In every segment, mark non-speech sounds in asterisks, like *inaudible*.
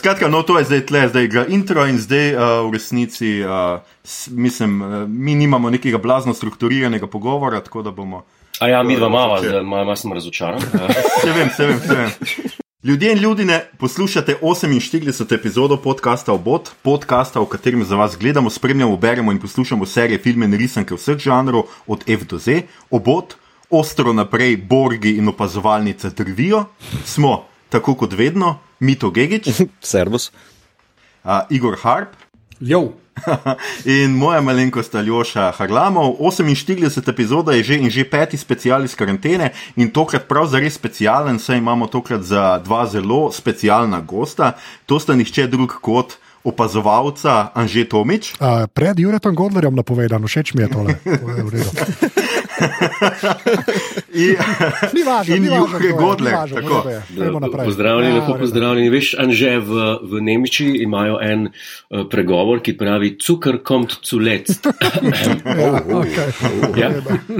skratka, no, to je zdaj tle, zdaj igra intro in zdaj uh, v resnici, uh, s, mislim, uh, mi nimamo nekega blazno strukturiranega pogovora, tako da bomo. A ja, mi dva mava, zdaj malo sem razočaran. *laughs* se vem, se vem, se vem. Ljudje in ljudje, poslušate 48. epizodo podcasta Obot, podcasta, v katerem za vas gledamo, spremljamo, beremo in poslušamo serije, filme in risanke vseh žanrov, od F do Z. Obot, ostro naprej, borgi in opazovalnice drvijo. Smo, tako kot vedno, Mito Gigič, *laughs* Servus. uh, Igor Harp Jo, *laughs* in moja malenkost Aljoša Harlamov. 48 epizoda je že in že peti special iz karantene in tokrat prav zares specialen, saj imamo tokrat za dva zelo specialna gosta. To sta nihče drug kot opazovalca Anže Tomič. Uh, pred Juretom Godlerjem napovedano, všeč mi je tole. To je. *laughs* In, Ni važno, in ni važno, je, Godler. Pozdravljeni, Ja, lepo v redu. pozdravljeni. Veš, Anže, v, v Nemčiji imajo en uh, pregovor, ki pravi: Cukor kommt zulet. *laughs* Ja, okay. *laughs* ja?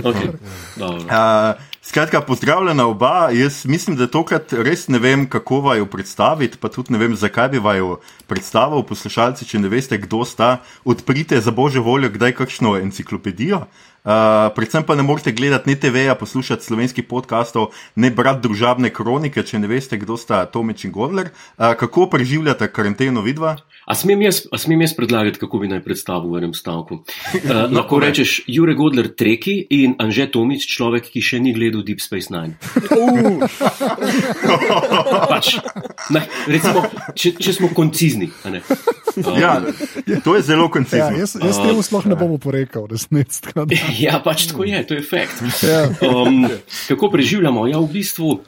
okay. Dobro. Uh, skratka, pozdravljena oba. Jaz mislim, da tokrat res ne vem, kako vaju predstaviti, pa tudi ne vem, zakaj bi vaju predstavil. Poslušalci, če ne veste, kdo sta, odprite za božjo voljo kdaj kakšno enciklopedijo. Uh, predvsem pa ne morete gledati ne TV-ja, poslušati slovenskih podkastov, ne brati družabne kronike, če ne veste, kdo sta Tomič in Godler. Uh, kako preživljate karanteno vidva? A smem, jaz, a smem jaz predlagati, kako bi naj predstavil v enem stavku? Uh, *laughs* lahko povej. rečeš Jure Godler Treki in Anže Tomič, človek, ki še ni gledal Deep Space Nine. pač, ne, recimo, če, če smo koncizni. a ne. Um, Ja, to je zelo Ja, koncizno. jaz, jaz temu sploh ne bom oporekal, resnic. Da- *laughs* Ja, pač tako je, to je fakt. Ja. Um, kako preživljamo? Ja, v bistvu,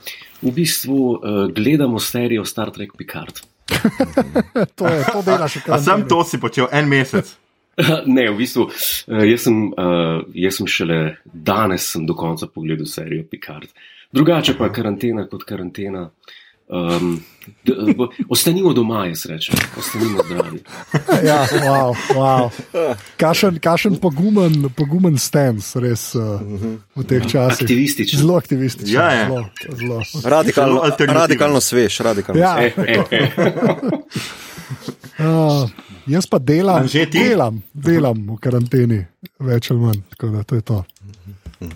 v bistvu uh, gledamo serijo Star Trek Picard. *laughs* To, je, to delaš še A kar. sem to si počel en mesec. *laughs* ne, v bistvu, uh, jaz, sem, uh, jaz sem šele danes sem do konca pogledal serijo Picard. Drugače pa karantena kot karantena. Um, d, b, ostanimo doma, jaz rečem, ostanimo zdravi. *laughs* Ja, wow, wow. Kašen, kašen pogumen, pogumen stance, res uh, v teh časih. Aktivističen. Zelo aktivističen. Ja, je. Zelo, zelo. Radikalno, radikalno svež, radikalno Ja, E, e, e. uh, jaz pa delam, delam, delam v karanteni, več ali manj. Tako da to je to.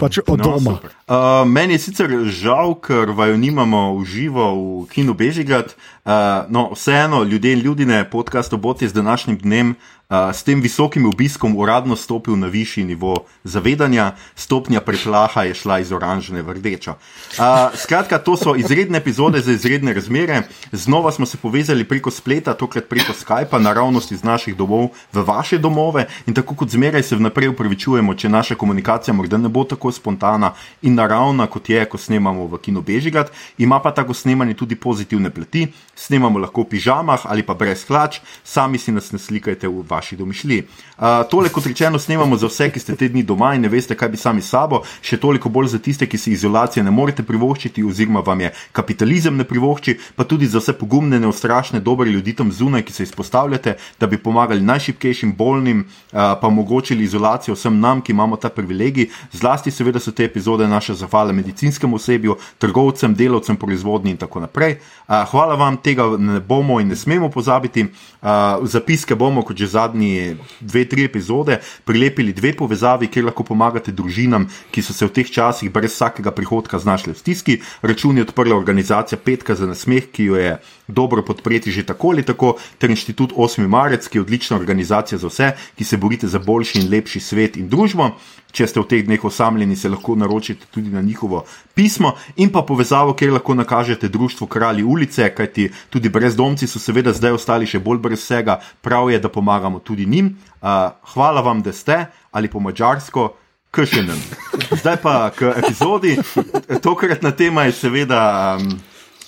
Pač od No, doma. super. Uh, meni je sicer žal, ker vaju nimamo v živo v kinu Bežigrad, uh, no vseeno, ljudje in ljudje, podcast obot je z današnjim dnem. Uh, s tem visokim obiskom uradno stopil na višji nivo zavedanja, stopnja preplaha je šla iz oranžne v rdečo. Uh, skratka, to so izredne epizode za izredne razmere. Znova smo se povezali preko spleta, tokrat preko Skypa, naravnost iz naših domov v vaše domove in tako kot zmeraj se vnaprej upravičujemo, če naša komunikacija morda ne bo tako spontana in naravna, kot je, ko snemamo v Kino Bežigrad. Ima pa tako snemanje tudi pozitivne plati, snemamo lahko v pižamah ali pa brez hlač, sami si nas ne slikajte v vaši domišljiji. Uh, tole, kot rečeno, snemamo za vse, ki ste te dni doma in ne veste, kaj bi sami sabo, še toliko bolj za tiste, ki si izolacije ne morete privoščiti, oziroma vam je kapitalizem ne privošči, pa tudi za vse pogumne, neustrašne, dobre ljudi tam zunaj, ki se izpostavljate, da bi pomagali najšipkejšim, bolnim, uh, pa omogočili izolacijo vsem nam, ki imamo ta privilegij. Zlasti, seveda, so te epizode naša zahvala medicinskemu osebju, trgovcem, delavcem, proizvodnji in tako naprej. Hvala vam, tega ne bomo in ne smemo pozabiti. Zapiske bomo, kot že zadnji dve, tri epizode, prilepili dve povezavi, kjer lahko pomagate družinam, ki so se v teh časih brez vsakega prihodka znašli v stiski. Račun je odprla organizacija Petka za nasmeh, ki jo je dobro podpreti že tako ali tako, ter inštitut 8. marec, ki je odlična organizacija za vse, ki se borite za boljši in lepši svet in družbo. Če ste v teh dneh osamljeni, se lahko naročite tudi na njihovo pismo in pa povezavo, kjer lahko nakažete društvo Kralji ulice, kajti tudi brezdomci so seveda zdaj ostali še bolj brez vsega, prav je, da pomagamo tudi njim. Uh, hvala vam, da ste ali po mačarsko. Kršenem. Zdaj pa k epizodi. Tokratna tema je seveda um,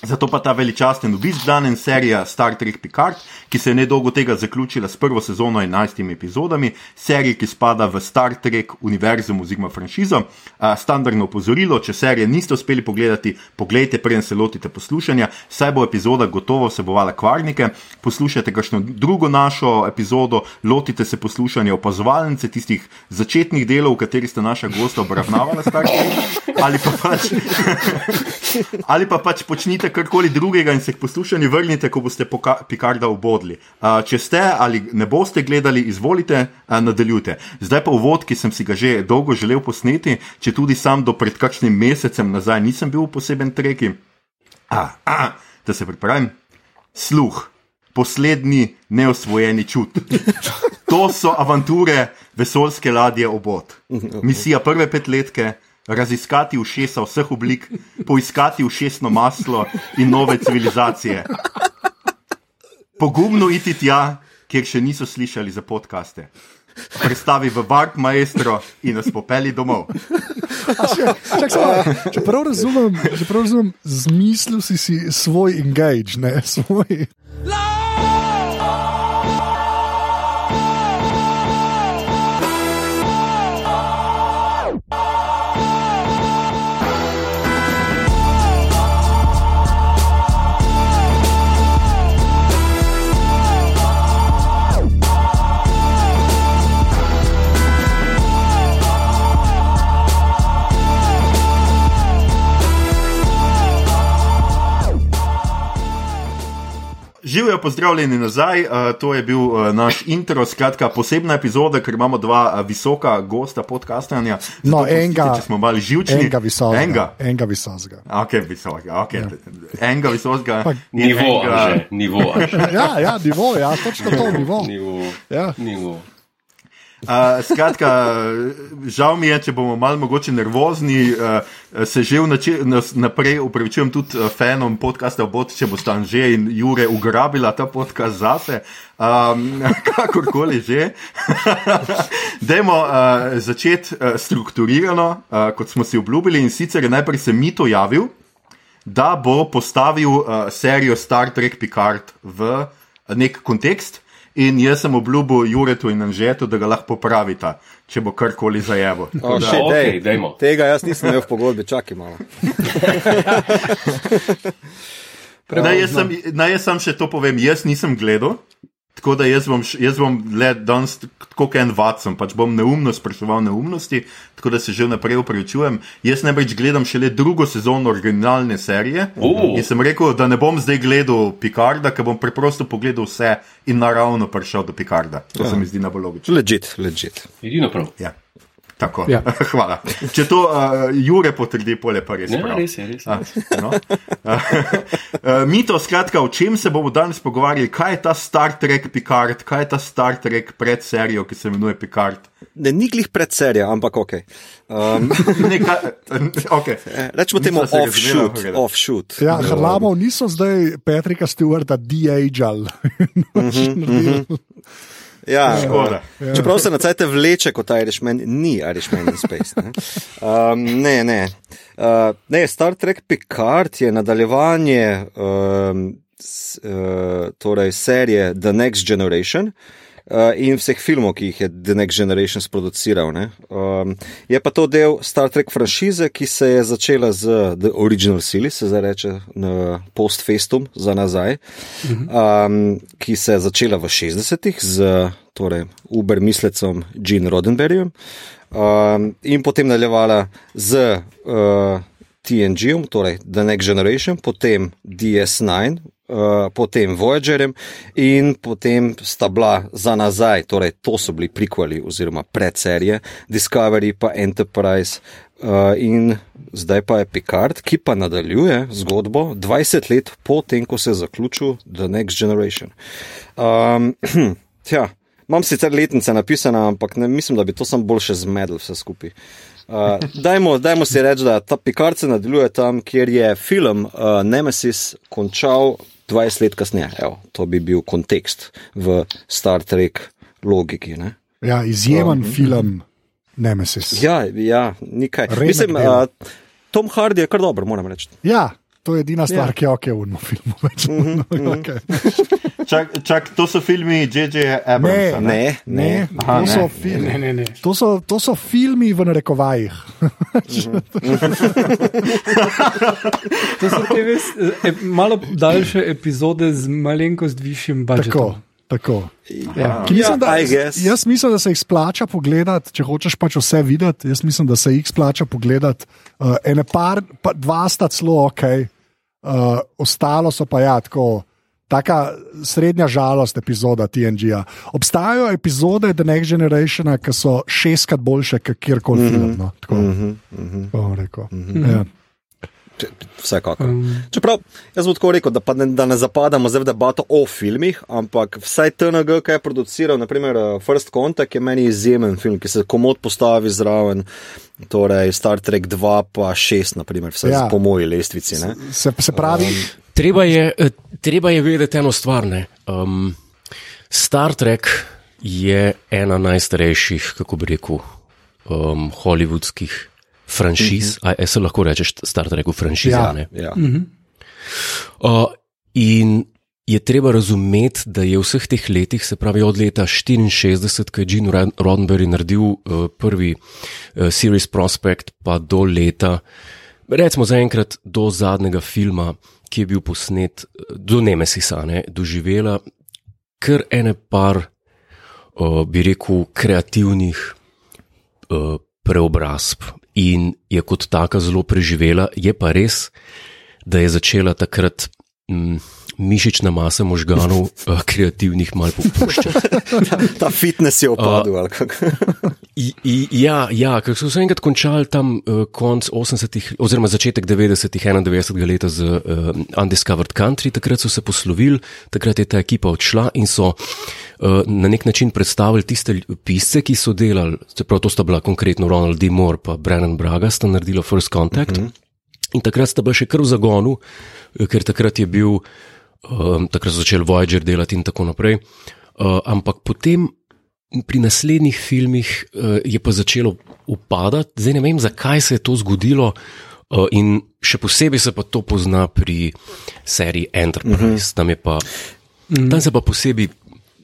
Zato pa ta veličasten obisk danes serija Star Trek Picard, ki se je nedolgo tega zaključila s prvo sezono 11 epizodami, serija, ki spada v Star Trek univerzum oziroma franšizo. Standardno opozorilo, če serije niste uspeli pogledati, pogledajte, preden se lotite poslušanja, saj bo epizoda gotovo vsebovala kvarnike. Poslušajte kakšno drugo našo epizodo, lotite se poslušanja opazovalnice, tistih začetnih delov, v katerih sta naša gosta obravnavala Star Trek, ali pa pač, *laughs* ali pa pač počnite Počnite karkoli drugega in se k poslušanju vrnite, ko boste Picarda obodli. Uh, če ste ali ne boste gledali, izvolite, uh, nadaljujte. Zdaj pa uvod, ki sem si ga že dolgo želel posneti, če tudi sam do pred kakšnim mesecem nazaj nisem bil v poseben treki. A, a, da se pripravim. Sluh, poslednji neosvojeni čut. To so avanture vesoljske ladje obot. Misija prve petletke. Raziskati ušesa vseh oblik, poiskati ušesno maslo in nove civilizacije. Pogumno iti tja, kjer še niso slišali za podkaste. Predstavi v Vark Maestro in nas popeli domov. Če, čak, samo, če prav razumem, če prav razumem zmislil si, si svoj engage, ne svoj. Živijo, pozdravljeni nazaj. Uh, to je bil uh, naš intro, skratka posebna epizoda, ker imamo dva uh, visoka gosta podcastanja. No, Zato, enega, če smo malo živčni, enega visokega. Enega. enega visokega. Okay, visokega, okay. ja. Enega visokega. Pa- Nivo, enega- že, nivo, že. *laughs* Ja, ja, nivo, ja, točno to nivo. Nivo. Ja. Nivo. Uh, skratka, žal mi je, če bomo malo mogoče nervozni, uh, se že nas- naprej upravičujem tudi fanom podcasta Bot, če boste že in Jure ugrabila ta podcast zase. Um, kakorkoli že. *laughs* Dajmo uh, začeti uh, strukturirano, uh, kot smo si obljubili, in sicer je najprej se Mito javil, da bo postavil uh, serijo Star Trek Picard v nek kontekst. In jaz sem obljubil Juretu in Anžetu, da ga lahko popravita, če bo karkoli zajevo. Oh, okej, dej. dajmo. Tega jaz nisem imel v pogodbi, čakaj malo. *laughs* Naj jaz, sem, naj jaz sam še to povem, jaz nisem gledal. Tako da jaz bom, jaz bom le danes kot en Watson, pač bom neumno spraševal neumnosti, tako da se že vnaprej upravičujem. Jaz namreč gledam šele drugo sezono originalne serije O. in sem rekel, da ne bom zdaj gledal Picarda, ker bom preprosto pogledal vse in naravno prišel do Picarda. To se mi zdi najbolj logično. Legit, legit. Edino prav. Ja. Tako. Ja. *laughs* Hvala. Če to uh, Jure potrdi, pole pa res. Ja, prav. res je, res je. A, no. Uh, *laughs* Mito, skratka, o čem se bomo danes pogovarjali? Kaj je ta Star Trek Picard, kaj je ta Star Trek pred serijo, ki se imenuje Picard? Ne, ni glih pred serijo, ampak ok. Um, *laughs* Nekaj, okay. rečemo temu offshoot. offshoot. Ja, Harlamov niso zdaj Petrika Stewarta de-ageal. Ja, Škoda. uh, čeprav se na cajt vleče kot Irishman, ni Irishman in Space. Ne, um, ne. ne. Uh, ne, Star Trek Picard je nadaljevanje um, s, uh, torej serije The Next Generation. Uh, in vseh filmov, ki jih je The Next Generation sproduciral. ne. Um, je pa to del Star Trek franšize, ki se je začela z The Original Series, se zdaj reče post-festum za nazaj, um, ki se je začela v 60-ih z torej, Uber mislecom Gene Roddenberryjem um, in potem nadaljevala z uh, TNG-om, torej The Next Generation, potem DS9. Uh, potem Voyagerjem in potem sta bila za nazaj, torej to so bili prikvali oziroma predserije, Discovery pa Enterprise uh, in zdaj pa je Picard, ki pa nadaljuje zgodbo 20 let po tem, ko se je zaključil The Next Generation. Um, *clears throat* tja, imam sicer letnice napisane, ampak ne, mislim, da bi to sam bolj še zmedel vse skupaj. Uh, dajmo, dajmo si reči, da ta Picard se nadaljuje tam, kjer je film uh, Nemesis končal 20 let kasneje. Evo, to bi bil kontekst v Star Trek logiki. Ne? Ja, izjemen film Nemesis. Ja, ja, nekaj. Mislim, uh, Tom Hardy je kar dober, moram reči. Ja, to je edina stvar, Ja. ki je ok v unem filmu. *laughs* Več, mm -hmm. okay. čak, čak, to so filmi J.J. Abramsa. Ne, Ne, ne, ne. Aha, to, ne. so fil- Ne, ne, ne. to, so, to so filmi v narekovajih. *laughs* To so te ves, e, malo daljše epizode z malenkost višjim budžetom. Tako, tako. Ja. Ki Mislim, da, I guess. jaz mislim, da se jih splača pogledati, če hočeš pač vse videti. Jaz mislim, da se jih splača pogledati. Uh, ene par, pa dva sta celo ok, uh, ostalo so pa ja, tako. Taka srednja žalost epizoda TNG-ja. Obstajajo epizode The Next Generation, ki so šestkrat boljše, kot kjerkoli mm -hmm. film. No? Tako, mm -hmm. bom rekel. Mm -hmm. ja. Vsekakor. Čeprav jaz bom tako rekel, da, ne, da ne zapadamo zdaj v debato o filmih, ampak vsaj TNG, ki je produciral, naprimer First Contact, je meni izjemen film, ki se komod postavi zraven. Torej, Star Trek 2, pa 6, naprimer, vse ja. po moji lestvici. Se, se pravi. Um, treba, je, treba je vedeti eno stvar. Um, Star Trek je ena najstarejših, kako bi rekel, um, hollywoodskih franšiz, mm -hmm. a se lahko rečeš, Star Trek, franšiza. Ja, ja. Mm -hmm. uh, in je treba razumeti, da je v vseh teh letih, se pravi od leta 64, ko je Gene Roddenberry naredil uh, prvi uh, Series Prospect, pa do leta, recimo zaenkrat do zadnjega filma, ki je bil posnet, do Nemesisa, ne, doživela kar ene par, uh, bi rekel, kreativnih. Uh, preobrazb in je kot taka zelo preživela. Je pa res, da je začela takrat mm, mišična masa možganov, uh, kreativnih, malo popuščati. *laughs* ta, ta fitness je opadel. Uh, *laughs* ja, ja ker so se enkrat končali tam uh, konc 80-ih, oziroma začetek 90-ih, 91. leta z uh, Undiscovered Country, takrat so se poslovili, takrat je ta ekipa odšla in so. Na nek način predstavili tiste pisce, ki so delali, čeprav to sta bila konkretno Ronald D. Moore in Brennan Braga, sta naredila First Contact. Uh mhm. -huh. In takrat sta bila še kar v zagonu, ker takrat je bil uh, um, takrat so začeli Voyager delati in tako naprej. Uh, ampak potem pri naslednjih filmih uh, je pa začelo upadati, zdaj ne vem, zakaj se je to zgodilo. Uh, in še posebej se pa to pozna pri seriji Enterprise. Uh -huh. tam, pa, tam se pa posebej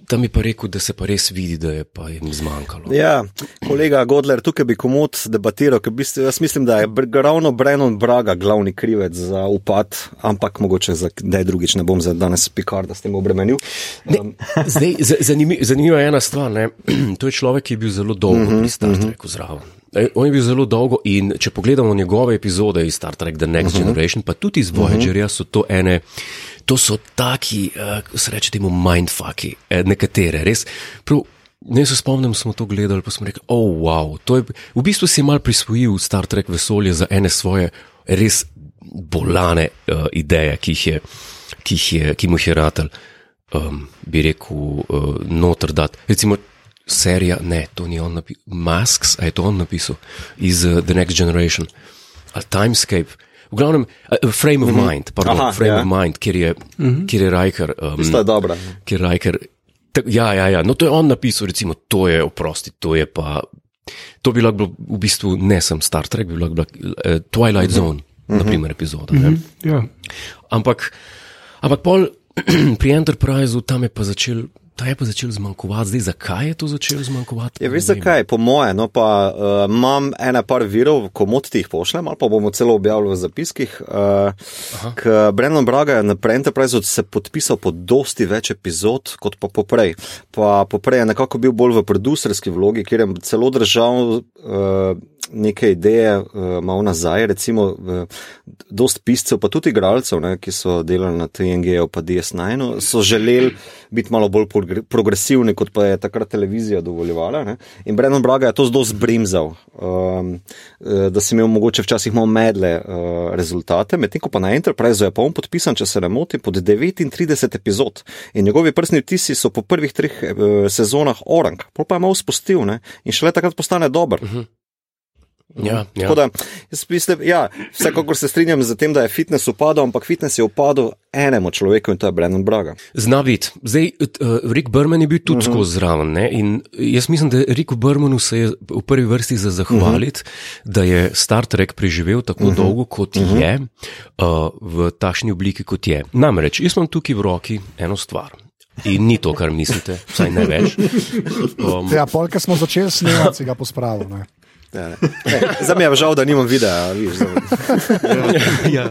tam je pa rekel, da se pa res vidi, da je pa jim zmanjkalo. Ja, kolega Godler, tukaj bi komod debatiral, ker bi, jaz mislim, da je ravno Brennan Braga glavni krivec za upad, ampak mogoče za kdaj drugič ne bom za danes pikar, da s tem obremenil. Um. Zdaj, zanimiva je ena stvar, ne? *clears throat* to je človek, ki je bil zelo dolgo uh -huh, pri Star mhm. Treku uh -huh. zraven. On je bil zelo dolgo in če pogledamo njegove epizode iz Star Trek The Next uh mhm. -huh. Generation, pa tudi iz Voyagerja, so to ene to so taki, uh, se reče, temu mindfucki, eh, nekatere, res. Prav, ne se spomnim, smo to gledali, pa smo rekli, oh, wow, to je v bistvu si mal prisvojil Star Trek vesolje za ene svoje res bolane uh, ideje, ki jih je, ki jih je, ki mu jih je ratelj, um, bi rekel, uh, noter dat. Recimo, serija, ne, to ni on napisal, Masks, a je to on napisal iz uh, The Next Generation, ali Timescape. V glavnem, uh, frame of mm -hmm. mind, pardon, Aha, frame ja. of mind, kjer je, mm -hmm. kjer je Riker. Um, Isto je dobro. Kjer je Riker. Ja, ja, ja, no to je on napisal, recimo, to je oprosti, to je pa. To bi lahko bilo v bistvu ne sem Star Trek, bi lahko bilo uh, Twilight mm -hmm. Zone, mm -hmm. naprimer, epizoda. Mm -hmm. ja. Ampak, ampak pol *clears throat* pri Enterpriseu tam je pa začel Ta je pa začel zmanjkovati, zdaj zakaj je to začelo zmanjkovati? Je, ja, veš zakaj, po moje, no pa uh, imam ene par virov, komod ti jih pošljem, ali pa bomo celo objavili v zapiskih. Uh, k Brennan Braga je na Enterprise se podpisal pod dosti več epizod kot pa poprej. Pa poprej je nekako bil bolj v producerski vlogi, kjer je celo držal. Uh, neke ideje, uh, malo nazaj, recimo, uh, dost piscev, pa tudi igralcev, ne, ki so delali na TNG-u, pa DS9, so želeli biti malo bolj progresivni, kot pa je takrat televizija dovoljevala. Ne. In Brennan Braga je to zelo zbrimzal, um, da si imel mogoče včasih malo medle uh, rezultate, medtem ko pa na Enterprise je pa on podpisan, če se ne motim, pod 39 epizod. In njegovi prstni vtisi so po prvih treh uh, sezonah orang, pa je malo spustil ne, in šele takrat postane dober. Uh mhm. -huh. Ja, ja. Da, mislim, ja, vsekakor se strinjam z tem, da je fitness upadal, ampak fitness je upadal enemu človeku in to je Brennan Braga. Zna biti. Zdaj, uh, Rick Berman je bil tudi uh mhm. -huh. skozi zraven. Ne? In jaz mislim, da Ricku Bermanu se je v prvi vrsti za zahvaliti, uh mhm. -huh. da je Star Trek preživel tako uh mhm. -huh. dolgo, kot uh -huh. je, uh, v takšni obliki, kot je. Namreč, jaz imam tukaj v roki eno stvar. In ni to, kar mislite, vsaj ne več. *laughs* Um, ja, polka smo začeli snemati, si ga pospravili. Ja, *laughs* Zdaj mi je žal, da nimam videa. Viš, ja, *laughs* ja.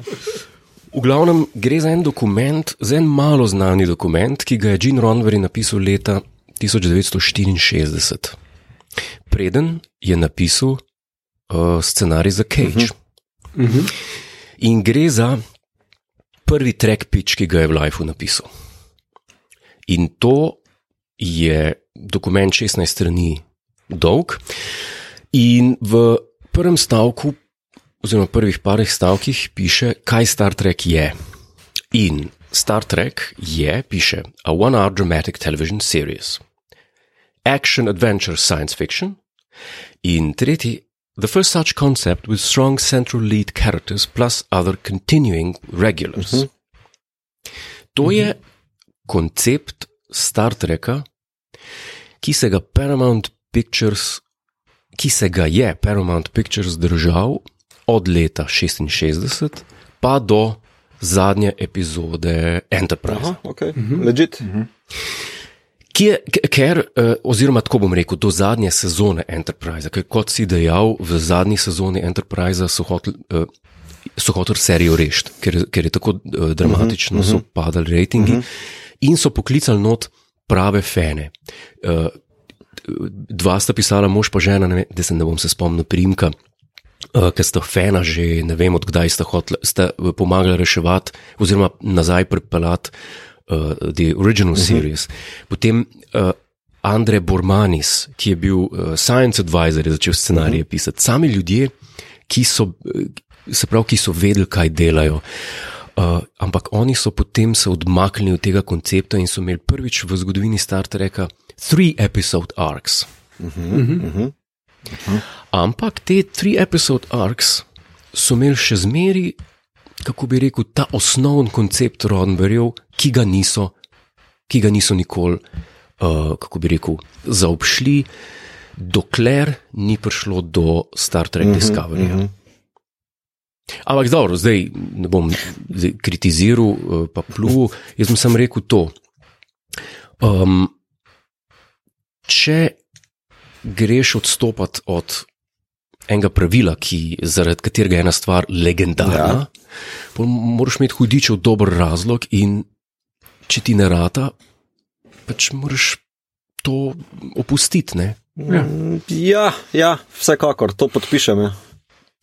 V glavnem gre za en dokument, za en malo znani dokument, ki ga je Gene Ronvery napisal leta 1964. Preden je napisal uh, scenarij za Cage. Uh -huh. Uh -huh. In gre za prvi track pitch, ki ga je v Lifeu napisal. In to je dokument 16 strani dolg. In v prvem stavku, oziroma prvih parih stavkih, piše, kaj Star Trek je. In Star Trek je, piše, a one-hour dramatic television series, action, adventure, science fiction. In tretji, the first such concept with strong central lead characters plus other continuing regulars. Uh -huh. To je koncept Star Treka, ki se ga Paramount Pictures, ki se ga je Paramount Pictures držal od leta 66 pa do zadnje epizode Enterprise. Aha, okay. uh -huh. Legit. Uh -huh. Kje, ker, eh, oziroma tako bom rekel, do zadnje sezone Enterprise, ker kot si dejal, v zadnji sezoni Enterprise so hoteli uh, hotel serijo rešiti, ker, ker je tako uh, dramatično, uh -huh, so padali rejtingi uh -huh. in so poklicali not prave fene. Uh, dva sta pisala, mož pa žena, ne, da se ne bom se spomnil primka. Uh, Ker sta fena že ne vem, odkdaj sta, hotla, sta pomagali reševati, oziroma nazaj pripeljati uh, The Original uh -huh. Series. Potem uh, Andrej Bormanis, ki je bil uh, Science Advisor, je začel scenarije uh -huh. pisati. Sami ljudje, ki so, se pravi, ki so vedeli, kaj delajo. Uh, ampak oni so potem se odmaknili od tega koncepta in so imeli prvič v zgodovini Star Treka three episode arcs. Uh -huh, uh -huh. Uh -huh. Ampak te three episode arcs so imeli še zmeri kako bi rekel, ta osnovni koncept Roddenberryjev, ki ga niso, ki ga niso nikoli, uh, kako bi rekel, zaobšli, dokler ni prišlo do Star Trek Mhm, Discovery. Uh -huh. Ampak dobro, zdaj ne bom zdaj kritiziral, uh, pa plul, jaz sem rekel to. Um, če greš odstopati od enega pravila, ki, zaradi katerega je ena stvar legendarna, ja. moraš imeti hudičev dober razlog, in če ti ne rata, pač moraš to opustiti. Ne? Ja. Ja, ja, vsekakor, to podpišem. Ja.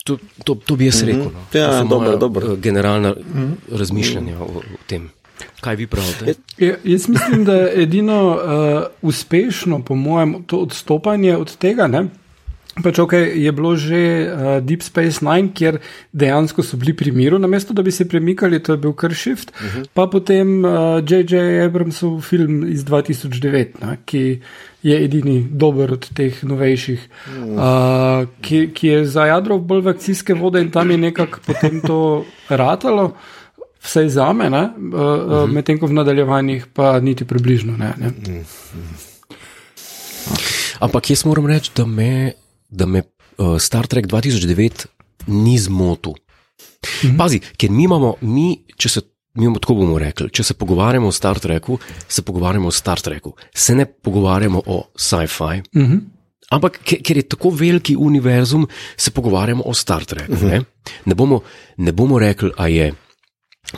To, to, to bi jaz rekel. No. Ja, To so dobro, moja, dobro. eh, Generalna razmišljanja o, o tem. Kaj vi pravite? Ja, jaz mislim, da je edino uh, uspešno, po mojem, to odstopanje od tega. Ne? Pač ok, je bilo že uh, Deep Space Nine, kjer dejansko so bili pri miru, namesto da bi se premikali, to je bil kar shift. Uh -huh. Pa potem J.J. Uh, Abramsov film iz 2009, ne, ki je edini dober od teh novejših, uh, ki, ki je za jadro bolj v akcijske vode in tam je nekako potem to ratalo. Vse za me, uh, uh, medtem ko v nadaljevanjih pa niti približno ne. ne. Ampak jaz moram reči, da me, da me uh, Star Trek 2009 ni zmotil. Mhm. Pazi, ker mi imamo, mi, če se. Mi bomo tako bomo rekli, če se pogovarjamo o Star Treku, se pogovarjamo o Star Treku, se ne pogovarjamo o sci-fi. Uh -huh. Ampak ker, ker je tako veliki univerzum, se pogovarjamo o Star Treku. Uh -huh. ne? Ne, bomo, ne bomo rekli, a je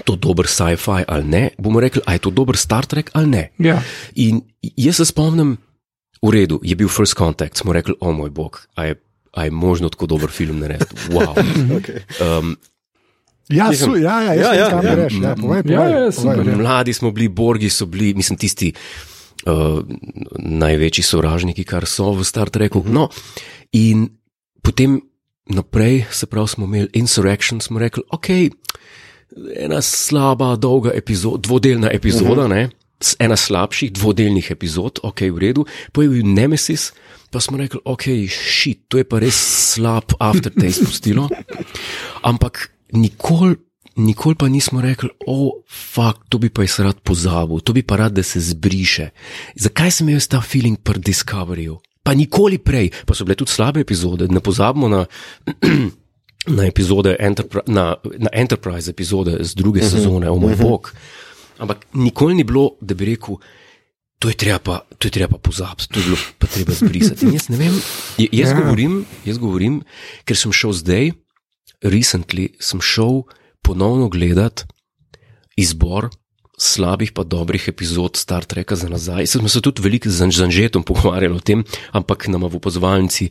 to dober sci-fi ali ne, bomo rekli, a je to dober Star Trek ali ne. Ja. In jaz se spomnim, v redu, je bil First Contact, smo rekli, o moj bog, a je, a je možno tako dober film narediti. *laughs* Wow. Okay. Um, Ja, su, ja, ja, ja, jaz ja, ja, greš. Ja, povej, povej, ja, ja, povej, super, ja. mladi smo bili, Borgi so bili, mislim, tisti uh, največji sovražniki, kar so v Star Treku. Uh -huh. No, in potem naprej, se pravi, smo imeli Insurrection, smo rekli, ok, ena slaba, dolga epizoda, dvodelna epizoda, uh -huh. ne. Ena slabših dvodelnih epizod, ok, v redu, bil Nemesis, pa smo rekli, ok, šit, to je pa res slab aftertaste pustilo. Ampak nikoli, nikoli pa nismo rekli, o, oh, fakt, to bi pa jaz rad pozabil, to bi pa rad, da se zbriše. Zakaj sem imel ta feeling pri Discoveryju? Pa nikoli prej, pa so bile tudi slabe epizode, ne pozabimo na. *clears throat* Na, epizode Enterpri na, na Enterprise epizode z druge uh -huh, sezone, o moj uh -huh. bog. Ampak nikoli ni bilo, da bi rekel, to je treba pa, to je treba pa pozabiti, to je bilo pa treba zbrisati. In jaz ne vem, jaz, Ja. govorim, jaz govorim, ker sem šel zdaj, recently sem šel ponovno gledati izbor slabih pa dobrih epizod Star Treka za nazaj. Smo se tudi veliko z Anžetom pogovarjali o tem, ampak nam v opozovalnici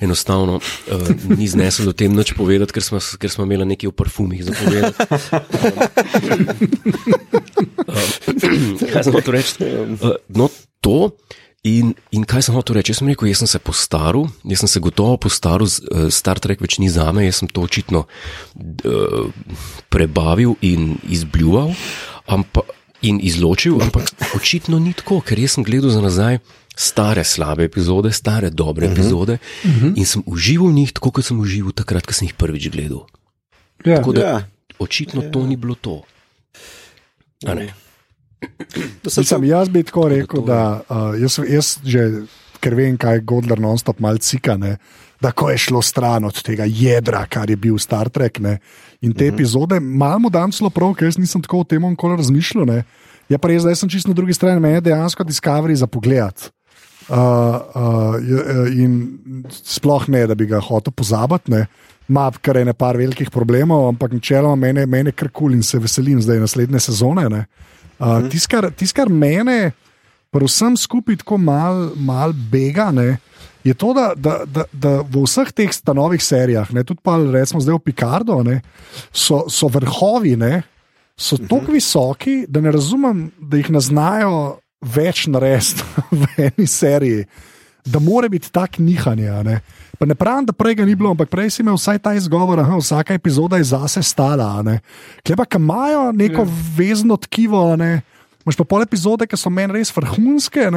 enostavno uh, *laughs* ni zneslo o tem nič povedati, ker smo, ker smo imeli nekaj v parfumih za povedati. Uh, *laughs* *clears throat* kaj sem hotel reči? Uh, no, to. In, in kaj sem hotel reči? Jaz sem rekel, jaz sem se postaril, jaz sem se gotovo postaril, uh, Star Trek več ni za me, jaz sem to očitno uh, prebavil in izbljuval ampak, in izločil, ampak očitno ni tako, ker jaz sem gledal za nazaj stare slabe epizode, stare dobre uh -huh. epizode uh -huh. in sem užival v njih tako, kot sem užival takrat, ko sem jih prvič gledal. Ja. Tako da Ja. očitno to ni bilo to. Mislim, jaz bi tako rekel, to je. da uh, jaz, jaz že, ker vem, kaj Godler non-stop mal cika, ne, da ko je šlo stran od tega jedra, kar je bil Star Trek. Ne, in te uh -huh. epizode, malo mu dam celo prav, ker jaz nisem tako o tem nikoli razmišljal. Ne. Je pa res, da jaz sem čisto na drugi strani, meni je dejansko Discovery za pogled. Uh, uh, je- in sploh ne, da bi ga hotel pozabiti. ne. Ima kar ene par velikih problemov, ampak načeloma mene, mene kar kul in se veselim zdaj naslednje sezone. ne. Uh, Tisto, kar, tis, kar mene, pa vsem skupaj tako mal, mal bega, ne, je to, da, da, da, da v vseh teh stanovih serijah, ne, tudi pa recimo zdaj v Picardo, ne, so, so vrhovi, ne, so tako visoki, da ne razumem, da jih ne znajo več narediti *laughs* v eni seriji. Da mora biti tak nihanje. Ne? Pa ne pravim, da prej ga ni bilo, ampak prej si imel vsaj ta izgovor, da vsaka epizoda je zase stala. a Ne? Klepa, ki imajo neko ja. vezno tkivo, ne. Imaš pa pol epizode, ki so meni res vrhunske,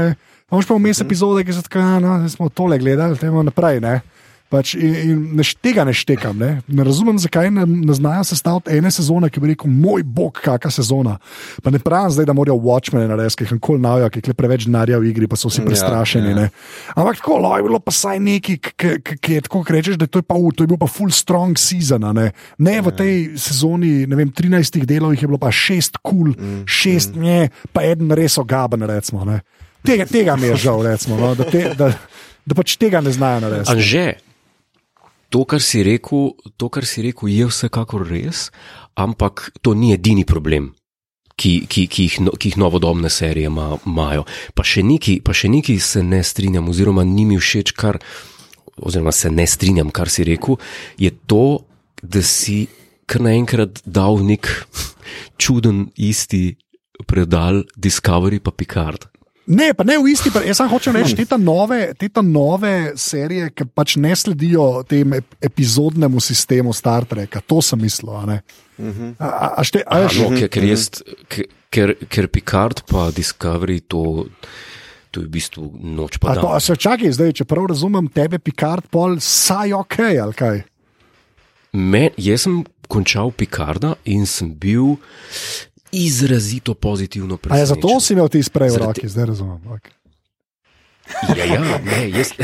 Imaš pa vmes epizode, ki so tako, "Ja, no, smo tole gledali, temo naprej. Ne? Pač in, in ne, š- tega ne štekam. Ne, ne razumem, zakaj ne, ne znajo sestaviti ene sezone, ki bi rekel, moj bog, kakšna sezona. Pa ne pravim zdaj, da morajo Watchmen narediti, ki jih nikoli navijo, ki je preveč denarja v igri, pa so vsi prestrašeni. ja. Ja, Ampak tako, lo, je bilo pa saj neki, ki- je tako, rečeš, da to je, pa, u, to je bil pa full strong season. a Ne, ne v tej sezoni, ne vem, 13 delov jih je bilo pa 6 kul, cool, 6 mm. nje, pa en res ogaben, recimo. Ne. Tega, tega mi je žal, recimo, no, da, te, da, da pač tega ne znajo narediti. Anže, to, kar si rekel, to, kar si rekel, je vsekakor res, ampak to ni edini problem. Ki, ki, ki, jih, no- ki jih novodobne serije ima- imajo. Pa še neki, pa še neki se ne strinjam, oziroma ni mi všeč, kar, oziroma se ne strinjam, kar si rekel, je to, da si kar naenkrat dal nek *laughs* čuden isti predal Discovery pa Picard. Ne, pa ne v isti, pa jaz samo hočem reči, te ta nove, te ta nove serije, ki pač ne sledijo tem ep- epizodnemu sistemu Star Treka, to sem mislil. a ne. A, a, a šte, a, A, no, ker, ker, jaz, ker, ker, Picard pa Discovery to, to je v bistvu noč pa a, to, a se čakaj, zdaj, če prav razumem, tebe Picard pol saj ok, ali kaj? Me, jaz sem končal Picarda in sem bil izrazito pozitivno A je presenečen. zato si imel ti sprej v roki, zdaj razumem. Okay. Ja, ja, ne, jaz.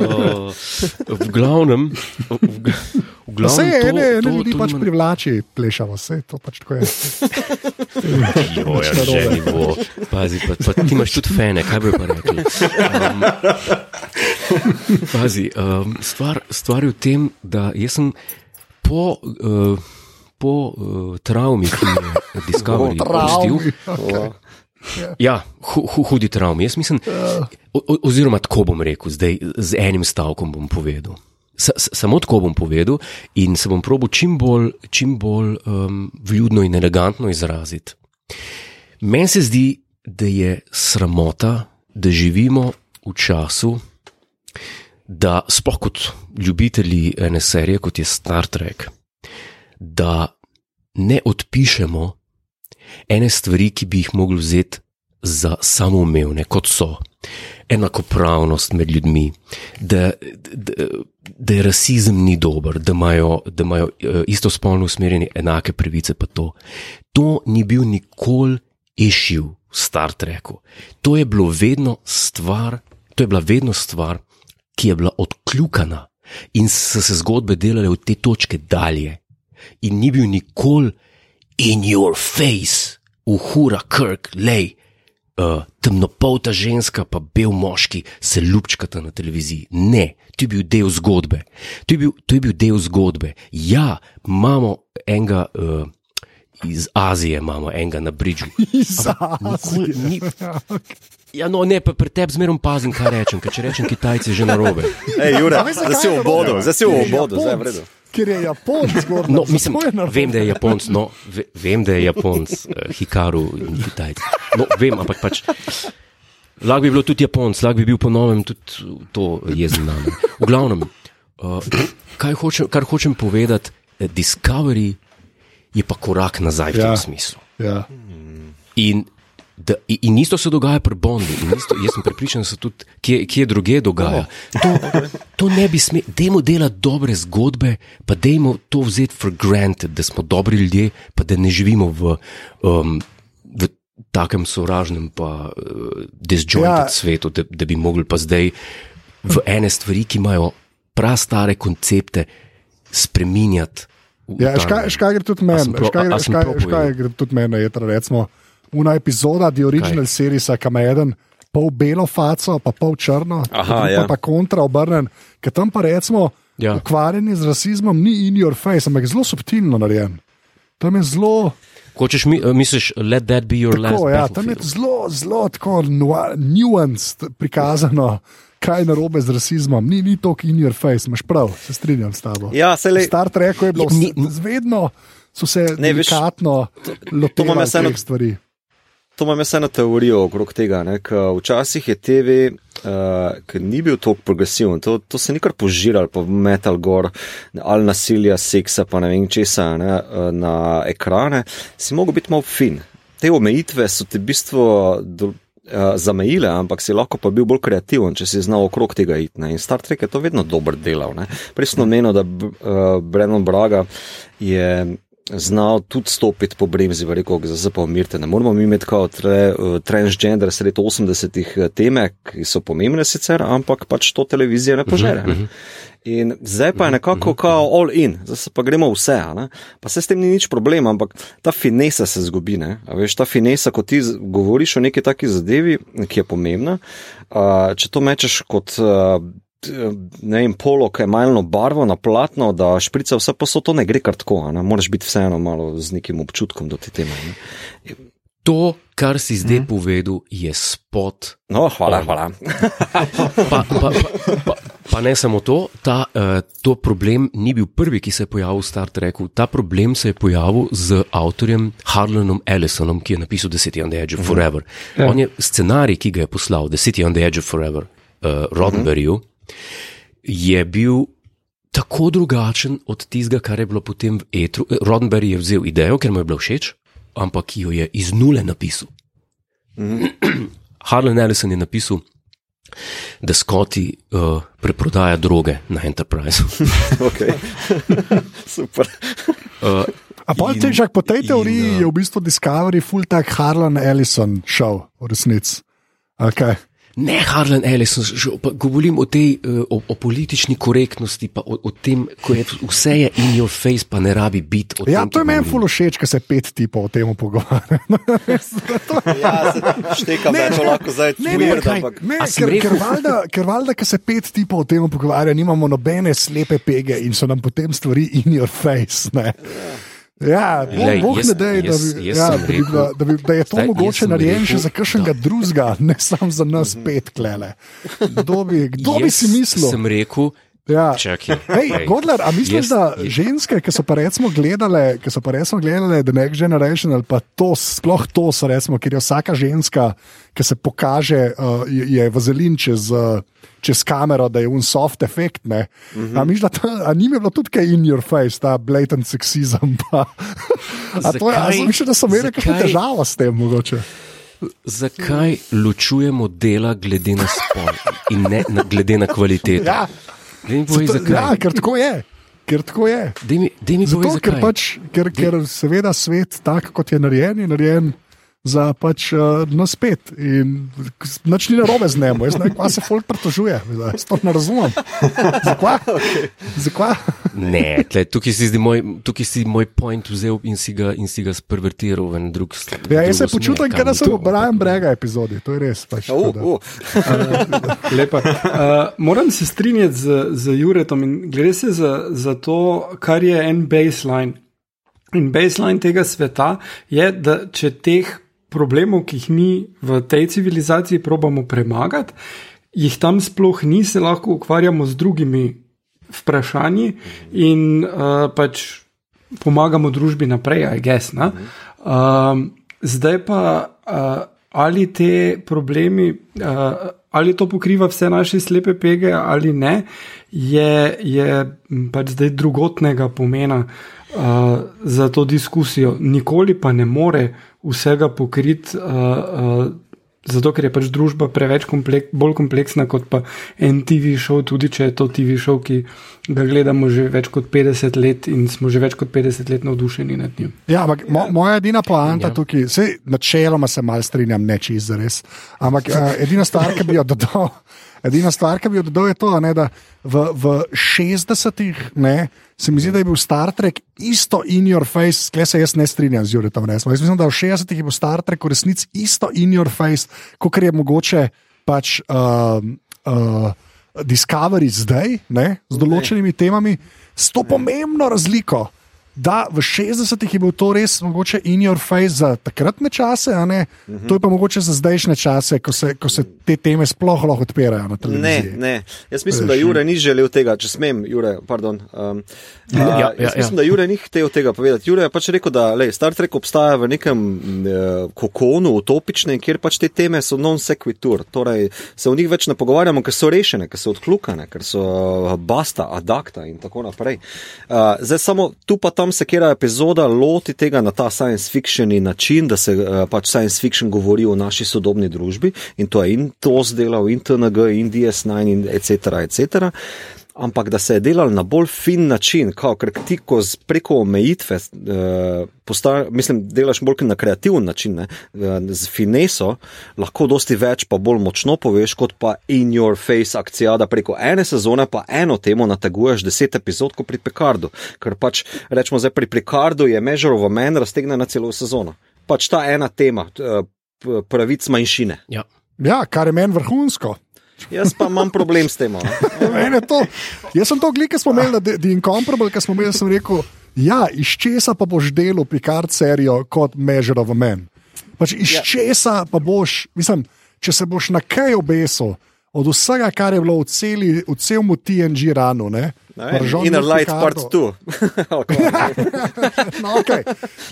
uh, v glavnem, v, v, glavnem Vse to, ene, ene to, ljudi pač nima- privlači, plešavo, vse to pač tako je. Jo, ja, že ni bo. Pazi, pa, pa ti imaš tudi fene, kaj bi pa rekli. Um, pazi, um, stvar, stvar je v tem, da jaz sem po, uh, po uh, travmi, ki je *laughs* Discovery pustil, *laughs* Travmi. Ja, hu, hu, hudi travmi. Jaz mislim, o, oziroma tako bom rekel, zdaj z enim stavkom bom povedal. Sa- samo tako bom povedal in se bom probil čim bolj, čim bolj um, vljudno in elegantno izraziti. Meni se zdi, da je sramota, da živimo v času, da sploh kot ljubitelji ene serije, kot je Star Trek, da ne odpišemo ene stvari, ki bi jih mogli vzeti za samoumevne, kot so enakopravnost med ljudmi, da, da, da rasizem ni dober, da imajo, da imajo eh, istospolno usmerjeni enake pravice. pa To. to ni bil nikoli išiv v Star Treku. To je, bilo vedno stvar, to je bila vedno stvar, ki je bila odkljukana in so se zgodbe delale od te točke dalje. In ni bil nikoli in your face, uhura Kirk, lej, uh, temnopolta ženska, pa bel moški se ljubčkata na televiziji. Ne, to je bil del zgodbe. To je bil, to je bil del zgodbe. Ja, imamo enega uh, iz Azije imamo enega na bridžu. *laughs* Iz Azije. ni- *laughs* Ja, no, ne, pa pri tebi zmerom pazim, kaj rečem, ker če rečem Kitajci, že narobe. Ej, veš, zdaj si v obodu, zdaj si v obodu, zdaj je v redu. Ker je Japonc zgodba. No, mislim, vem, da je Japonc, no, ve, vem, da je Japonc, uh, Hikaru in Kitajc. No, vem, ampak pač. Lahko bi bilo tudi Japonc, lahko bi bil ponovem tudi to jezen nam. V glavnem, uh, kaj hočem, kar hočem povedati, eh, Discovery je pa korak nazaj v Ja. tem smislu. Ja. In, da, in isto se dogaja pri Bondu. in Isto, jaz sem prepričan, da se tudi kje, kje druge dogaja. To, to ne bi smeli, dajmo delati dobre zgodbe, pa dajmo to vzeti for granted, da smo dobri ljudje, pa da ne živimo v, um, v takem sovražnem, pa uh, disjointed Ja. svetu, da, da bi mogli pa zdaj v ene stvari, ki imajo prastare koncepte, spreminjati. Ja, škaj, gre tudi meni, prav- škaj, prav gre tudi meni, je to recimo una epizoda, The Original Series, kam je eden pol belo faco, pa pol črno, Aha, ja. pa, kontra obrnen, ker tam pa recimo Ja. ukvarjanje z rasizmom ni in your face, ampak je zelo subtilno narejen. Tam je zelo, Hočeš mi, uh, misliš, let that be your last tako, ja, tam je zelo, zelo tako nua- nuanced prikazano, kaj je narobe z rasizmom. Ni, ni to in your face, imaš prav, se strinjam s tabo. Ja, se le. Star Trek je bilo ni- vedno, so se Ne, veš, delikatno imam lotevali teh stvari. To imam jaz eno teorijo okrog tega. Ne, včasih je TV, uh, ki ni bil tako progresiven, to, to se ni kar požiralo po metal gor, ali nasilja, seksa, pa ne vem česa ne, eh, na ekrane, si mogel biti malo fin. Te omejitve so te v bistvu. Do, Uh, zamejile, ampak si lahko pa bil bolj kreativen, če si znal okrog tega iti. ne. In Star Trek je to vedno dober delal. Prej sem omenil, da uh, Brennan Braga je znal tudi stopiti po bremzi, pa umirte. Ne moramo mi imeti kot tre, uh, transgender sred 80-ih eh, teme, ki so pomembne sicer, ampak pač to televizija ne požere. Ne? In zdaj pa je nekako kao all in, zdaj pa gremo vse, a ne? pa se s tem ni nič problem, ampak ta finesa se zgubi. Ne? A veš, ta finesa, ko ti govoriš o neki taki zadevi, ki je pomembna, uh, če to mečeš kot. Uh, Ne vem, polo, ki je malno barvo na platno, da šprica vse posod, to ne gre kar tako, a ne moraš biti vseeno malo z nekim občutkom do te teme. Ne? To, kar si zdaj povedal, je spot. No, hvala, hvala. Pa, pa, pa, pa, pa ne samo to, ta, uh, to problem ni bil prvi, ki se je pojavil v Star Treku. Ta problem se je pojavil z avtorjem Harlanom Ellisonom, ki je napisal The City on the Edge of Forever. Ja. On je scenarij, ki ga je poslal, The City on the Edge of Forever, uh, Roddenberryju, je bil. Tako drugačen od tistega, kar je bilo potem v etru. Roddenberry je vzel idejo, ker mu je bilo všeč, ampak jo je iz nule napisal. *clears throat* Harlan Ellison je napisal, da Scotty uh, preprodaja droge na Enterprise. *laughs* Okay. *laughs* Super. Uh, A pa In- te čak po tej in, teoriji uh, je v bistvu Discovery full tak Harlan Ellison šel v resnici. Okay. Ne Harlan Ellison, že, govorim o tej uh, o, o politični korektnosti, pa o, o tem, ko je vse je in your face, pa ne rabi biti. o Ja, tem, to je meni všeč, ker se pet tipov o tem pogovarja. *laughs* Ja, se štekam, da je to lahko zdaj Ne, ne, kaj? ampak Ne, ker, ker, valjda, ker valjda, ker se pet tipov o tem pogovarja, nimamo nobene slepe pege in so nam potem stvari in your face. Ne. Ja, Glej, Bog jaz- ne dej, da, jaz- bi, jaz ja, sem da, bi, rekel- da, bi, da je to Zdaj, jaz mogoče narejeno še za kakšnega drugega, ne samo za nas pet klele. Kdo bi, kdo bi Jaz si mislil? Sem rekel, Ja. čakaj. Hej, ej, Godler, a misliš, jaz- da je- ženske, ki so pa recimo gledale, ki so pa recimo gledale The Next Generation ali pa to, sploh to so recimo, ker je vsaka ženska, ki se pokaže, uh, je, je vazelin čez, uh, čez kamero, da je un soft efekt. Mm -hmm. A misliš, da ta, a ni mi bilo tudi kaj in your face, ta blatant seksizem? Pa. A to je, a Zakaj- mislim, da so imeli kakšno zakaj- težavo s tem mogoče. Zakaj ločujemo dela glede na spol in ne na, glede na kvaliteto? Ja, povej, zato, zakaj. ja, ker tako je. Ker tako je. Daj mi, daj mi povej, Zato, ker, pač, ker, ker seveda svet, tak kot je narejen, je narejen za pač, uh, nas pet. In nič ni narobe z njim, jaz ne vem, kaj se folk pritožuje. Jaz to ne razumem. Zakaj? Zakaj? Ne, tle, tukaj, si moj, tukaj si moj point vzel in si ga, in si ga spervertiral v en drug smer. Ja, jaz se počutim, ker sem v Brian Brega epizodi, to je res. Pač, Uh, tako da- uh. *laughs* Lepa. Uh, moram se strinjati z, z Juretom in gre se za, za to, kar je en baseline. In baseline tega sveta je, da če teh problemov, ki jih mi v tej civilizaciji probamo premagati, jih tam sploh ni, se lahko ukvarjamo z drugimi vprašanji in uh, pač pomagamo družbi naprej, aj gess. Uh, zdaj pa, uh, ali te problemi, uh, ali to pokriva vse naše slepe pege ali ne, je, je pač zdaj drugotnega pomena. Uh, za to diskusijo, nikoli pa ne more vsega pokriti, uh, uh, zato ker je pač družba preveč komplek, bolj kompleksna kot pa en TV šov, tudi če je to TV šov, ki ga gledamo že več kot 50 let in smo že več kot 50 let navdušeni nad njim. Ja, ampak mo, moja edina poanta ja. tukaj, vse načeloma se mal strinjam, neči za res. Ampak uh, edina stvar, ki bi jo dodal. Edina stvar, ki bi jo dodal, je to, ne, da v, v 60-ih se mi zdi, da je bil Star Trek isto in your face, skle se jaz ne strinjam z Jurjem. Jaz mislim, da v 60-ih je bil Star Trek v resnici isto in your face, kot je mogoče pač. Uh, uh, Discovery zdaj, ne, z določenimi temami, s to pomembno razliko, da v 60-ih je bil to res mogoče in your face za takratne čase, uh -huh. to je pa mogoče za zdajšnje čase, ko se, ko se te teme sploh lahko odpirajo na televiziji. Ne, ne. Jaz mislim, da Jure ni želel tega, če smem, Jure, pardon. Um, ja, ja, ja, jaz mislim, ja. da Jure ni hotel tega povedati. Jure je pač rekel, da lej, Star Trek obstaja v nekem uh, kokonu, utopičnem, kjer pač te teme so non sequitur, torej se o njih več ne pogovarjamo, ker so rešene, ker so odklukane, ker so uh, basta, adakta in tako naprej. Uh, zdaj samo tu pa tam se kera epizoda loti tega na ta science fiction način, da se uh, pač science fiction govori o naši sodobni družbi in to je in to zdelal, in TNG, in DS9, in etc. etc. Ampak da se je delal na bolj fin način, kao, ker ti ko preko omejitve, uh, posta, mislim, delaš bolj na kreativen način, ne, uh, z fineso, lahko dosti več, pa bolj močno poveš, kot pa in your face akcija, da preko ene sezone pa eno temo nateguješ deset epizod, kot pri Pekardu. Ker pač rečemo, zdaj pri Pekardu je Measure of a Man raztegnjena na celo sezono. Pač ta ena tema, uh, pravic manjšine. Ja. ja, kar je meni vrhunsko. Jaz pa imam problem s tem. Jaz sem to gledal, ki smo imeli, da je incomparable, ki smo imeli, sem rekel, ja, iz česa pa boš delal Picard serijo kot Measure of a Man. Pač iz ja. česa pa boš, mislim, če se boš na kaj obesil od vsega, kar je bilo v, celi, v celem TNG ranu. Ne? Inner light part 2. *laughs* *laughs* no, okay.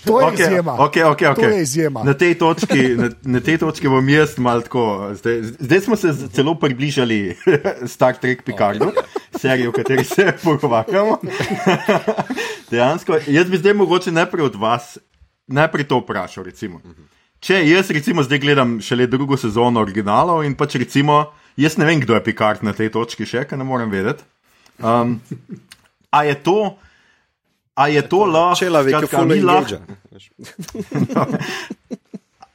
To je okay, izjema. Okay, okay, okay. To je izjema. Na tej točki, na, na tej točki bom jaz malo tako. Zdaj, zdaj smo se celo približali *laughs* Star Trek Picardu, serijo, o kateri se pogovarjamo. Dejansko, jaz bi zdaj mogoče najprej od vas, najprej to vprašal. Recimo. Če jaz recimo zdaj gledam šele drugo sezono originalov in pač recimo. Jaz ne vem, kdo je Picard na tej točki, še kaj ne morem vedeti. Um, a je to, a je to lahko, če lahko rečemo, ni lahko? *laughs*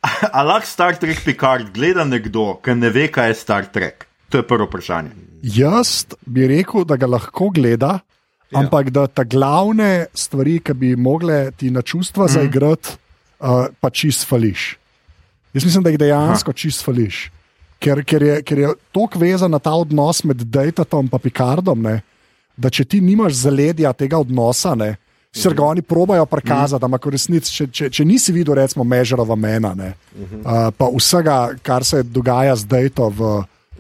A lahko Star Trek Picard gleda nekdo, ki ne ve, kaj je Star Trek? To je prvo vprašanje. Jaz bi rekel, da ga lahko gleda, ja. ampak da ta glavne stvari, ki bi mogle ti na čustva mm. zaigrati, uh, pa čist fališ. Jaz mislim, da jih dejansko čist fališ ker, ker je, je tako vezan ta odnos med Dejtom in Picardom, ne, da če ti nimaš zaledja tega odnosa, ne, se ga oni probajo prikazati, ampak v resnici, če, če, če nisi videl, recimo, Mežerova mena, ne, uh, pa vsega, kar se dogaja z Dejtom v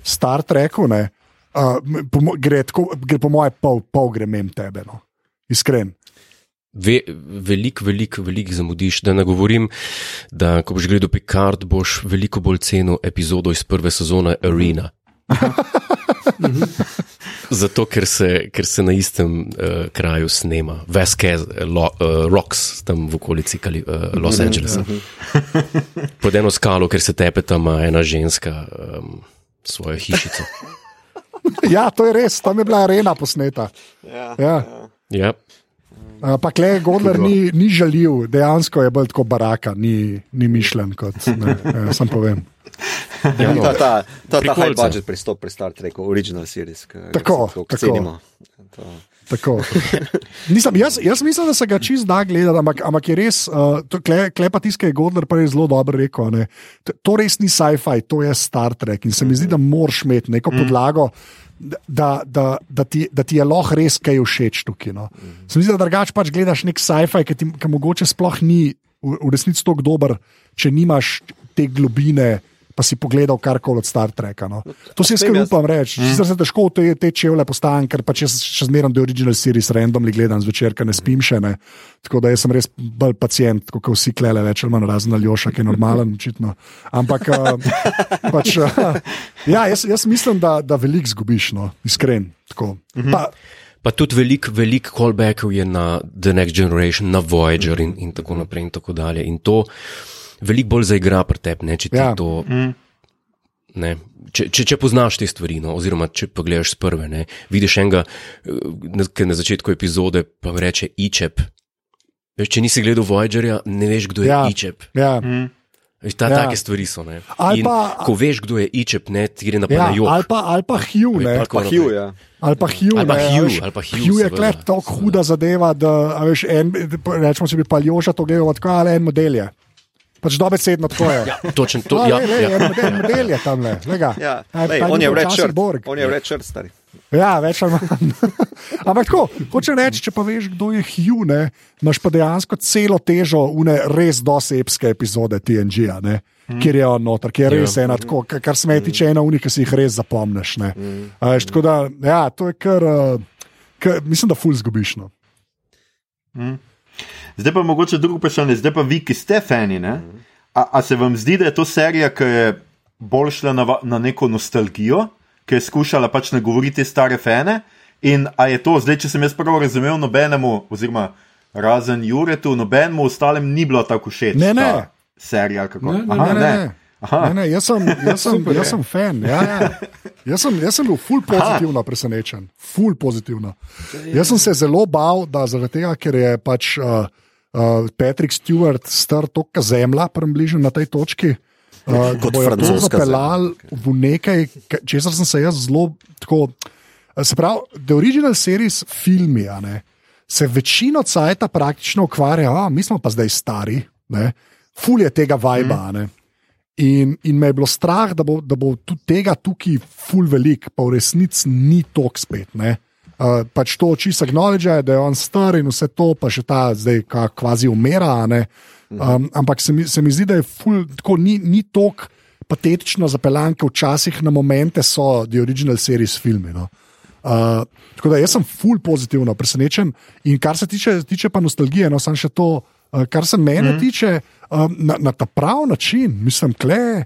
Star Treku, ne, uh, po, gre, tako, gre po moje pol, pol gremem tebe, no. iskren veliko, veliko, veliko zamudiš. Da ne govorim, da ko boš gledal Picard, boš veliko bolj cenil epizodo iz prve sezone Arena. Zato, ker se, ker se na istem uh, kraju snema, Veskez, uh, Rocks, tam v okolici Kali, uh, Los Angelesa. Pod eno skalo, ker se tepe tam ena ženska um, svojo hišico. ja, to je res, tam je bila arena posneta. Ja. ja. ja. Pa klej, Godler ni, ni žaljiv, dejansko je bolj kot baraka, ni, ni mišljen kot ne, sam povem. Ja. Ta, ta, ta, ta high budget pristop pri Star Treku, original series. Tako, tako. Cenimo. To. Tako. Nisem, jaz, jaz mislim, da se ga čist da gledati, ampak, ampak je res, uh, klepa tiskaj Godler pa je zelo dobro rekel. Ne. To, res ni sci-fi, to je Star Trek in se mi zdi, da moraš imeti neko podlago. Da, da, da, ti, da ti je lahko res kaj všeč tukaj. No. Se mi zdi, da drugače pač gledaš nek sci-fi, ki ti ki mogoče sploh ni v, v resnici tako dober, če nimaš te globine, pa si pogledal karkoli od Star Treka. No. To si jaz kar upam reči. Mm. Sicer se težko te, te čevlje postavim, ker pač jaz še zmeraj do original series randomly gledam zvečer, ker ne spim še ne. Tako da jaz sem res bolj pacijent, kot vsi klele, več ali manj razen Aljoša, ki je normalen, *laughs* očitno. Ampak uh, pač, uh, ja, jaz, jaz mislim, da, da veliko zgubiš, no, iskren. Tako. Mm -hmm. pa, Pa tudi veliko velik callbackov je na The Next Generation, na Voyager in, in tako naprej. In tako dalje. In to veliko bolj zaigra pri tebi, če ti ja. to. Ne, če, če, če poznaš te stvari, no, oziroma če pogledaš sprve, ne, vidiš enega, ki na začetku epizode pa reče Ičep. Veš, če nisi gledal Voyagerja, ne veš, kdo je Ja. Ičep. ja. Mm. Veš, ta, Ja. ja. Take stvari so. Ali pa- ko veš, kdo je Ičep, ne, ti gre naprej Ja, na ali pa, ali pa Hugh, ne. Pa Pa. Hugh, ja. Ali pa Hugh, Ali pa Hugh, ali pa Hugh, Hugh je klep tako huda zadeva, da veš, en, rečemo, če bi pa Joža to gledal, tako ali en model je. Pač dobesedno tako je. Ja, točen, to, No, ja, lej, lej, ja. En, model, en model je tam le. Ja, lej, on je red shirt. On je red shirt, stari. Ja, več ali manj. *laughs* Ampak tako, hoče reči, če pa veš, kdo je Hugh, ne, imaš pa dejansko celo težo une res dosebske epizode TNG-ja, ne, kjer je on noter, kjer je res ena, tako, ka- kar se me tiče, ena unika, ki si jih res zapomniš. Ne. A Veš, tako da, ja, to je kar, uh, kar mislim, da ful zgubiš. No. Zdaj pa mogoče drugo vprašanje, zdaj pa vi, ki ste fani. Ne? A, a se vam zdi, da je to serija, ki je bolj šla na, na neko nostalgijo, ki je skušala pač ne govoriti stare fane? In a je to, zdaj, če sem jaz prav razumel, nobenemu, oziroma razen Juretu, nobenemu ostalem ni bilo tako všeč. Ne, ne. Serija, kako? Ne, ne, Aha, Ne, ne, ne. Aha. Ne, ne, jaz sem, jaz sem, jaz sem fan. Ja, ja. Jaz, sem, jaz sem bil ful pozitivno presenečen. Ful pozitivno. Jaz sem se zelo bal, da zaradi tega, ker je pač uh, uh, Patrick Stewart star toliko zemlja, približno na tej točki. Uh, Kot to francoska zapeljali v nekaj, ka- česar sem se jaz zelo tako. eh, Se pravi, The Original Series filmi, ne, se večino cajta praktično ukvarja, a mi smo pa zdaj stari, ne, ful je tega vajba. Mm. In, in me je bilo strah, da bo, da bo tudi tega tukaj ful velik, pa v resnici ni tok spet. Ne. Uh, pač to oči se acknowledge, da je on star in vse to, pa še ta zdaj ka, kvazi umira. Um, ampak se mi, se mi zdi, da je ful, tako, ni, ni tok patetično zapeljan, ker včasih na momente so The Original Series filmi. No. Uh, tako da jaz sem ful pozitivno presenečen. In kar se tiče, tiče pa nostalgije, no, sem še to, uh, kar se mene mm. tiče, um, na, na ta prav način, mislim, kle.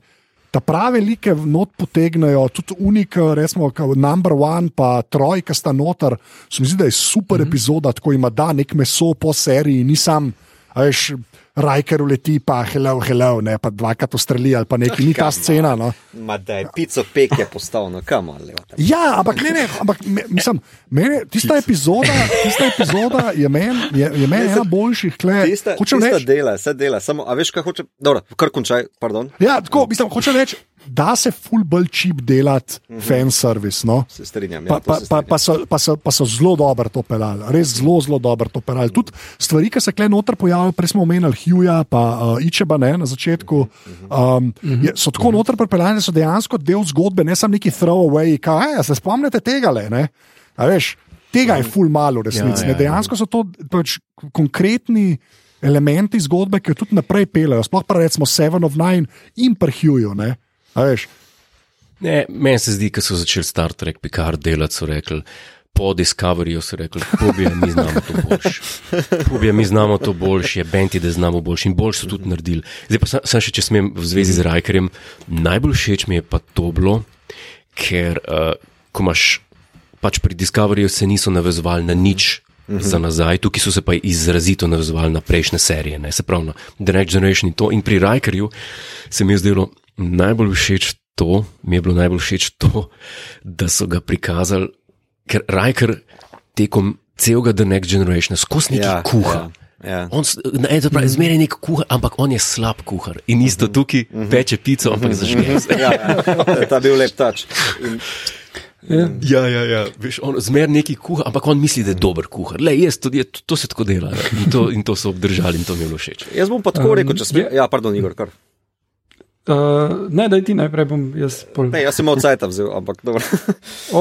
Ta prave like not potegnejo, tudi unik, recimo, number one, pa troj, ki sta noter. Se mi zdi, da je super mm -hmm. epizoda, tako ima da nek meso po seriji, nisem, veš, rajker uleti, pa hello, hello, ne pa dvakrat ustreli ali pa neki, ni ta scena. No. Ma da je pico pek je postal, no kam ali. Ja, ampak ne, ne, ampak me, mislim, mene, tista epizoda, tista epizoda je meni je, je men ena boljših, kle. Tista, tista reči, dela, vse dela, samo, a veš, kaj hoče, dobro, kar končaj, pardon, ja, tako, mislim, hočem reči, da se full bolj čip delati mm -hmm. fan service. No? se strinjam. Pa, Ja, to pa, se pa, strinjam. pa, so, pa, so, pa so zelo dobro to pelali, res zelo, zelo dobro to pelali. Tudi stvari, ki se kle noter pojavljajo, prej smo omenjali Hugha, pa uh, Ičeba ne, na začetku, um, je, so tako noter pripeljani, da so dejansko del zgodbe, ne samo neki throwaway, kaj ja, se spomnite tega le. Ne? A Veš, tega je ful malo, resnici. Ja, Ja, ja, ja, Dejansko so to pač konkretni. Elementi zgodbe, ki jo tudi naprej pelejo, sploh pa recimo Seven of Nine in prehjujo. Ne, meni se zdi, da so začeli Star Trek Picard delati, so rekli. Po Discoveryju so rekli, pobija, mi znamo to boljš. Pobija, mi znamo to boljš, je Benti, da znamo boljš in boljš so tudi naredili. Zdaj pa sem, sem še, če smem v zvezi z Rajkerjem, najbolj všeč mi je pa to bilo, ker uh, ko imaš pač pri Discoveryju se niso navezovali na nič. Za nazaj, tukaj so se pa izrazito navezovali na prejšnje serije, ne se pravi na The Next Generation in to. In pri Rajkerju se mi je zdelo najbolj všeč to, mi je bilo najbolj všeč to, da so ga prikazali, ker Rajker tekom celega The Next Generation skozi neki ja, kuha. Ja, ja. On na eni strani zmeraj nek kuhar, ampak on je slab kuhar. In isto tukaj peče pico, ampak zažge se. Ja, ja, ta je bil lep tač. In, Ja. Ja, ja, ja. Veš, on zmer neki kuha, ampak on misli, da je dober kuhar. Le, jaz, to, je, to se tako dela. ne. In to, in to so obdržali in to mi je bilo všeč. Jaz bom pa tako Um, rekel, če smem. Ja, pardon, Igor, kar. Uh, ne, da ti najprej bom jaz pol. Ne, jaz sem od cajta vzel, ampak dobro.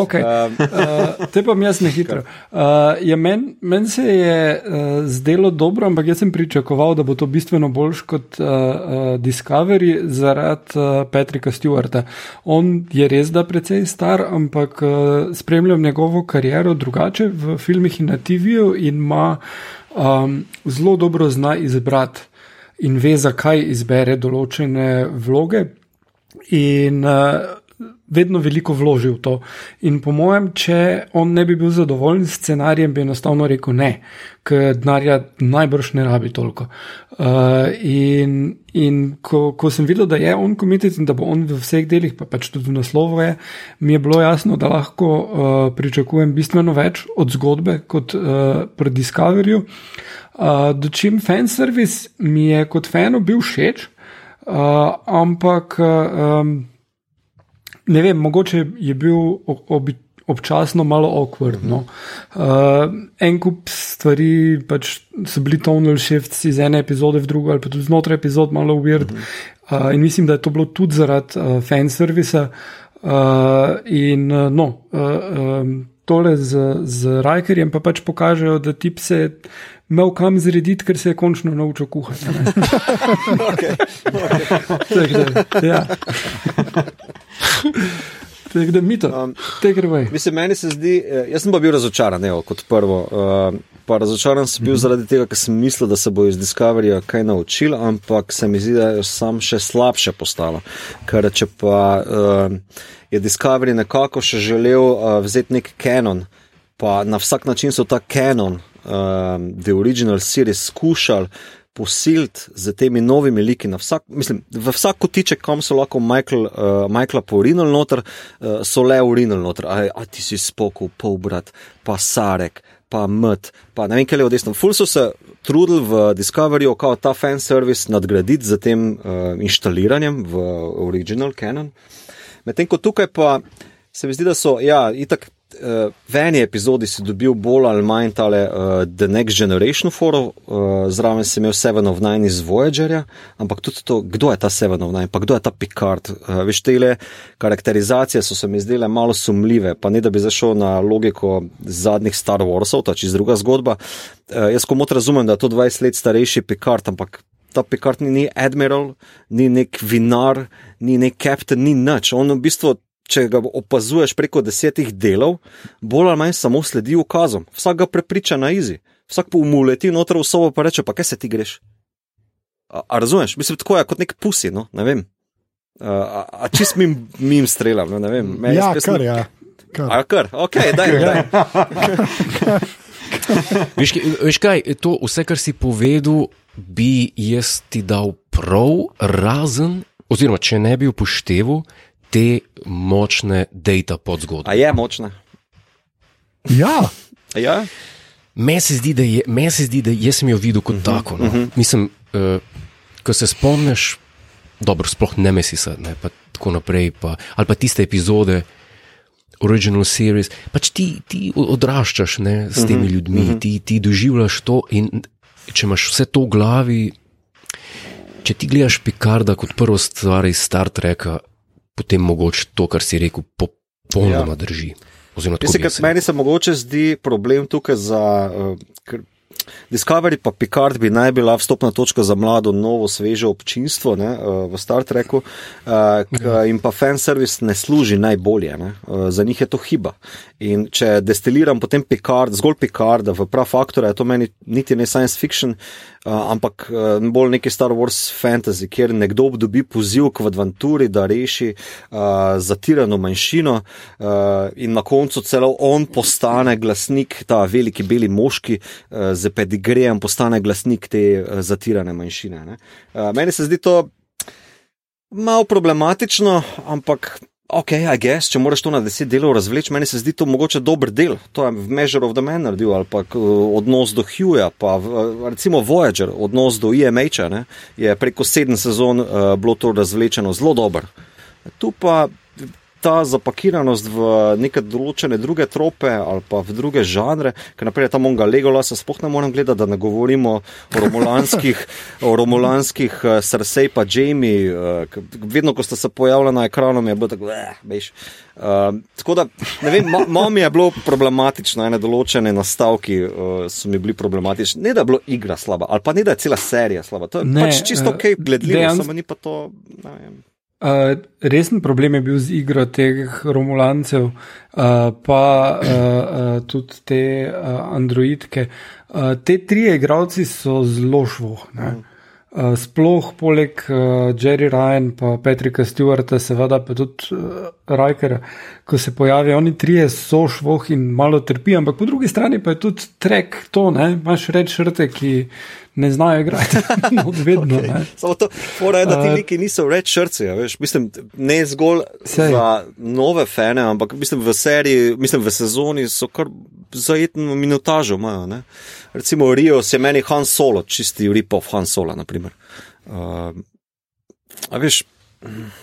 Okay. Um, Uh, te mi jaz ne hitro. Uh, ja, Meni men se je uh, zdelo dobro, ampak jaz sem pričakoval, da bo to bistveno boljš kot uh, uh, Discovery zaradi uh, Patrika Stewarta. On je res da precej star, ampak uh, spremljam njegovo kariero drugače v filmih in na TV-ju in ima um, zelo dobro zna izbrati in ve, zakaj izbere določene vloge. In uh, vedno veliko vloži v to. In po mojem, če on ne bi bil zadovoljen s scenarijem, bi enostavno rekel ne, ker denarja najbrž ne rabi toliko. Uh, in in ko, ko sem videl, da je on komitet in da bo on v vseh delih, pa pač tudi v naslovu, je, mi je bilo jasno, da lahko uh, pričakujem bistveno več od zgodbe kot uh, pri Discoveryju. Uh, Dočim fanservice mi je kot fanu bil všeč, uh, ampak. Uh, um, ne vem, mogoče je bil o- obi, občasno malo awkward. No. Uh, en kup stvari pač so bili tonal shifts iz ene epizode v drugo, ali pa tudi znotraj epizod malo weird. Uh, in mislim, da je to bilo tudi zaradi uh, fanservisa. Uh, in uh, no, uh, um, tole z, z Rajkerjem pa pač pokažejo, da tip se je imel kam zrediti, ker se je končno naučil kuhati. a ne. *laughs* Tako ja. Tako da mi to, Um, take it away. Mislim, meni se zdi, eh, jaz sem pa bil razočaran, evo, kot prvo. Uh, pa razočaran sem bil Mhm. zaradi tega, ker sem mislil, da se bo iz Discoveryja kaj naučil, ampak se mi zdi, da je sam še slabše postalo. Ker če pa uh, je Discovery nekako še želel uh, vzeti nek kanon, pa na vsak način so ta kanon, uh, The Original Series, skušali posiliti z temi novimi liki. Vsak, mislim, v vsak kotiček, kam so lahko Michael, uh, Michaela porinili noter, uh, so le urinili noter. A, a ti si spokov, polbrat, pa Sarek, pa Mt, pa ne vem, kaj je od desno. Ful so se trudili v Discoveryju, kao ta fan service nadgraditi z tem uh, inštaliranjem v Original Canon. Medtem ko tukaj pa se mi zdi, da so, ja, itak. Uh, v eni epizodi si dobil bolj ali manj tale uh, The Next Generation forum, uh, zraven si imel Seven of Nine iz Voyagerja, ampak tudi to, kdo je ta Seven of Nine, pa kdo je ta Picard. Uh, veš, te karakterizacije so se mi zdele malo sumljive, pa ne da bi zašel na logiko zadnjih Star Warsov, ta čez druga zgodba. Uh, jaz komot razumem, da je to 20 let starejši Picard, ampak ta Picard ni, ni admiral, ni nek vinar, ni nek kapten, ni nič. On v bistvu če ga opazuješ preko desetih delov, bolj ali manj samo sledi ukazom. Vsak ga prepriča na izi, vsak pa umuleti noter v sobo in reče: Pa kaj se ti greš? A, a razumeš? Mislim, tako je kot nek pusi, no, ne vem. A, a, a čist mim, mim strelam, no, ne vem. Meni Ja, spet kar, ja. Kar. A, kar, ok, daj, daj. *laughs* Veš, veš kaj, to vse, kar si povedal, bi jaz ti dal prav, razen, oziroma če ne bi upošteval te močne data podzgodbe. A je močna. Ja, A Ja, Meni se zdi, da je, se zdi, da jaz sem jo videl kot uh -huh, tako. No. Uh -huh. Mislim, uh, ko se spomniš, dobro, sploh ne mesisa, ne pa tako naprej, pa, ali pa tiste epizode. Original series, pač ti, ti odraščaš ne, s temi ljudmi, uh -huh. ti, ti doživljaš to. In če imaš vse to v glavi, če ti gledaš Picarda kot prvo stvar iz Star Treka, potem mogoče to, kar si rekel, popolnoma ja. drži. Oziroma, Mislim, ker jaz meni se mogoče zdi problem tukaj za. Uh, ker Discovery pa Picard bi naj bila vstopna točka za mlado, novo, sveže občinstvo ne, uh, v Star Treku, uh, k, in pa fan service ne služi najbolje, ne, za njih je to hiba. In če destiliram potem Picard, zgolj Picarda v prav faktor, je to meni niti ne science fiction, ampak uh, bolj neki Star Wars fantasy, kjer nekdo dobi poziv k adventuri, da reši uh, zatirano manjšino uh, in na koncu celo on postane glasnik, ta veliki beli moški uh, z pedigrejem postane glasnik te uh, zatirane manjšine. ne. Uh, meni se zdi to malo problematično, ampak. Ok, I guess, če moraš to na deset delov razvleči, meni se zdi to mogoče dober del. To je v Measure of the Man naredil, ali pa odnos do Hughja, pa recimo Voyager, odnos do IMH-a, ne, je preko sedem sezon uh, bilo to razvlečeno zelo dober. Tu pa ta zapakiranost v neke določene druge trope ali pa v druge žanre, ker naprej tam onga Legolasa sploh ne morem gledati, da ne govorimo o romulanskih, o romulanskih uh, Cersei pa Jamie, uh, vedno, ko sta se pojavila na ekranu, je bilo tako, eh, veš. Uh, tako da, ne vem, malo mi je bilo problematično, ene določene nastavki uh, so mi bili problematični. Ne da je bila igra slaba, ali pa ne da je cela serija slaba. To je ne, pač čisto ok, gledljivo, dejansko, samo ni pa to. Uh, resen problem je bil z igro teh romulancev, uh, pa uh, uh, tudi te uh, androidke. Uh, te tri igralci so zelo švohne. Uh. Uh, sploh poleg uh, Jerry Ryan in Patrika Stewarta, seveda pa tudi uh, Riker, ko se pojavijo, oni trije so švoh in malo trpijo, ampak po drugi strani pa je tudi trek to, ne, imaš reč šrte, ki ne znajo igrati. *laughs* no, vedno. Okay. Samo to, mora je, da ti neki niso reč šrce, ja, veš, mislim, ne zgolj Sej. za nove fane, ampak mislim v seriji, mislim v sezoni so kar zajetno minutažo imajo, ne recimo Rio se meni Han Solo, čisti ripov Han Solo. Uh, a veš.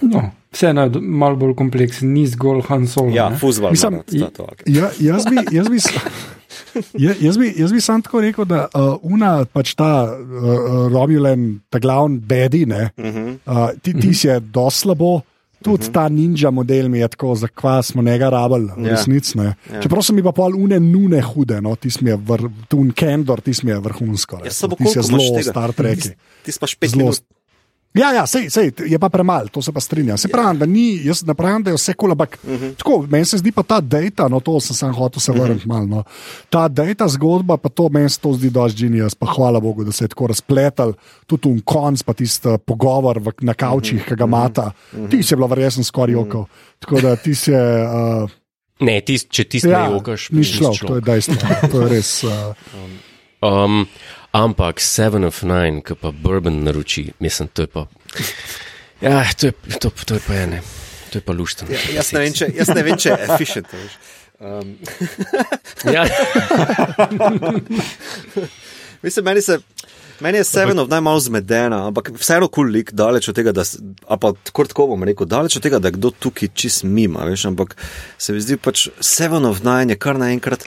No, vse je malo bolj kompleksno, ni zgolj Han Solo. Ja, fuzbol. Mislim, ja, ja, jaz bi. Jaz bi *laughs* Jaz bi, jaz bi sam tako rekel, da uh, una, pač ta uh, Romulan, ta glavni bedi, uh -huh. uh, ti, ti si je dosti slabo, Tudi uh mhm. -huh. ta ninja model mi je tako, zakaj smo njega rabili, ja. resnici. Yeah. Yeah. Čeprav so mi pa pol une nune hude, no, ti smo vr, tu un kendor, ti smo vrhunsko. Ja, ti si zelo star trek. Ti, ti si pa špecljiv. Ja, ja sej, sej, je pa premalo, to se pa strinjam. Se ja. pravi, da ni, jaz ne pravim, da je vse kul, ampak uh mhm. -huh. tako, meni se zdi pa ta data, no to sem sam hotel se vrniti uh mhm. -huh. malo. No. Ta data zgodba, pa to meni se to zdi dož genijas, pa hvala Bogu, da se je tako razpletel, tudi v konc, pa tisti uh, pogovor v, na kavčih, uh -huh. ki ga mata. Uh -huh. Ti si bilo verjetno skoraj jokal. Uh -huh. Tako da ti si. Uh, ne, tis, če ti si ja, ne jokaš, ni šlo, to je dejstvo. To je res. Uh, *laughs* um, ampak Seven of Nine, ki pa Bourbon naroči, mislim, to je pa. Ja, to je, to, to je pa ene, to je pa luštno. Ja, jaz, jaz ne vem, če je efficient. Um. ja. *laughs* mislim, meni se. Meni je Seven of najmanj zmedena, ampak vseeno kul cool lik, daleč od tega, da, pa tako tako bom rekel, daleč od tega, da kdo tukaj čist mima, veš, ampak se mi zdi pač Seven of Nine je kar naenkrat,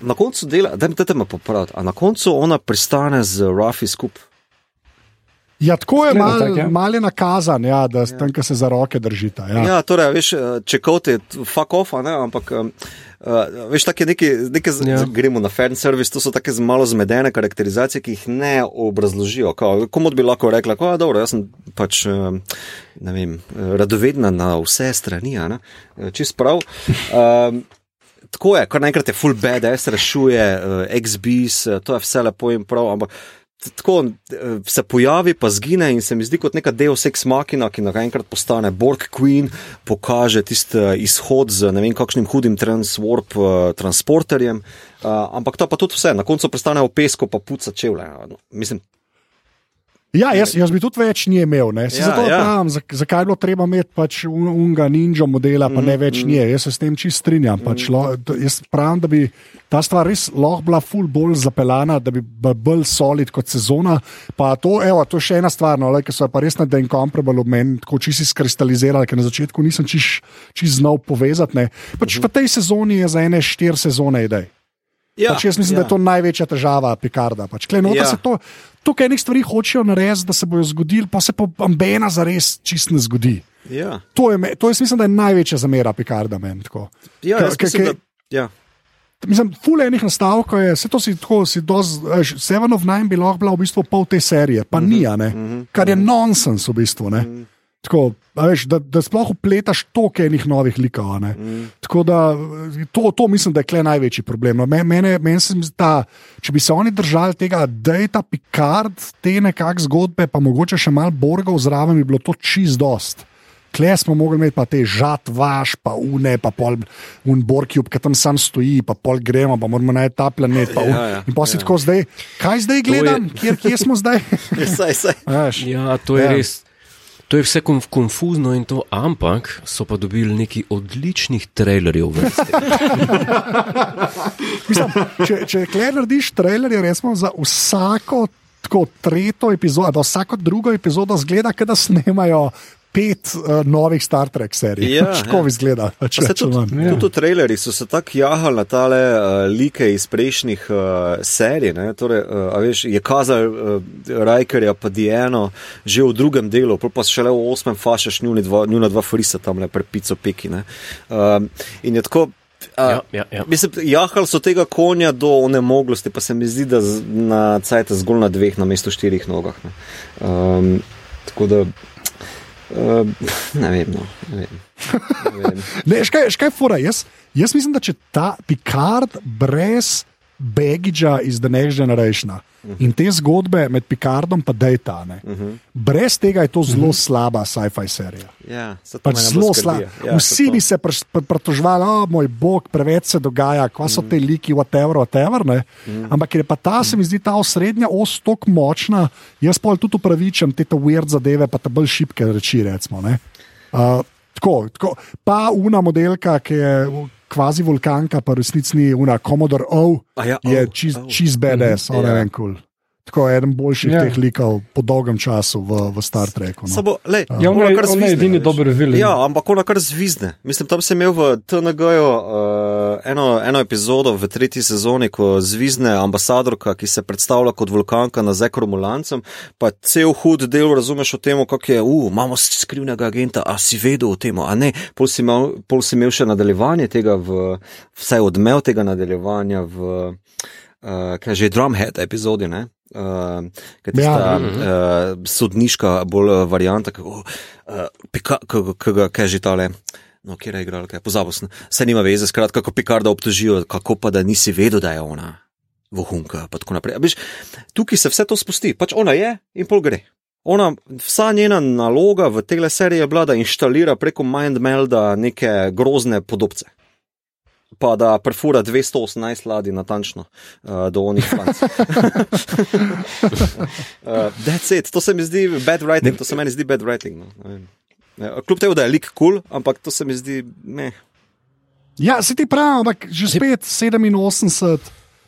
na koncu dela, da te me popraviti, a na koncu ona pristane z Rafi skupaj. Ja, tako je malo ja. mal nakazan, ja, da ja. tam, se za roke držite. Ja. ja, torej, veš, če kot je, fuck off, ne, ampak. Uh, veš, tako je nekaj, nekaj ja. gremo na fan service, to so tako malo zmedene karakterizacije, ki jih ne obrazložijo. Komu bi lahko rekla, da je jaz sem pač, vem, radovedna na vse strani, čist prav. Um, Tako je, kar naenkrat je full da se rešuje, uh, XBs, uh, to je vse lepo in prav, ampak tako eh, se pojavi, pa zgine in se mi zdi kot neka del seks makina, ki naenkrat postane Borg Queen, pokaže tisti eh, izhod z ne vem kakšnim hudim transwarp uh, transporterjem. Uh, ampak to pa tudi vse, na koncu prestane v pesku, pa puca čevlje. No, mislim, Ja, jaz, jaz bi tudi več ni imel. Ja, zato ja. pravim, zakaj je bilo treba imeti pač unga ninja modela, pa mm, ne več mm. nije. Jaz se s tem čist strinjam. Pač mm. lo, jaz pravim, da bi ta stvar res lahko bila ful bolj zapeljana, da bi bila bolj solid kot sezona. Pa to, evo, to je še ena stvar, no, ki so pa res na den comparable ob meni, tako čisto skristalizirali, ker na začetku nisem čist znal povezati. Pač mm -hmm. V tej sezoni je za ene štiri sezone idej. Ja, pač jaz mislim, ja. da je to največja težava Picarda. Pač, Klej, ja. to, tukaj nekaj stvari hočejo narediti, da se bojo zgodili, pa se pa ambena za res čist ne zgodi. Ja. To, je, to je, mislim, da je največja zamera Picarda. Men, ja, ka, ka, ka, ja. Mislim, fule enih nastavkov je, se to si tako, si doz, Seven of Nine bi lahko bila v bistvu pol te serije, pa mm -hmm. ni, mm -hmm. kar je nonsens v bistvu. Mm -hmm. Tako, veš, da, da sploh upletaš toliko enih novih likov. Mm. Tako da to, to mislim, da je kle največji problem. No, mene, mene se zdi, da če bi se oni držali tega, da je ta Picard, te nekakšne zgodbe, pa mogoče še malo borgov zraven, bi bilo to čist dost. Kle smo mogli imeti pa te žat, vaš, pa une, pa pol un borkjub, ki tam sam stoji, pa pol gremo, pa moramo najti ta planet. Pa ja, ja, in pa si ja. tako zdaj, kaj zdaj gledam, je... kje, kje smo zdaj? *laughs* saj, saj. Ja, to je ja. res. To je vse konf konfuzno in to, ampak so pa dobili neki odličnih trailerjev. *laughs* Mislim, če če narediš trailerje, resmo za vsako tako, tretjo epizodo, da vsako drugo epizodo zgleda, da snemajo pet uh, novih Star Trek serij. Ja, *laughs* Tako ja. izgleda. Pa Če, se tudi. Ja. tudi v trailerjih so se tako jahali na tale uh, like iz prejšnjih uh, serij. ne. Torej, uh, a veš, je kazal uh, Rajkerja pa Dieno že v drugem delu, pa šele v osmem fašeš njuna dva, njuna dva frisa tam le prepico peki. ne. Um, in je tako. Ja, Uh, ja, ja. Mislim, jahali so tega konja do onemoglosti, pa se mi zdi, da z, na cajt zgolj na dveh, na mesto štirih nogah. Ne. Um, tako da, uh, ne vem, no, ne vem. Ne vem. *laughs* Ne, škaj, škaj fora, jaz, jaz mislim, da če ta Picard brez Begidža iz The Next Generation Mhm. in te zgodbe med Picardom in Data, ne, brez tega je to zelo slaba sci-fi serija. Ja, Pač zelo skrbi, Ja, Vsi bi se pr- pr- pritoževali, oh, moj bog, preveč se dogaja, kva so te liki, whatever, whatever. Ne? Ampak ker je pa ta, se mi zdi, ta osrednja os tako močna, jaz pa tudi upravičam te te weird zadeve, pa te bolj šibke reči. Recimo, ne. uh, tako, tako. Pa una modelka, ki je kvazi vulkanka, pa resnici ni una Commodore O, ja, je O, čist, O. čist BDS, mm, Ja. ne vem, kul. Cool. Tako je eden boljših Ja. yeah. teh likov po dolgem času v, v Star Treku. No. Samo, lej, Ja, on ona je, kar on je zvizne, edini dober vilen. Ja, ampak ona kar zvizne. Mislim, tam sem imel v TNG-ju uh, eno, eno epizodo v tretji sezoni, ko zvizne ambasadorka, ki se predstavlja kot vulkanka na Zekromulancem, pa cel hud del razumeš o tem, kako je, uh, imamo skrivnega agenta, a si vedel o tem, a ne. Pol si, imel, pol si imel še nadaljevanje tega, v, vsaj odmev tega nadaljevanja v, uh, kaj že, Drumhead epizodi, ne. Uh, kaj tista, Ja. uh, sodniška bolj uh, varianta, kako uh, ga kaže tale. No, kje je igral, kaj pozabil sem. Se nima veze, skratka, kako Picarda obtožijo, kako pa da nisi vedel, da je ona vohunka. pa tako naprej. Veš, tukaj se vse to spusti, pač ona je in pol gre. Ona, vsa njena naloga v tej seriji je bila, da inštalira preko MindMelda neke grozne podobce. Pa da perfura 218 ladij natančno uh, do onih fanc. uh, *laughs* that's it, to se mi zdi bad writing, to se meni zdi bad writing. No. Ne. Ne, Kljub temu, da je lik kul, cool, ampak to se mi zdi. Ne. Ja, se ti pravi, ampak že spet 87,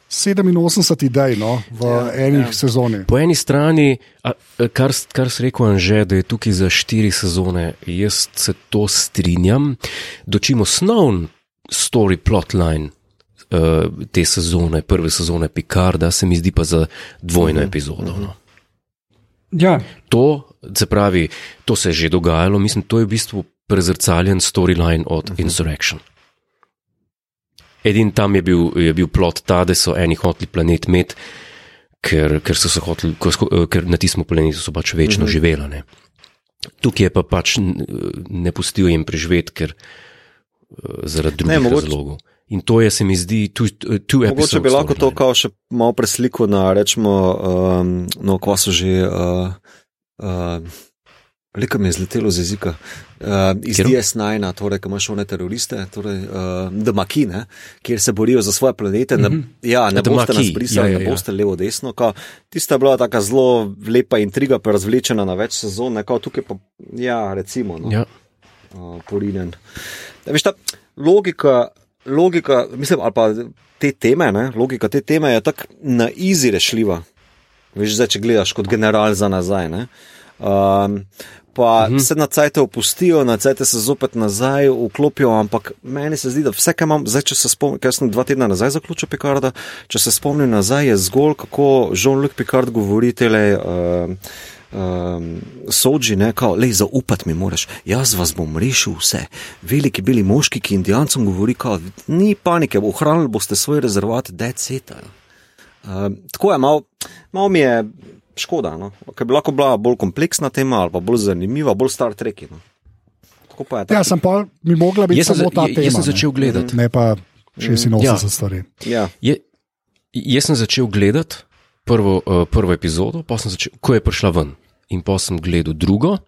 87 idej no, v Ja, enih ja. sezoni. Po eni strani, a, kar, kar si rekel, Anže, da je tukaj za štiri sezone, jaz se to strinjam. Dočim osnovn story plotline uh, te sezone, prve sezone Picarda, se mi zdi pa za dvojno epizodo. No. Ja, To, se pravi, to se je že dogajalo, mislim, to je v bistvu prezrcaljen storyline od Insurrection. Edin tam je bil, je bil plot ta, da so eni hoteli planet imeti, ker, ker, so se hoteli, eh, ker na tistem planetu so pač večno uh -huh. živela. Ne. Tukaj je pa pač ne pustil jim preživeti, ker eh, zaradi drugih mogoče- razlogov. In to je, se mi zdi, tu, tu je Mogoče bi lahko to kao še malo presliko na, rečemo, um, no, kva so že. Uh, uh, Leka mi je zletelo z jezika. Uh, iz Katero? DS9, torej, ki imaš one teroriste, torej, uh, Damakine, kjer se borijo za svoje planete. Mm -hmm. ne, ja, ne The boste nas Maquis, brisali, ja, ja, ne ja. boste levo, desno. Kao, tista je bila taka zelo lepa intriga, pa razvlečena na več sezon, ne, kao tukaj pa, ja, recimo. No Ja. uh, porinen. Ja, veš, ta logika, logika, mislim, ali pa te teme, ne, logika te teme je tako na izi rešljiva. Veš, zdaj, če gledaš kot general za nazaj. Ne. Um, pa uh -huh. se na cajt opustijo, na cajt se zopet nazaj vklopijo, ampak meni se zdi, da vse, kar imam, zdaj, če se spomnim, ker sem dva tedna nazaj zaključil Picarda, če se spomnim nazaj, je zgolj kako Jean-Luc Picard govori tele. Uh, um, soči, ne, kao, lej, zaupati mi moraš, jaz vas bom rešil vse. Veliki beli moški, ki indijancem govori, kao, ni panike, ohranili boste svoj rezervat, deceta. Um, tako je, malo mal mi je škoda, no? ker bi lahko bila bolj kompleksna tema ali pa bolj zanimiva, bolj star treki. No? Tako pa je. Ja, tako. sem pa, mi mogla biti Jaz sem, samo za, ta jaz tema. sem ne. začel gledati. Ne pa 86 Ja. ja. stvari. Ja. Je, jaz sem začel gledati prvo, uh, prvo epizodo, sem začel, ko je prišla ven. In pa sem gledal drugo,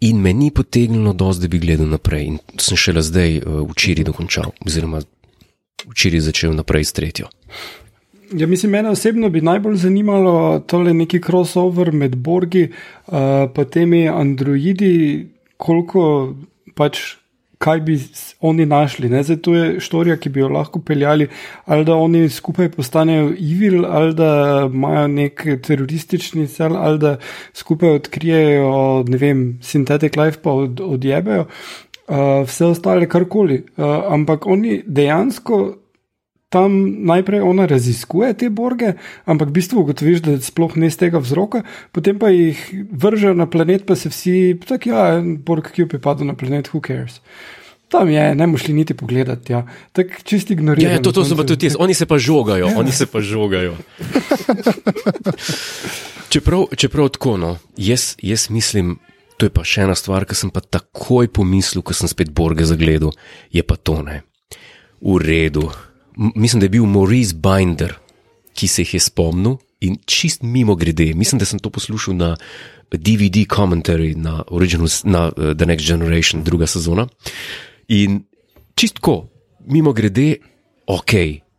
in me ni potegnilo dosti, da bi gledal naprej. In sem šele zdaj uh, včeraj dokončal, oziroma včeraj začel naprej s tretjo. Ja, mislim, mene osebno bi najbolj zanimalo tole neki crossover med Borgi in uh, temi androidi, koliko pač kaj bi oni našli. Ne? Zdaj, to je štorija, ki bi jo lahko peljali, ali da oni skupaj postanejo evil, ali da imajo nek teroristični cel, ali da skupaj odkrijejo, ne vem, synthetic life pa od, odjebejo. Uh, vse ostale, karkoli. Uh, ampak oni dejansko tam najprej ona raziskuje te borge, ampak v bistvu ugotoviš, da sploh ne iz tega vzroka, potem pa jih vržejo na planet, pa se vsi, tako ja, en borg, ki je padel na planet, who cares. Tam je, ne moš li niti pogledati, ja. tako čist Ja, ignorirati. ja, to, to so pa tudi jaz, oni se pa žogajo, oni se pa žogajo. *laughs* čeprav, čeprav tako, no, jaz, jaz mislim, to je pa še ena stvar, ki sem pa takoj pomislil, ko sem spet Borge zagledal, je pa to ne. V redu. Mislim, da je bil Maurice Binder, ki se jih je spomnil in čist mimo grede. Mislim, da sem to poslušal na DVD commentary na, Originals, na uh, The Next Generation, druga sezona. In čistko, mimo grede, ok,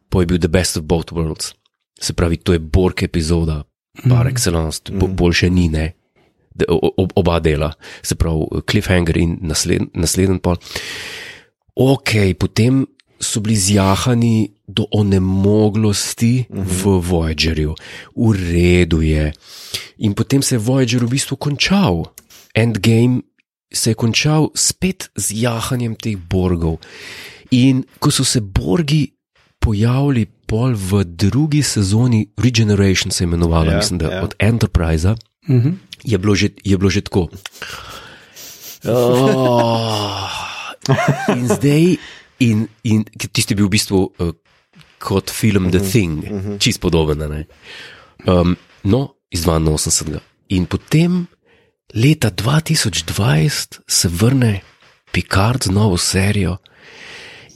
pa je bil The Best of Both Worlds. Se pravi, to je Borg epizoda, par excellence, bo, boljše ni, ne. De, o, o, oba dela, se pravi, cliffhanger in nasled, naslednji pol. Ok, potem so bili zjahani do onemoglosti uh -huh. v Voyagerju, v redu je. In potem se je Voyager v bistvu končal. Endgame se je končal spet z jahanjem teh borgov. In ko so se borgi pojavili pol v drugi sezoni, Regeneration se je imenovala, Ja, ja, mislim, da ja. ja. od Enterprise, Uh -huh. je bilo že, je bilo že tako. *laughs* Oh, in zdaj, in, in tisti je bil v bistvu uh, kot film The Thing, čist podoben. a ne. Um, no, iz 82. In potem leta 2020 se vrne Picard z novo serijo.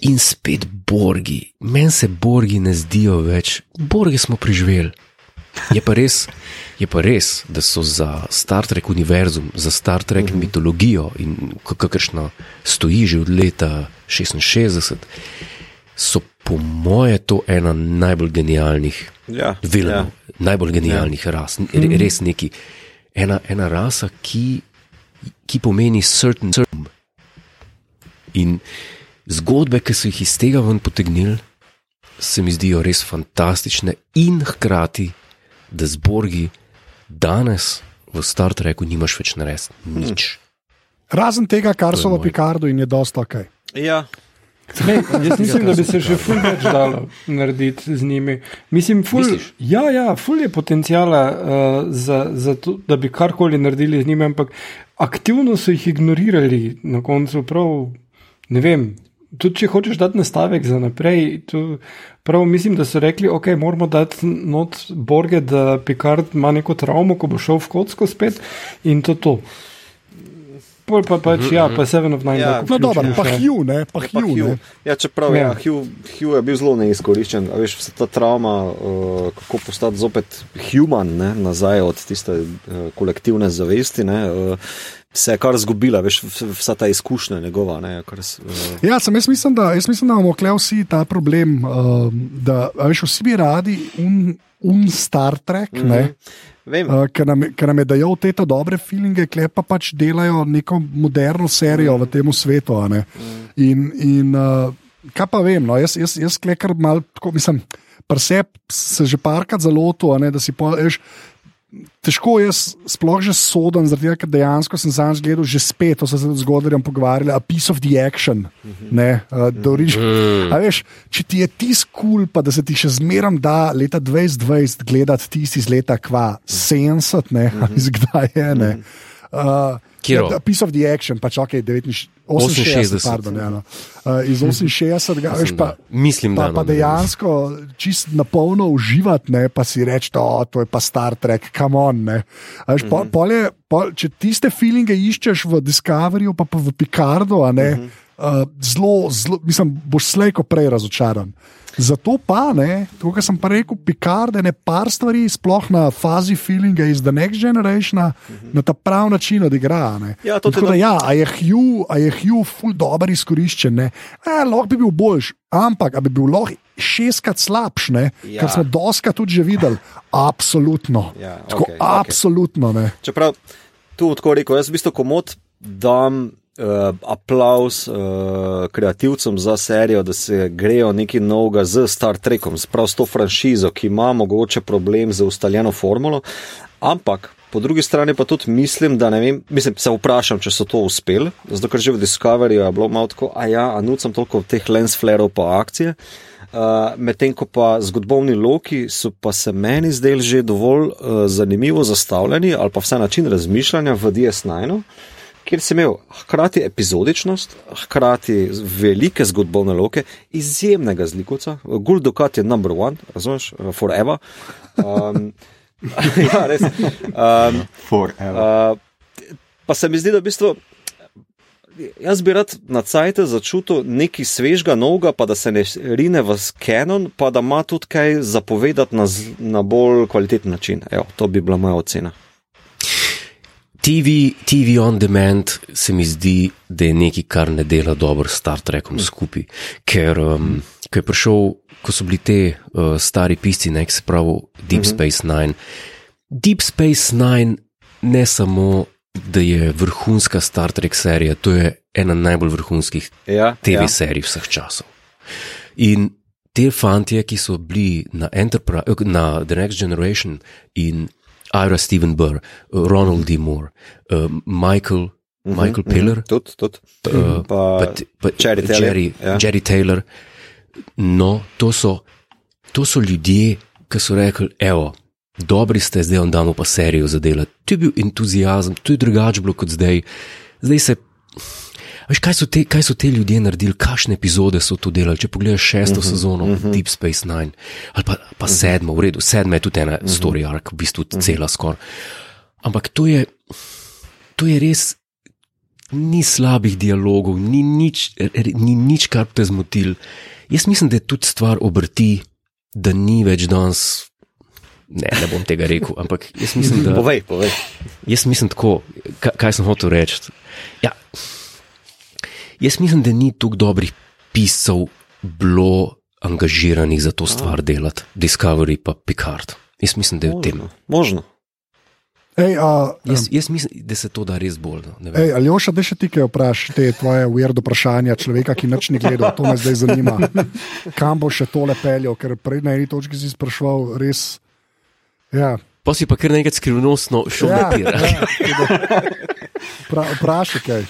In spet Borgi, meni se Borgi ne zdijo več, Borgi smo preživeli. Je pa, res, je pa res, da so za Star Trek univerzum, za Star Trek mitologijo in kakršna stoji že od leta 66, so po moje to ena najbolj genialnih Ja, vilenov, ja. najbolj genialnih ja. ras. Re, res neki. Ena, ena rasa, ki, ki pomeni certain certain. In zgodbe, ki so jih iz tega ven potegnili, se mi zdijo res fantastične in hkrati, da zborgi danes v Star Treku nimaš več narediti nič. Razen tega, kar so v moj. Picardu in je dosta ok. Ja, Ne, jaz mislim, da bi se še ful več dalo narediti z njimi. Mislim, ful, Misliš? ja, ja, ful je potencijala, uh, za, za to, da bi karkoli naredili z njimi, ampak aktivno so jih ignorirali na koncu. Prav, ne vem. Tudi če hočeš dati nastavek za naprej, tu, prav mislim, da so rekli, ok, moramo dati not Borge, da Picard ima neko travmo, ko bo šel v kocko spet in to to. Pol pa pač, ja, pa Seven of Nine. Ja. No, dobro, pa. Hugh, ne, pa pa Hugh. Hugh. ne. Ja, čeprav ja. Ja. Ja, Hugh, Hugh je bil zelo neizkoriščen. A Veš, vsa ta travma, uh, kako postati zopet human, ne, nazaj od tiste uh, kolektivne zavesti, ne, uh, se je kar zgubila, veš, vsa ta izkušnja njegova. Ne, kar, s- uh, Ja, sem, jaz, mislim, da, jaz mislim, da imamo kle vsi ta problem, uh, da a veš, vsi bi radi un, un Star Trek, mm -hmm. Vem, uh, ki nam, ki nam je dajal te dobre feelinge, kle pa pač delajo neko moderno serijo mm. v tem svetu. ne. In, in uh, kaj pa vem, no, jaz, jaz, jaz kle kar mal, tako mislim, preseb se že parkrat a ne, da si pa veš. Težko jaz sploh že sodim, zaradi tega, ker dejansko sem zadnjič gledal že spet, to so se z Godlerjem pogovarjali, a piece of the action. Ne, uh, the origin- A veš, če ti je tis kul, cool, pa da se ti še zmeram da leta 2020 gledati tisti iz leta kva, 70, ne, ali kdaj je. Ne. Uh, Katero? ja, Piece of the action, pač ok, 69, 68, 68. pardon, ja, no. uh, iz 68, ga, veš, pa, Mislim, pa, da pa no, ne. dejansko čist na polno uživati, ne, pa si reči, da to je pa Star Trek, come on. Ne. A Veš, pol, pol je, pol, če tiste feelinge iščeš v Discoveryju, pa, pa v Picardu, ne, uh, zelo, zelo, mislim, boš slejko prej razočaran. Zato pa, kot sem pa rekel, Picard je ne par stvari, sploh na fazi feelinga iz The Next Generation, na ta prav način odigra. ne. Ja, Tako da, ja, a je Hugh, a je Hugh ful dobro izkoriščen, ne? E, lahko bi bil boljši, ampak bi bil lahko šestkrat slabši, ne? Ja. Kar smo doska tudi že videli. Absolutno. Ja, Tako, okej. absolutno ne. Čeprav tu tako rekel, jaz v bistvu komod dam uh, aplaus uh, kreativcem za serijo, da se grejo nekaj novega z Star Trekom, prav s to franšizo, ki ima mogoče problem z ustaljeno formulo. Ampak po drugi strani pa tudi mislim, da ne vem, mislim, se vprašam, če so to uspeli, zato ker že v Discoveryju je bilo malo tako, a ja, a nucam toliko teh lens flarov pa akcije. Uh, Medtem ko pa zgodovni loki so pa se meni zdeli že dovolj uh, zanimivo zastavljeni, ali pa vsaj način razmišljanja v DS9, kjer si imel hkrati epizodičnost, hkrati velike zgodovne loke, izjemnega zlikovca, Guldokat je number one, razumeš, uh, forever. Um, *laughs* ja, res. Um, Forever. uh, pa se mi zdi, da v bistvu. Jaz bi rad na cajt začutil nekaj svežega, novega, pa da se ne rine v kanon, pa da ima tudi kaj zapovedati na, na bolj kvaliteten način. Evo, to bi bila moja ocena. TV, TV on demand se mi zdi, da je nekaj, kar ne dela dobro s Star Trekom skupaj. Ker um, ko je prišel, ko so bili te uh, stari pisci, ne, ki se pravi Deep Space Nine. Deep Space Nine ne samo, da je vrhunska Star Trek serija, to je ena najbolj vrhunskih Ja, TV ja. serij vseh časov. In te fantje, ki so bili na, Enterpri- eh, na The Next Generation in Ira Steven Burr, eh, Ronald D. Moore, uh, Michael, Michael Piller, Tudi, tudi. uh, Pa pa, pa Jerry Taylor, Jerry, ja. Jerry Taylor. No, to so, to so ljudje, ki so rekli: Evo, dobri ste, zdaj vam damo pa serijo za delati. To je bil entuzijazem, to je drugače bilo kot zdaj. Zdaj se. Veš, kaj, so te, kaj so te ljudje naredili, kakšne epizode so to delali? Če pogledaš šesto uh -huh, sezono uh -huh. Deep Space Nine ali pa, pa uh -huh. sedmo, v redu, sedma je tudi ena uh -huh. story arc, v bistvu uh -huh. cela skoraj. Ampak to je, to je res, ni slabih dialogov, ni nič, ni nič kar bi te zmotil. Jaz mislim, da je tudi stvar obrti, da ni več danes. Ne, ne bom tega rekel, ampak jaz mislim, da. *laughs* Povej, povej. Jaz mislim tako, kaj, kaj sem hotel reči. Ja, jaz mislim, da ni toliko dobrih piscev bilo angažiranih za to stvar delati, Discovery pa Picard. Jaz mislim, da je v tem. Možno. Možno. Ej, a, Jaz, jaz mislim, da se to da res bolj. no, ne vem. Ej, Aljoša, da še ti kaj vprašaš, te tvoje weird vprašanja človeka, ki nič ne gleda, to me zdaj zanima. Kam bo še tole peljal, ker prej na eni točki si sprašval, res. Ja, Pa si pa kar nekaj skrivnostno šel ja, naprej. ja, pra, vprašaj kaj.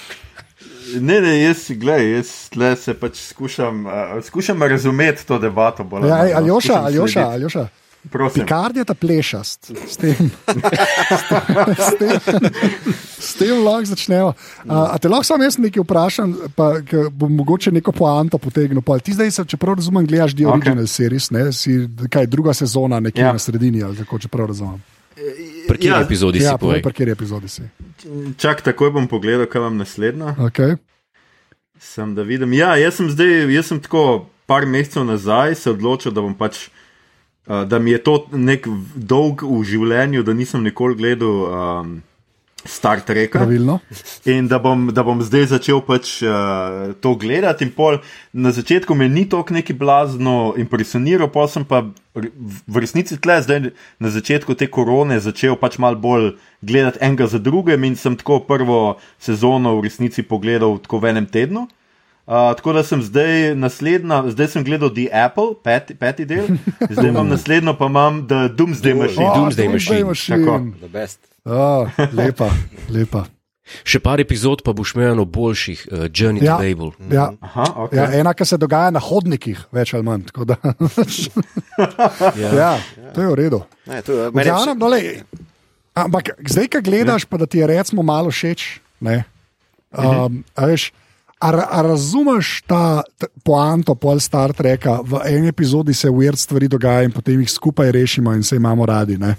Ne, ne, jaz, gled, jaz tle se pač skušam, uh, skušam razumeti to debato. bolj Ja, no. Aljoša, Skušam Aljoša. Aljoša. Prosim. Pikard je ta plešast, s tem, s tem, s tem lahko začnemo. A, a te lahko samo jaz nekaj vprašam, pa bom mogoče neko poanto potegnil. Pa, ti zdaj, se, čeprav razumem, gledaš The Original okay. Series, ne, si kaj druga sezona, nekje ja. na sredini, ali kako čeprav razumem. Pri kateri Ja, epizodi Ja, si povej? povej, pa kjer epizodi si. Čak, takoj bom pogledal, kaj vam naslednja. Okay. Sem da vidim. Ja, jaz sem zdaj, jaz sem tako par mesecev nazaj se odločil, da bom pač. Uh, da mi je to nek dolg v življenju, da nisem nikoli gledal um, Star Treka. Pravilno. In da bom, da bom zdaj začel pač uh, to gledati. In pol, na začetku me ni tako neki blazno impresioniral, pa sem pa v- resnici tle, zdaj na začetku te korone, začel pač malo bolj gledati enega za drugim in sem tako prvo sezono v resnici pogledal tako v enem tednu. Uh, tako da sem zdaj naslednja, zdaj sem gledal The Apple, peti, peti del, *laughs* zdaj imam naslednjo, pa imam The Doomsday Machine. Doomsday Doomsday Machine. Machine. The best. Oh, lepa, lepa. Še par epizod pa boš imel boljših, uh, Journey Ja. to Babel. Ja. Aha, okay. Ja, ena, ki se dogaja na hodnikih, več ali manj. tako Da, *laughs* ja, to je v redu. Ne, to je, Glavnem, no, lej, ampak zdaj, ki gledaš, pa da ti je recimo malo všeč, ne, um, a veš, a, a razumeš ta poanto pol Star Treka, v eni epizodi se weird stvari dogajajo in potem jih skupaj rešimo in se imamo radi. Ne?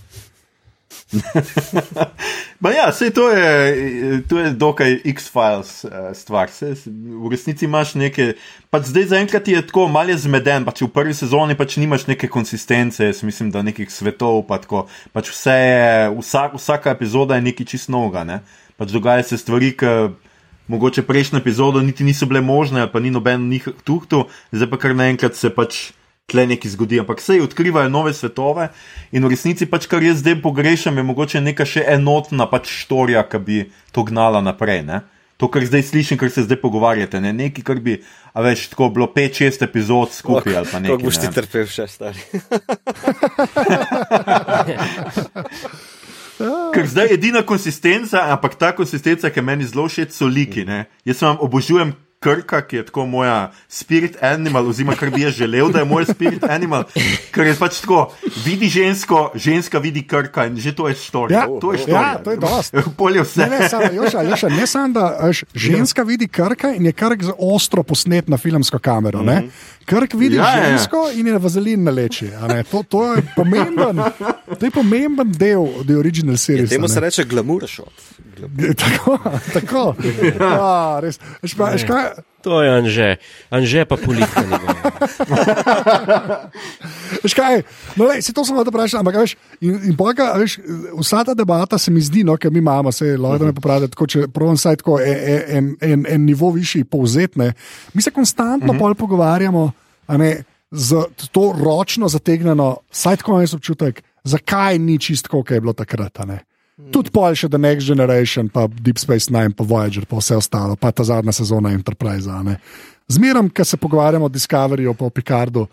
*laughs* Ma ja, sej to je, to je dokaj X-Files uh, stvar. Sej, v resnici imaš nekaj, pač zdaj zaenkrat je tako malce zmeden, pač v prvi sezoni pač nimaš neke konsistence, jaz mislim, da nekih svetov, pa tako, pač vse je, vsak, vsaka epizoda je nekaj čist novega, ne? pač dogaja se stvari, ki mogoče prejšnjo epizodo niti niso bile možne, pa ni noben njih tuhtu, zdaj pa kar naenkrat se pač tle nekaj zgodi, ampak se odkrivajo nove svetove in v resnici pač kar jaz zdaj pogrešam, je mogoče neka še enotna pač štorija, ki bi to gnala naprej. Ne? To, kar zdaj slišim, kar se zdaj pogovarjate, ne nekaj, kar bi, a veš, tako bilo 5-6 epizod skupaj ali pa nekaj. Kako boš ti ne. trpel še stari? *laughs* Ker zdaj je edina konsistenca, ampak ta konsistenca, ki meni zelo všeč, so liki. Ne? Jaz vam obožujem krka, ki je tako moja spirit animal, oziroma kar bi jaz želel, da je moj spirit animal, ker je pač tako, vidi žensko, ženska vidi krka in že to je storija. Ja, to je ja, storija. to je dost. *laughs* Polje vse. Ne, ne, samo, Joša, Joša, ne samo, da veš, ženska vidi krka in je krk za ostro posnet na filmsko kamero. Ne? Krk vidi Ja, ja, ja, ja. žensko in je vazelin na leči. a ne. To, to, je pomemben, to je pomemben del the original series. Temu a ne. se reče glamour shot. *laughs* Tako, tako. Ja, res. Veš pa, veš kaj, To je Anže, Anže pa politika. *laughs* Veš kaj, no, lej, se to sem hotel vprašati, ampak veš, in, in pojka, veš, vsa ta debata se mi zdi, no, ker mi imamo, se lahko da me popravite, tako, če pravim saj tako en, en, en, en nivo višji povzetne. Mi se konstantno uh -huh. pogovarjamo, a ne, z to ročno zategnjeno, saj tako imam jaz občutek, zakaj ni čisto, kot je bilo takrat. Tudi pol še The Next Generation, pa Deep Space Nine, pa Voyager, pa vse ostalo, pa ta zadnja sezona Enterprise. Zmeram, ko se pogovarjamo o Discoveryju, pa o Picardu,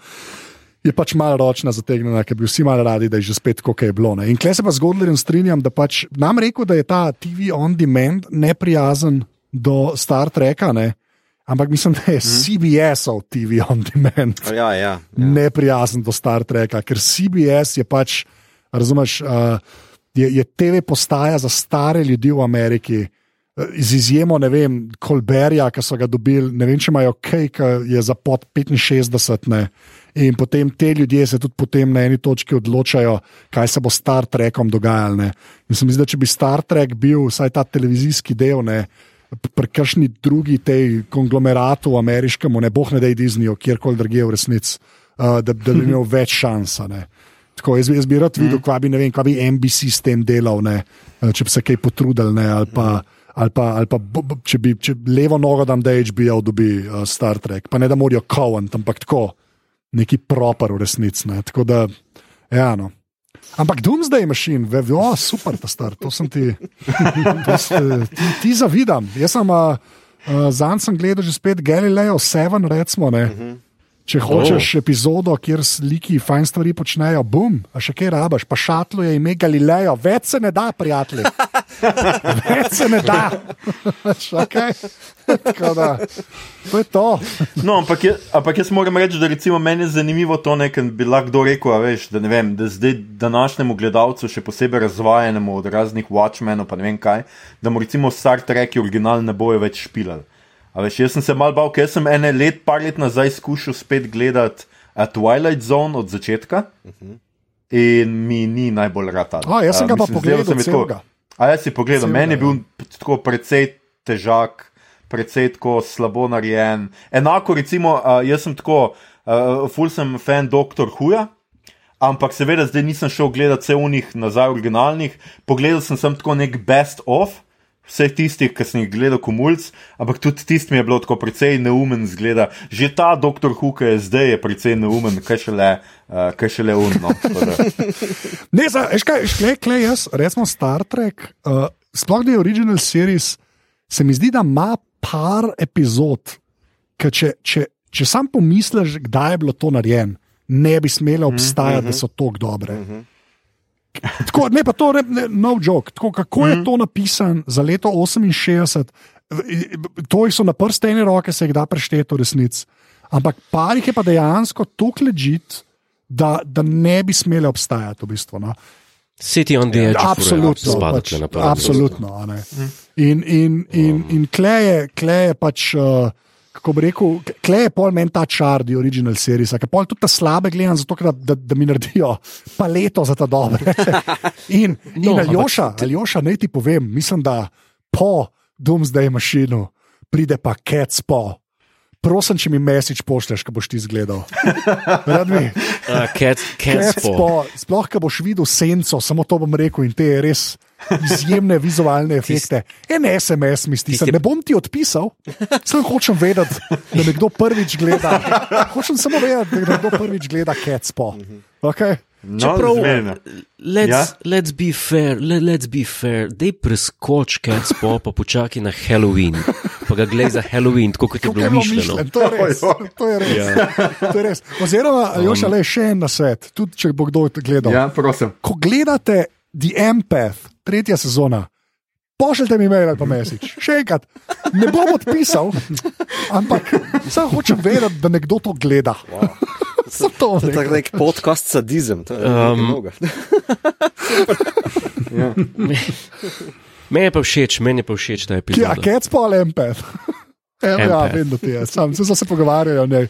je pač malo ročna zategnjena, ker bi vsi malo radi, da je že spet tako, kot je bilo. Ne. In klej se pa z Godlerjem strinjam, da pač nam rekel, da je ta TV on demand neprijazen do Star Treka, ne. ampak mislim, da je CBS-ov TV on demand Ja, ja. neprijazen do Star Treka, ker CBS je pač, razumeš, uh, je, je TV postaja za stare ljudi v Ameriki. eh, Z izjemo, ne vem, Kolberja, ki so ga dobili, ne vem, če imajo kaj, ki je za pod 65, ne. in potem te ljudje se tudi potem na eni točki odločajo, kaj se bo s Star Trekom dogajalo. ne. In se mi zdi, da če bi Star Trek bil vsaj ta televizijski del, ne, pri kakšni drugi tej konglomeratu ameriškemu, ne boh ne da Disneyju, kjerkoli drugje v resnici, uh, da, da bi *laughs* imel več šans. a ne. Tako, jaz, jaz bi rad videl, kva bi, vem, kva bi NBC s tem delal, ne, eh, če bi se kaj potrudil, ne, ali pa. Ali pa, ali pa če bi če levo nogo dam, da HBO dobi uh, Star Trek, pa ne da morajo kovant, ampak tako, neki proper v resnici. Ne. Tako da, ja, no. Ampak Doomsday Machine, ve, o, super, ta star, to sem ti, to s, ti, ti zavidam. Jaz sem, uh, uh, zanj sem gledal že spet Galileo 7, recimo. Ne. Če hočeš oh. epizodo, kjer sliki fajn stvari počnejo, bum, a še kaj rabaš, pa šatlo je ime Galileo, več se ne da, prijatelji. *laughs* Več se ne da. Okay? Da, to je to. No, ampak, je, ampak jaz moram reči, da recimo meni je zanimivo to, ne, ker bi lahko kdo rekel, veš, da, vem, da zdaj današnjemu gledalcu, še posebej razvajenemu od raznih Watchmenov, pa ne vem kaj, da mu recimo Star Trek original ne bojo več špilali. A veš, jaz sem se mal bal, ker sem ene let, par let nazaj skušal spet gledati uh, Twilight Zone od začetka in mi ni najbolj rata. A, jaz sem ga pa pogledal celega. A jaz si pogledal, Celega, meni je ja. bil p- tako precej težak, precej tako slabo narejen. Enako, recimo, uh, jaz sem tako, uh, ful sem fan Doktor Huja. Ampak seveda zdaj nisem šel gledati vse unih nazaj originalnih, pogledal sem sem tako nek best of. Vseh tistih, ki sem jih gledal, kumulc, ampak tudi tisti mi je bilo tako precej neumen zgleda. Že ta doktor Huka je zdaj je precej neumen, kaj šele, uh, kaj šele umno. *laughs* Ne, veš kaj, škle, kle, jaz, recimo Star Trek, uh, sploh da je original series, se mi zdi, da ima par epizod, ki če, če, če sam pomisliš, kdaj je bilo to narejeno, ne bi smele obstajati, mm -hmm. da so tako dobre. Mm -hmm. Tako, ne, pa to je ne, no joke. Tako, kako mm -hmm. je to napisano za leto 68, to jih so na prste ene roke, se jih da prešteti v resnici. Ampak par jih je pa dejansko tako ležit, da, da ne bi smele obstajati v bistvu. No. City on the edge. of Absolutno, Fura, pač, absolutno. a ne. In, in, in, in kleje, kleje pač. Uh, Kako bi rekel, klej je pol meni ta čar, the original series, ker pol tudi ta slabe gledam, zato da, da, da mi naredijo paleto za ta dobre. In, *laughs* in No, no, ampak Aljoša, Aljoša, naj ti povem, mislim, da po Doomsday mašinu pride pa Cats po. Prosim, če mi mesič pošleš, ko boš ti zgledal. *laughs* Rad bi. Uh, Cats, po. sploh, ko boš videl senco, samo to bom rekel, in te res izjemne vizualne efekte. En SMS mi stisne, ne bom ti odpisal, samo hočem vedeti, da nekdo prvič gleda. Hočem samo vedeti, da nekdo prvič gleda Cats po. Okay? No, Čeprav, let's, Ja? let's be fair, let, let's be fair, dej preskoč Cats po, pa počakaj na Halloween. pa ga gledaj za Halloween, tako kot je bilo je bilo mišljeno. mišljeno, to je res. To je res. Ja. To je res. Oziroma, Joša, le še en nasvet, tudi če bo kdo gledal. Ja, prosim. Ko gledate The Empath, tretja sezona, pošljite mi mail ali pa mesič. Še enkrat, ne bom odpisal, ampak samo hočem vedeti, da nekdo to gleda. Samo to To je rekel. tak nek podcast sadizem. To je Um, um, Meni je pa všeč, meni je pa všeč ta epizoda. Cats pa ali Empath? Evo, ja, vem, da ti je, sam se se pogovarjajo. Ne.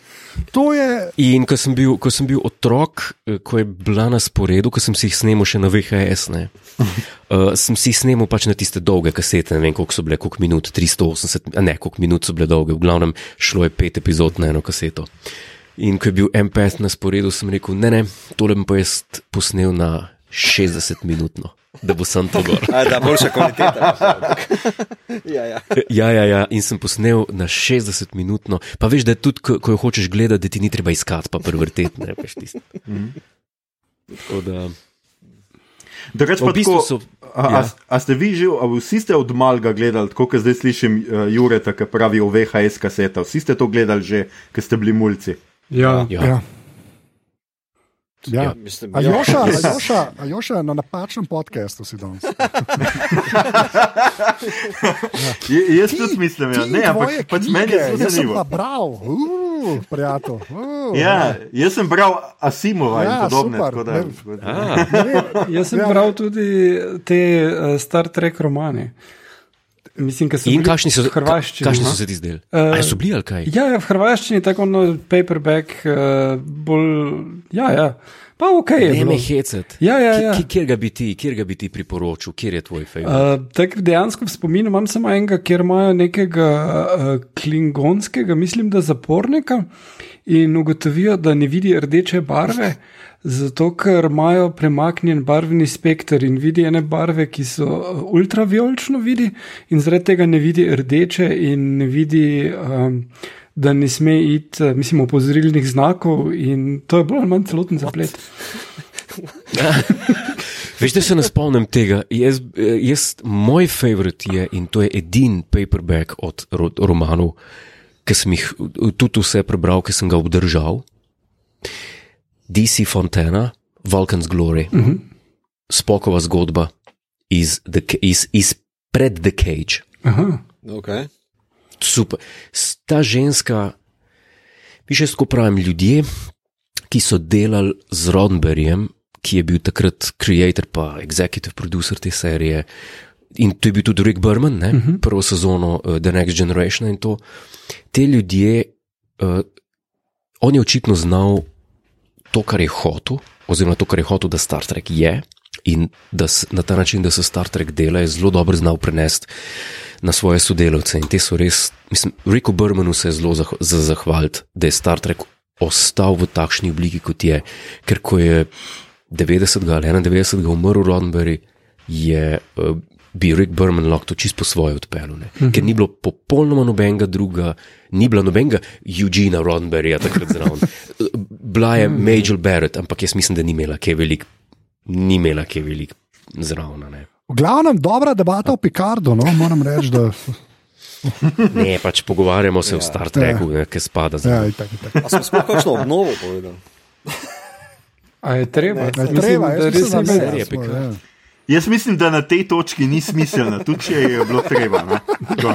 To je, In ko sem, bil, ko sem bil otrok, eh, ko je bila na sporedu, ko sem si jih snemal še na VHS, ne, uh, *laughs* sem si jih snemal pač na tiste dolge kasete, ne vem koliko so bile, koliko minut, 380, a ne, koliko minut so bile dolge, v glavnem šlo je pet epizod na eno kaseto. In ko je bil MP na sporedu, sem rekel, ne, ne, tole bom pa jaz posnel na 60 minutno, da bo sem to gor. A, da, boljša kvaliteta. ja, ja. Ja, ja, ja, in sem posnel na 60 minutno, pa veš, da je tudi, ko, ko jo hočeš gledati, da ti ni treba iskati, pa prevrteti, ne veš tisto. Tako da. Drugač pa V bistvu tako, so. A, a, Ja. a ste vi že, a vsi ste od malega gledali, tako kot zdaj slišim uh, Jureta, ki pravi o VHS kaseta. Vsi ste to gledali že, ko ste bili mulci. Ja. Ja. ja. Ja. Ja. Mislim, Aljoša, ja. Aljoša, Aljoša, na napačnem podkastu si danes. *laughs* Je, jaz tudi mislim, ja. Ti ne, ampak pač meni je zelo Jaz sem pa zanimivo. bral, uh, prijatelj. Uh, Ja, jaz sem bral Asimova Ja, in podobne. super. Da, Ne. tako da. A, Jaz sem Ja. bral tudi te uh, Star Trek romane. Mislim, in kakšni so, kakšni no. so se ti zdeli? Uh, so bili ali kaj? Ja, ja, v hrvaščini tako ono paperback, uh, bolj. Ja, ja. Pa ok je. Ne me hecati. Ja, ja, ja. Kjer ga bi ti, kjer ga bi ti priporočil, kjer je tvoj favorit? Uh, tak dejansko v spominu imam samo enega, kjer imajo nekega uh, klingonskega, mislim, da zapornika in ugotovijo, da ne vidi rdeče barve, zato ker imajo premaknjen barvni spekter in vidi ene barve, ki so ultravioletno vidi in zaradi tega ne vidi rdeče in ne vidi. Um, Da ne sme iti, uh, mislim, opozorilnih znakov, in to je bolj ali manj celoten zaplet. *laughs* Veš, da se ne spomnim tega. Jaz, eh, jaz, moj favorit je in to je edini paperback od ro romanov, ki sem jih eh, tudi vse prebral, ki sem ga obdržal. DC Fontana, Vulcan's Glory, uh -huh. spokova zgodba iz, the, iz, iz pred The Cage. Aha. Okay. Super. Ta ženska, piše tako pravim, ljudje, ki so delali z Roddenberryjem, ki je bil takrat creator pa executive producer te serije. In to je bil tudi Rick Berman, ne, uh -huh. prvo sezono uh, The Next Generation in to. Te ljudje, uh, on je očitno znal to, kar je hotel, oziroma to, kar je hotel, da Star Trek je, in da na ta način, da se Star Trek dela, je zelo dobro znal prenesti na svoje sodelavce. In te so res, mislim, Ricku Bermanu se je zelo zah, za zahvaliti, da je Star Trek ostal v takšni obliki, kot je. Ker ko je 90. ali 91. umrl Roddenberry, je. Uh, Bi Rick Berman lahko to čisto po svoje odpeljal, mm -hmm. ker ni bilo popolnoma nobenega druga, ni bilo nobenega Eugena Roddenberryja takrat zraven. *laughs* Bila je Major Barrett, ampak jaz mislim, da ni imela kaj velik, ni imela kaj velik zraven. Ne. V glavnem, dobra debata o Picardu, no, moram reči, da Ne, pač pogovarjamo se ja, o Star Treku, ja. ki spada za. ja, itak, itak. A smo sploh kakšno obnovo povedali? A je treba? Je Mislim, treba, da res mislim, da ni ne, serije smo, Picard. ja. Jaz mislim, da na tej točki ni smiselno, tudi če je bilo treba. ne. Tako.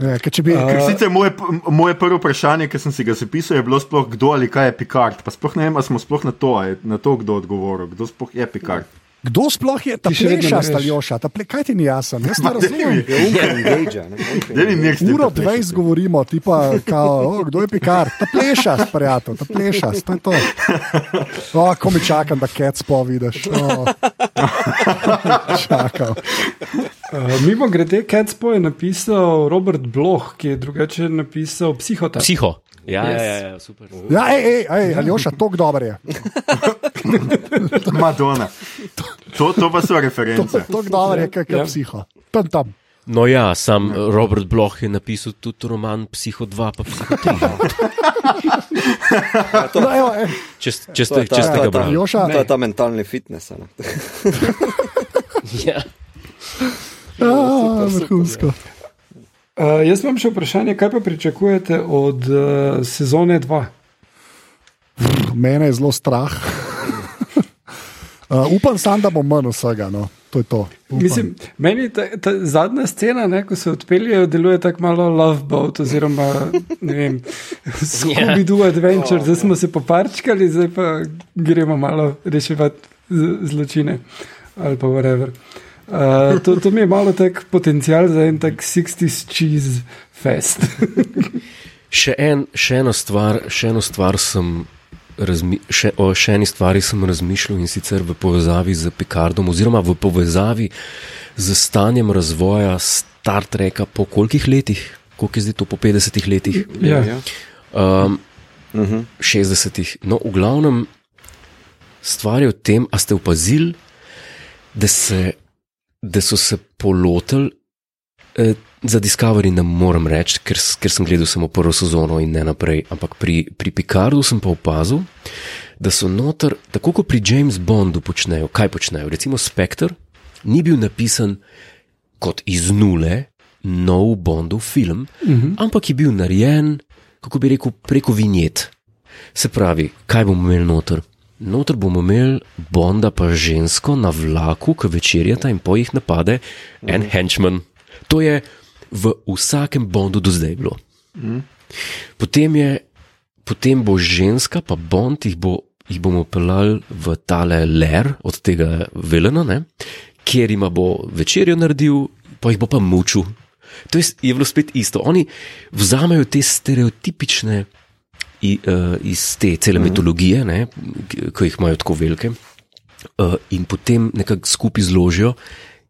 Ja, če bi, Ker sicer moje, moje prvo vprašanje, ki sem si ga zapisal, je bilo sploh kdo ali kaj je Picard. Pa sploh ne vem, ali smo sploh na to, a je na to kdo odgovoril, kdo sploh je Picard. Kdo sploh je ta ne pleša, veš. staljoša, ta ple, kaj ti ni jasno? Jaz ne *laughs* Ma, daj razumem. mi. Je engage. ne? Mi mir s tem Uro ta plešast. 20 govorimo, ti pa, kao, o, kdo je pikar, ta pleša, prijatelj, ta pleša, to je to. O, ko mi čakam, da kec povidiš. O. *laughs* Čakal. Uh, mimo grede, Catspo je napisal Robert Bloch, ki je drugače napisal Psihota. Psiho. Ja, Yes. ja, ja, super. Ja, ej, ej, ej Aljoša, tok dober je. Madonna. To, to pa so reference. Tok dober je, je Ja. psiho. Tam, tam. No, ja, sam Robert Bloch je napisal tudi roman Psiho 2, pa Psiho 3. *laughs* No, evo, ej, Če, s- če To ste, ta- če ste to ga ta- brali. To je ta mentalni fitness. *laughs* Ja. Ja, vrhunsko. Uh, jaz imam še vprašanje, kaj pa pričakujete od uh, sezone 2? Mene je zelo strah. Uh, upam sam, da bo manj vsega. No. To je to. Upam. Mislim, meni ta, ta zadnja scena, ne, ko se odpeljejo, deluje tako malo love boat, oziroma ne vem, *laughs* Scooby-Doo Adventure, zdaj smo se poparčkali, zdaj pa gremo malo reševati zločine ali pa whatever. Uh, to, to mi je malo tak potencial za en tak 60s cheese fest. Še, en, še, eno stvar, še eno stvar sem. Razmi, še, o še eni stvari sem razmišljal in sicer v povezavi z Picardom, oziroma v povezavi z stanjem razvoja Star Treka po kolikih letih, koliko je zdaj to po 50 letih, ja. um, Uh -huh. 60. No, v glavnem, stvar je v tem, a ste opazili, da, se, da so se polotili. Eh, za Discovery ne morem reči, ker, ker sem gledal samo prvo sezono in ne naprej. Ampak pri, pri Picardu sem pa opazil, da so noter, tako kot pri James Bondu počnejo, kaj počnejo. Recimo Spectre ni bil napisan kot iz nule, nov Bondov film, uh -huh. ampak je bil narejen, kako bi rekel, preko vinjet. Se pravi, kaj bomo imeli noter? Noter bomo imeli Bonda pa žensko na vlaku, ki večerjata in po jih napade en henchman. To je v vsakem Bondu do zdaj bilo. Potem, je, potem bo ženska, pa Bond jih, bo, jih bomo pelali v tale ler od tega Vilena, ne? kjer ima bo večerjo naredil, pa jih bo pa mučil. To je, je bilo spet isto. Oni vzamejo te stereotipične i, uh, iz te cele mitologije, ne, ki jih imajo tako velike, uh, in potem nekako skupaj zložijo.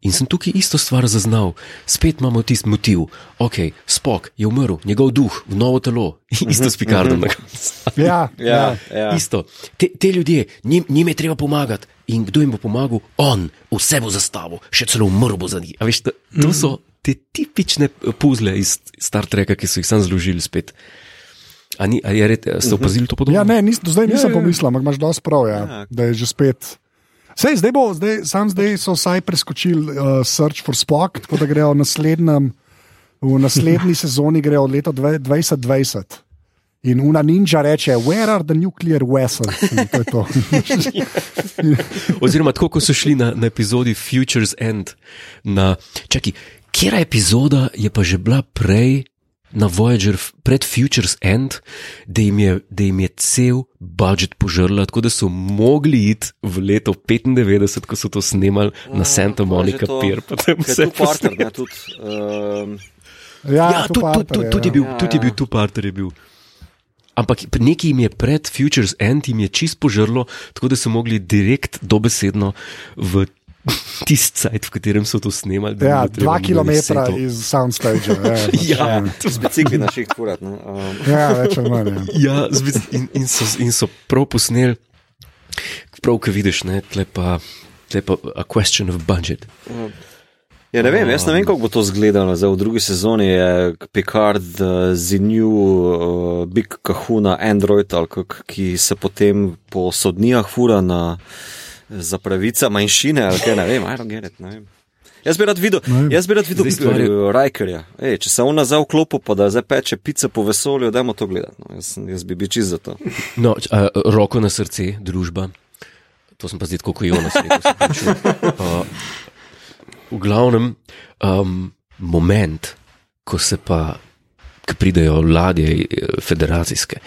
In sem tukaj isto stvar zaznal. Spet imamo tisti motiv, ok, spok je umrl, njegov duh v novo telo, *laughs* isto s Picardom. na koncu. Ja, Ja, ja. Isto. Te, te ljudje, njim, njim je treba pomagati. In kdo jim bo pomagal? On, vse bo zastavil, še celo umrl bo za njih. A Veš, to, to so te tipične puzle iz Star Treka, ki so jih sam zložili spet. A, ni, a je a ste opazili to podobno? Ja, ne, nis, do zdaj nisem ja, ja. pomislil, ampak imaš dosti prav, ja, Ja. da je že spet. Sej, zdaj bo, zdaj, sam zdaj so vsaj preskočili uh, Search for Spock, tako da grejo v v naslednji *laughs* sezoni grejo od leta dve- 2020. In una ninja reče, where are the nuclear vessels? In to to. *laughs* Oziroma, tako kot so šli na, na epizodi Futures End. Na, čaki, kera epizoda je pa že bila prej na Voyager, pred Futures End, da jim je, da jim je cel budžet požrla, tako da so mogli iti v leto 95, ko so to snemali na Santa Monica Pier. Potem vse tu partner, ne, tudi. Um, Ja, Ja, tudi tud, tud, tud je bil, ja. tudi je bil tu partner. Je bil. Ampak nekaj jim je pred Futures End, jim je čist požrlo, tako da so mogli direkt dobesedno v *laughs* tisti cajt, v katerem so to snemali. Ja, dva kilometra iz soundstage. Ja, *laughs* pač, Ja, z bicikli na ših kurat. No. Um, ja, več ali manj. Ja. ja in, in, so, in so prav posneli, prav, ki vidiš, ne, tle pa, tle pa a question of budget. Ja, ne vem, jaz ne vem, kako bo to izgledalo. Zdaj, v drugi sezoni je Picard uh, z New uh, Big Kahuna Android, ali kak, ki se potem po sodnijah fura na, za pravica manjšine. ali kaj, Ne vem, I don't get it, ne vem. Jaz bi rad videl, jaz bi rad videl stvar je- uh, Rikerja. Ej, če se on nazaj vklopi, pa da zdaj peče pice po vesolju, dajmo to gledati. No. Jaz, jaz bi bil čist za to. No, a, roko na srce, družba. To sem pa zdaj tako kot se opravičujem. Uh, V glavnem, um, moment, ko se pa, ko pridejo ladje eh, federacijske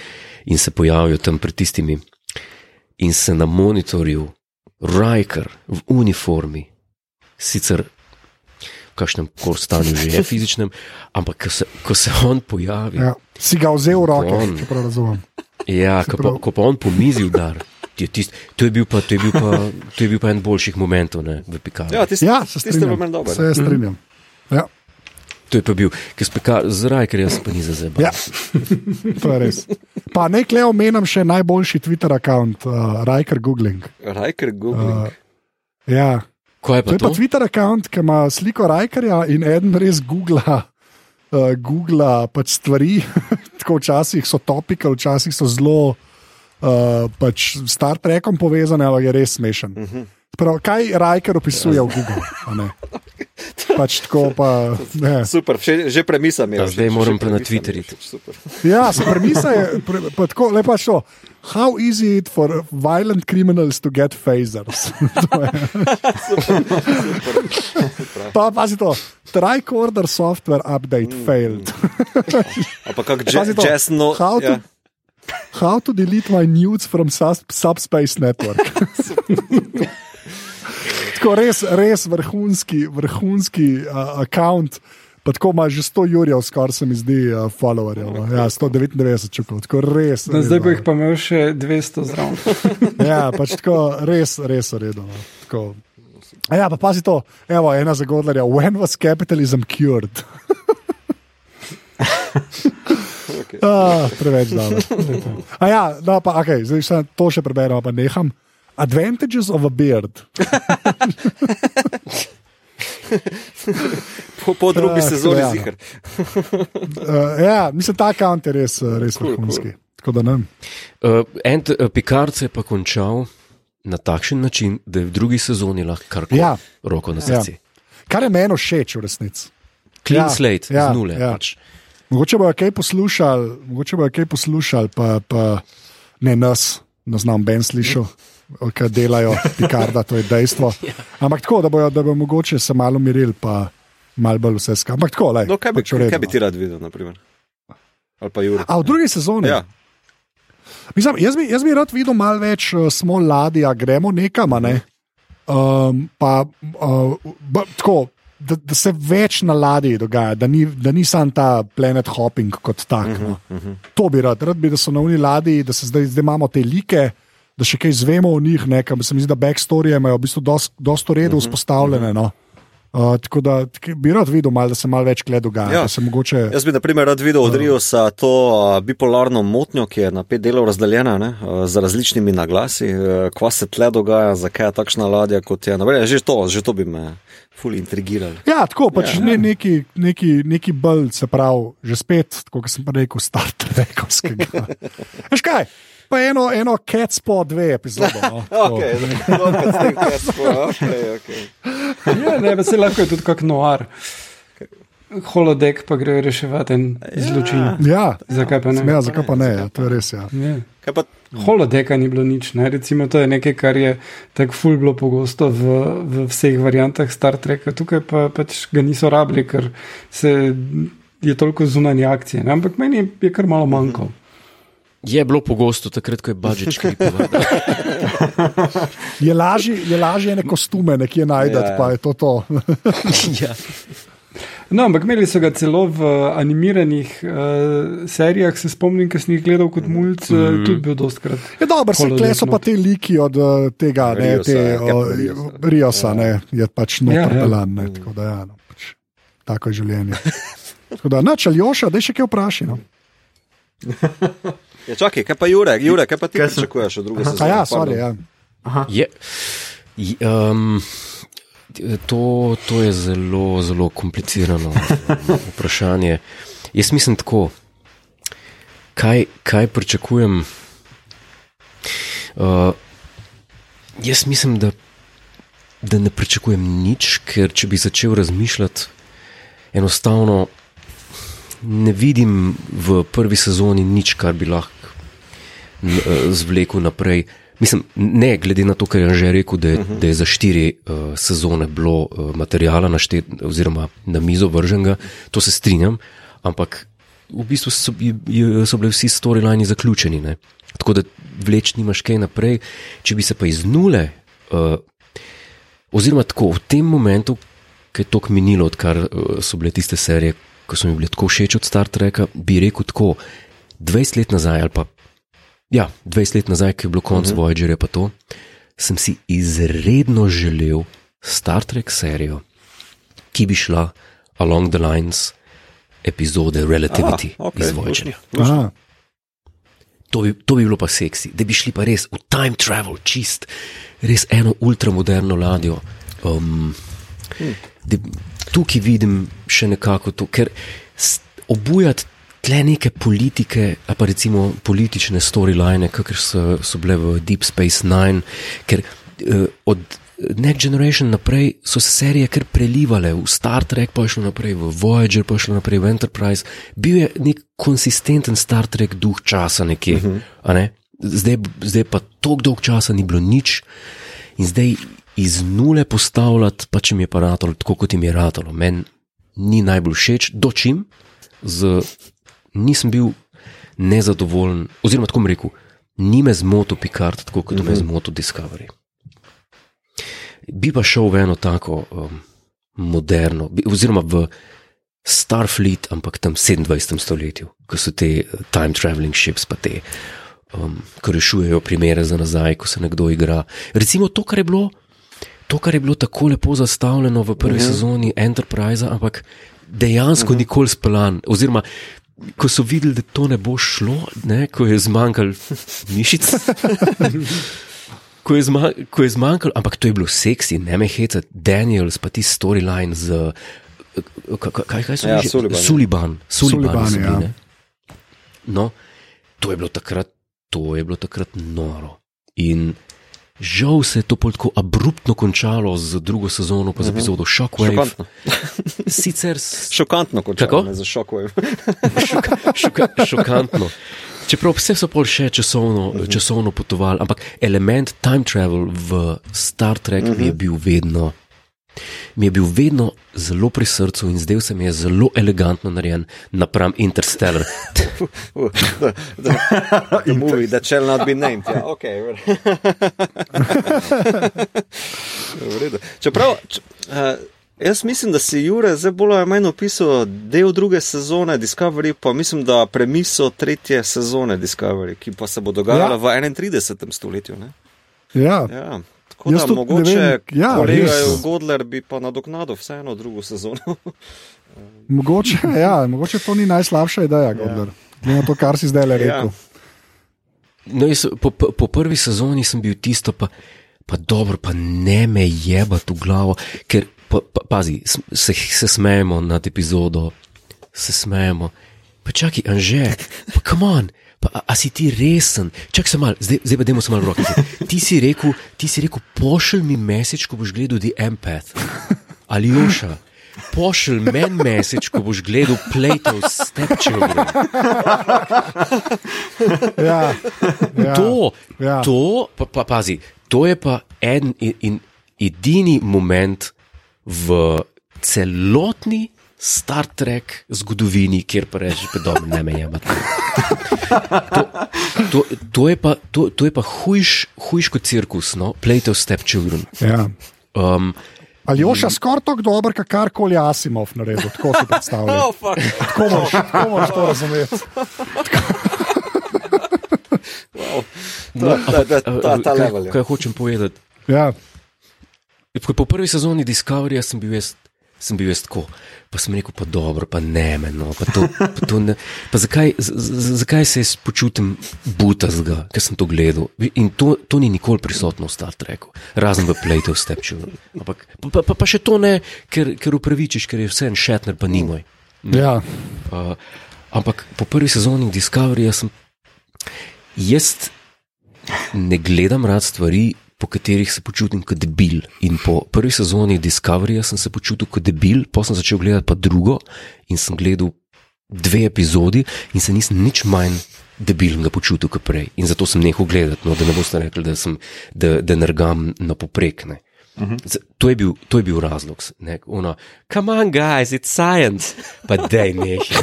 in se pojavijo tam pred tistimi, in se na monitorju Riker v uniformi, sicer v kakšnem kor stanju že je fizičnem, ampak ko se, ko se on pojavi, Ja. Si ga vzel v roke, On. če prav razumem. Ja, ko pa, ko pa on pomizi udar. je Tist, to, je bil pa, to, je bil pa, to je bil pa en boljših momentov ne, v Pikaru. Ja, tisti, Ja, se tisti je bil strinjam. meni dober. Se strinjam. Ja, To je pa bil, ker speka zraj, ker jaz pa ni za zebe. ja. *laughs* to je res. Pa naj le omenim še najboljši Twitter račun, uh, Riker Googling. Riker Google. Uh, ja. Kaj je To pa je pa to? Twitter račun, ki ima sliko Rikerja in eden res googla. Uh, Google pač stvari, *laughs* tako včasih so topike, včasih so zelo uh, pač s Star Trekom povezane, ali je res smešen. Uh -huh. Prav, kaj Riker opisuje v Google? *laughs* pač tako pa. Ne. Super, že, že premisa mi je. Ja, zdaj moram pa na Twitterju. super. Ja, se premisa je pre, pa tako, lepa šo. How easy it for violent criminals to get phasers? *laughs* To je. pa pazi to. Tricorder software update mm. failed. A pa kak *laughs* Pazi to. jazz, no. How to, ja. how to delete my nudes from sus, Subspace Network? *laughs* tako res, res vrhunski, vrhunski uh, account. Pa tako ima že 100 jurjev, skoraj se mi zdi, uh, followerjev. No. Ja, 199 čukov, tako res. No, zdaj bo jih pa imel še 200 zraven. *laughs* Ja, pač tako res, res uredno. No. Tako. A Ja, pa pazi to, evo, ena zagodlarja. When was capitalism cured? Okay. *laughs* *laughs* Ah, preveč dobro. A ja, no, pa, okay, zdaj še to še preberem, pa neham. Advantages of a beard. *laughs* Po, po drugi Ah, sezoni ja, zihar. Uh, *laughs* ja, mislim, ta kant je res, eh, res Cool, vrhunski. Tako da ne. vem. Uh, en uh, Picard se je pa končal na takšen način, da je v drugi sezoni lahko kar koli Ja. roko na Ja. srce. Kar je meni všeč v resnici. Clean Ja, slate, ja, z nule. ja. Pač. Mogoče bojo kaj poslušali, mogoče bojo kaj poslušali, pa, pa ne nas, ne znam Ben slišal, ki delajo Picarda, to je dejstvo. *laughs* Ampak tako, da bojo, da bojo mogoče se malo mirili, pa malo bolj vse skupaj. Ampak tako, lej, No, kaj bi, pač v redu, kaj bi no. ti rad videl, naprimer? Ali pa Juri? A v drugi sezoni? Ja. Mislim, jaz, bi, jaz bi rad videl malo več uh, smo ladja, gremo nekam. a Ne? Um, pa, uh, ba, tako, da, da se več na ladji dogaja, da ni, da ni samo ta planet hopping kot tak. Uh -huh, uh -huh. To bi rad, rad bi, da so na uni ladji, da se zdaj, zdaj imamo te like. Da še kaj zvemo o njih, nekam se mi zdi, da backstory imajo v bistvu dosta redo uh -huh, vzpostavljene. No. Uh, tako da tak, bi rad videl, mal, da se malo več gleda dogaja. Ja. Mogoče, Jaz bi, na primer, rad videl od Riosa to uh, bipolarno motnjo, ki je na pet delov razdeljena, ne, uh, z različnimi naglasi, uh, kva se tle dogaja, zakaj je takšna ladja kot je. Naprej, že, to, že to bi me ful intrigiralo. Ja, tako pač Ja. ja, ne, neki, neki, neki bolj, se pravi, že spet, kot sem pa rekel, star trekovskega. *laughs* Veš kaj? Pa eno, eno Catspot dve epizode. No. *laughs* Okay, okay, *laughs* okay. Ja, ne, se lahko je tudi kak noir. Holodek pa gre reševati en zločin. Ja, Zakaj pa ne? ja, zakaj pa ne, ja, to je res. Ja. Ja. Kaj pa, Holodeka ni bilo nič. Ne? Recimo, to je nekaj, kar je tako ful bilo pogosto v, v vseh variantah Star Treka. Tukaj pa pač ga niso rabili, ker se je toliko zunanje akcije. Ne? Ampak meni je kar malo manjkalo. Je bilo pogosto takrat, ko je budžet škripoval. *laughs* Je lažje, je lažje ene kostume nekje najti, Ja, ja, ja. pa je to to. *laughs* ja. No, ampak imeli so ga celo v animiranih uh, serijah, se spomnim, ker sem jih gledal kot mulj, mm. tudi bil dostkrat. Je dobro, se kle so pa te liki od eh, tega, ne, Riosa, te, ja, o, Riosa. Riosa, ne, je pač Ja, ja. noter pelan, ne, tako da ja, no, pač, tako je življenje. *laughs* Tako da, nač, Aljoša, da še kaj vpraši. No. Ja, čakaj, kaj pa Jure, Jure kaj pa ti Kaj pričakuješ od druge sezone? ja, sorry, ja. Je, je, um, to, to je zelo, zelo komplicirano um, *laughs* vprašanje. Jaz mislim tako, kaj, kaj pričakujem. Uh, jaz mislim, da, da ne pričakujem nič, ker če bi začel razmišljati, enostavno ne vidim v prvi sezoni nič, kar bi lahko eh, zvlekel naprej. Mislim, ne glede na to, kar je že rekel, da je, uh -huh. da je za štiri uh, sezone bilo uh, materijala naštet, oziroma na mizo vrženega, to se strinjam, ampak v bistvu so, je, je- so bili vsi storylini zaključeni. Ne? Tako da vleč nimaš kaj naprej. Če bi se pa iz nule, uh, oziroma tako v tem momentu, ki je tok minilo, odkar uh, so bile tiste serije, ko so mi bile tako všeč od Star Treka, bi rekel tako, 20 let nazaj ali pa Ja, 20 let nazaj, ki je bilo konc uh -huh. Voyagerja, pa to, sem si izredno želel Star Trek serijo, ki bi šla along the lines epizode Relativity Aha, okay, iz Voyagerja. To bi, to bi bilo pa seksi, da bi šli pa res v time travel, čist, res eno ultramoderno ladjo. Um, da, tukaj vidim še nekako to, ker obujati tle neke politike, pa recimo politične storyline, kakor so, so bile v Deep Space Nine, ker uh, od Next Generation naprej so se serije kar prelivale, v Star Trek pa je šlo naprej, v Voyager pa je šlo naprej, v Enterprise. Bil je nek konsistenten Star Trek duh časa nekje. Uh -huh. ne? zdaj, zdaj pa tako dolg časa ni bilo nič in zdaj iz nule postavljati, pa če mi je pa ratalo, tako kot jim je ratalo. Meni ni najbolj všeč, dočim, z, nisem bil nezadovoljen, oziroma tako mi rekel, ni me zmotil Picard, tako kot mm -hmm. me zmotil Discovery. Bi pa šel v eno tako um, moderno, oziroma v Starfleet, ampak tam 27. stoletju, ko so te uh, time traveling ships, pa te, um, ko rešujejo primere za nazaj, ko se nekdo igra. Recimo to, kar je bilo. To, kar je bilo tako lepo zastavljeno v prvi uh -huh. sezoni Enterprise, ampak dejansko uh -huh. nikoli speljan. Oziroma, ko so videli, da to ne bo šlo, ne, ko je zmanjkalo *laughs* mišic. *laughs* Ko je, zma, ko je zmanjkalo, ampak to je bilo seksi, ne me heca, Daniels, pa ti storyline z. Kaj, kaj so Ja, že? Suliban. Suliban. Sullivan, so bili, ja. No, to je bilo takrat, to je bilo takrat noro. In žal se je to pol tako abruptno končalo z drugo sezono, pa z epizodo Shockwave. Šokantno. *laughs* Sicer s- Šokantno, kot Kako? ne za šokove. *laughs* šoka, šoka, šokantno. Čeprav vse so pol še časovno, časovno potovali, ampak element time travel v Star Trek mi je bil vedno. Mi je bil vedno zelo pri srcu in zdel se mi je zelo elegantno narejen napram Interstellar. The movie that shall not be named. Ja, okay. *laughs* Čeprav, č, uh, jaz mislim, da si Jure zdaj bolj ali manj opisal del druge sezone Discovery, pa mislim, da premiso tretje sezone Discovery, ki pa se bo dogajala Ja. ja. v 31. stoletju. Ne? Ja, Ja. Tako Jaz da tudi ne mogoče vem, ja, kolega. Godler bi pa nadoknadil vseeno drugo sezono. *laughs* mogoče, ja, mogoče to ni najslabša ideja, Godler. Glede na to, kar si zdaj le rekel. Ja. No, jaz, po, po prvi sezoni sem bil tisto, pa, pa dobro, pa ne me jebati v glavo, ker pa, pa, pazi, se, se smejemo nad epizodo, se smejemo. Pa čakaj, Anže, pa kam on. Pa, a, a si ti resen? Čakaj se mal, zdaj, zdaj pa dajmo se mal v roke. Ti si rekel, ti si rekel, pošelj mi message, ko boš gledal The Empath. Ali Joša, pošelj meni message, ko boš gledal Plato's Stepchildren. Ja, ja, To, ja. to pa, pa pazi, to je pa en in, in edini moment v celotni Star Trek zgodovini, kjer pa rečeš, da dobro ne me je. To, to, to je pa, to, to je pa hujš, hujš kot cirkus, no? Plejte v Stepchildren. Ja. Um, Ali Joša skoraj tako dober, kot karkoli Asimov naredil, tako si predstavljaj. Oh. Tako moraš, tako moraš to razumeti. Ta, ta, ta, ta, ta kaj, level. je. kaj hočem povedati? Ja. Po, po prvi sezoni Discoveryja sem bil jaz. Sem bil jaz tako, pa sem rekel, pa dobro, pa ne me. No, pa to, pa to ne, pa zakaj, z, z, zakaj se jaz počutim butazga, ker sem to gledal? In to, to ni nikoli prisotno v Star Treku, razen v Playte v Stepču. Ampak pa, pa, pa, pa še to ne, ker, ker upravičiš, ker je vse en šetner, pa ni moj. Ja. Uh, ampak po prvi sezoni Discoveryja sem. Jaz ne gledam rad stvari, po katerih se počutim kot debil. In po prvi sezoni Discoveryja sem se počutil kot debil, potem sem začel gledati pa drugo in sem gledal dve epizodi in se nisem nič manj debilnega počutil kot prej. In zato sem nehal gledati, no, da ne boste rekli, da, sem, da, da nergam na poprekne. Z- To je, bil, to je bil razlog. Ne, ono, Come on, guys, it's science. Pa dej nehi.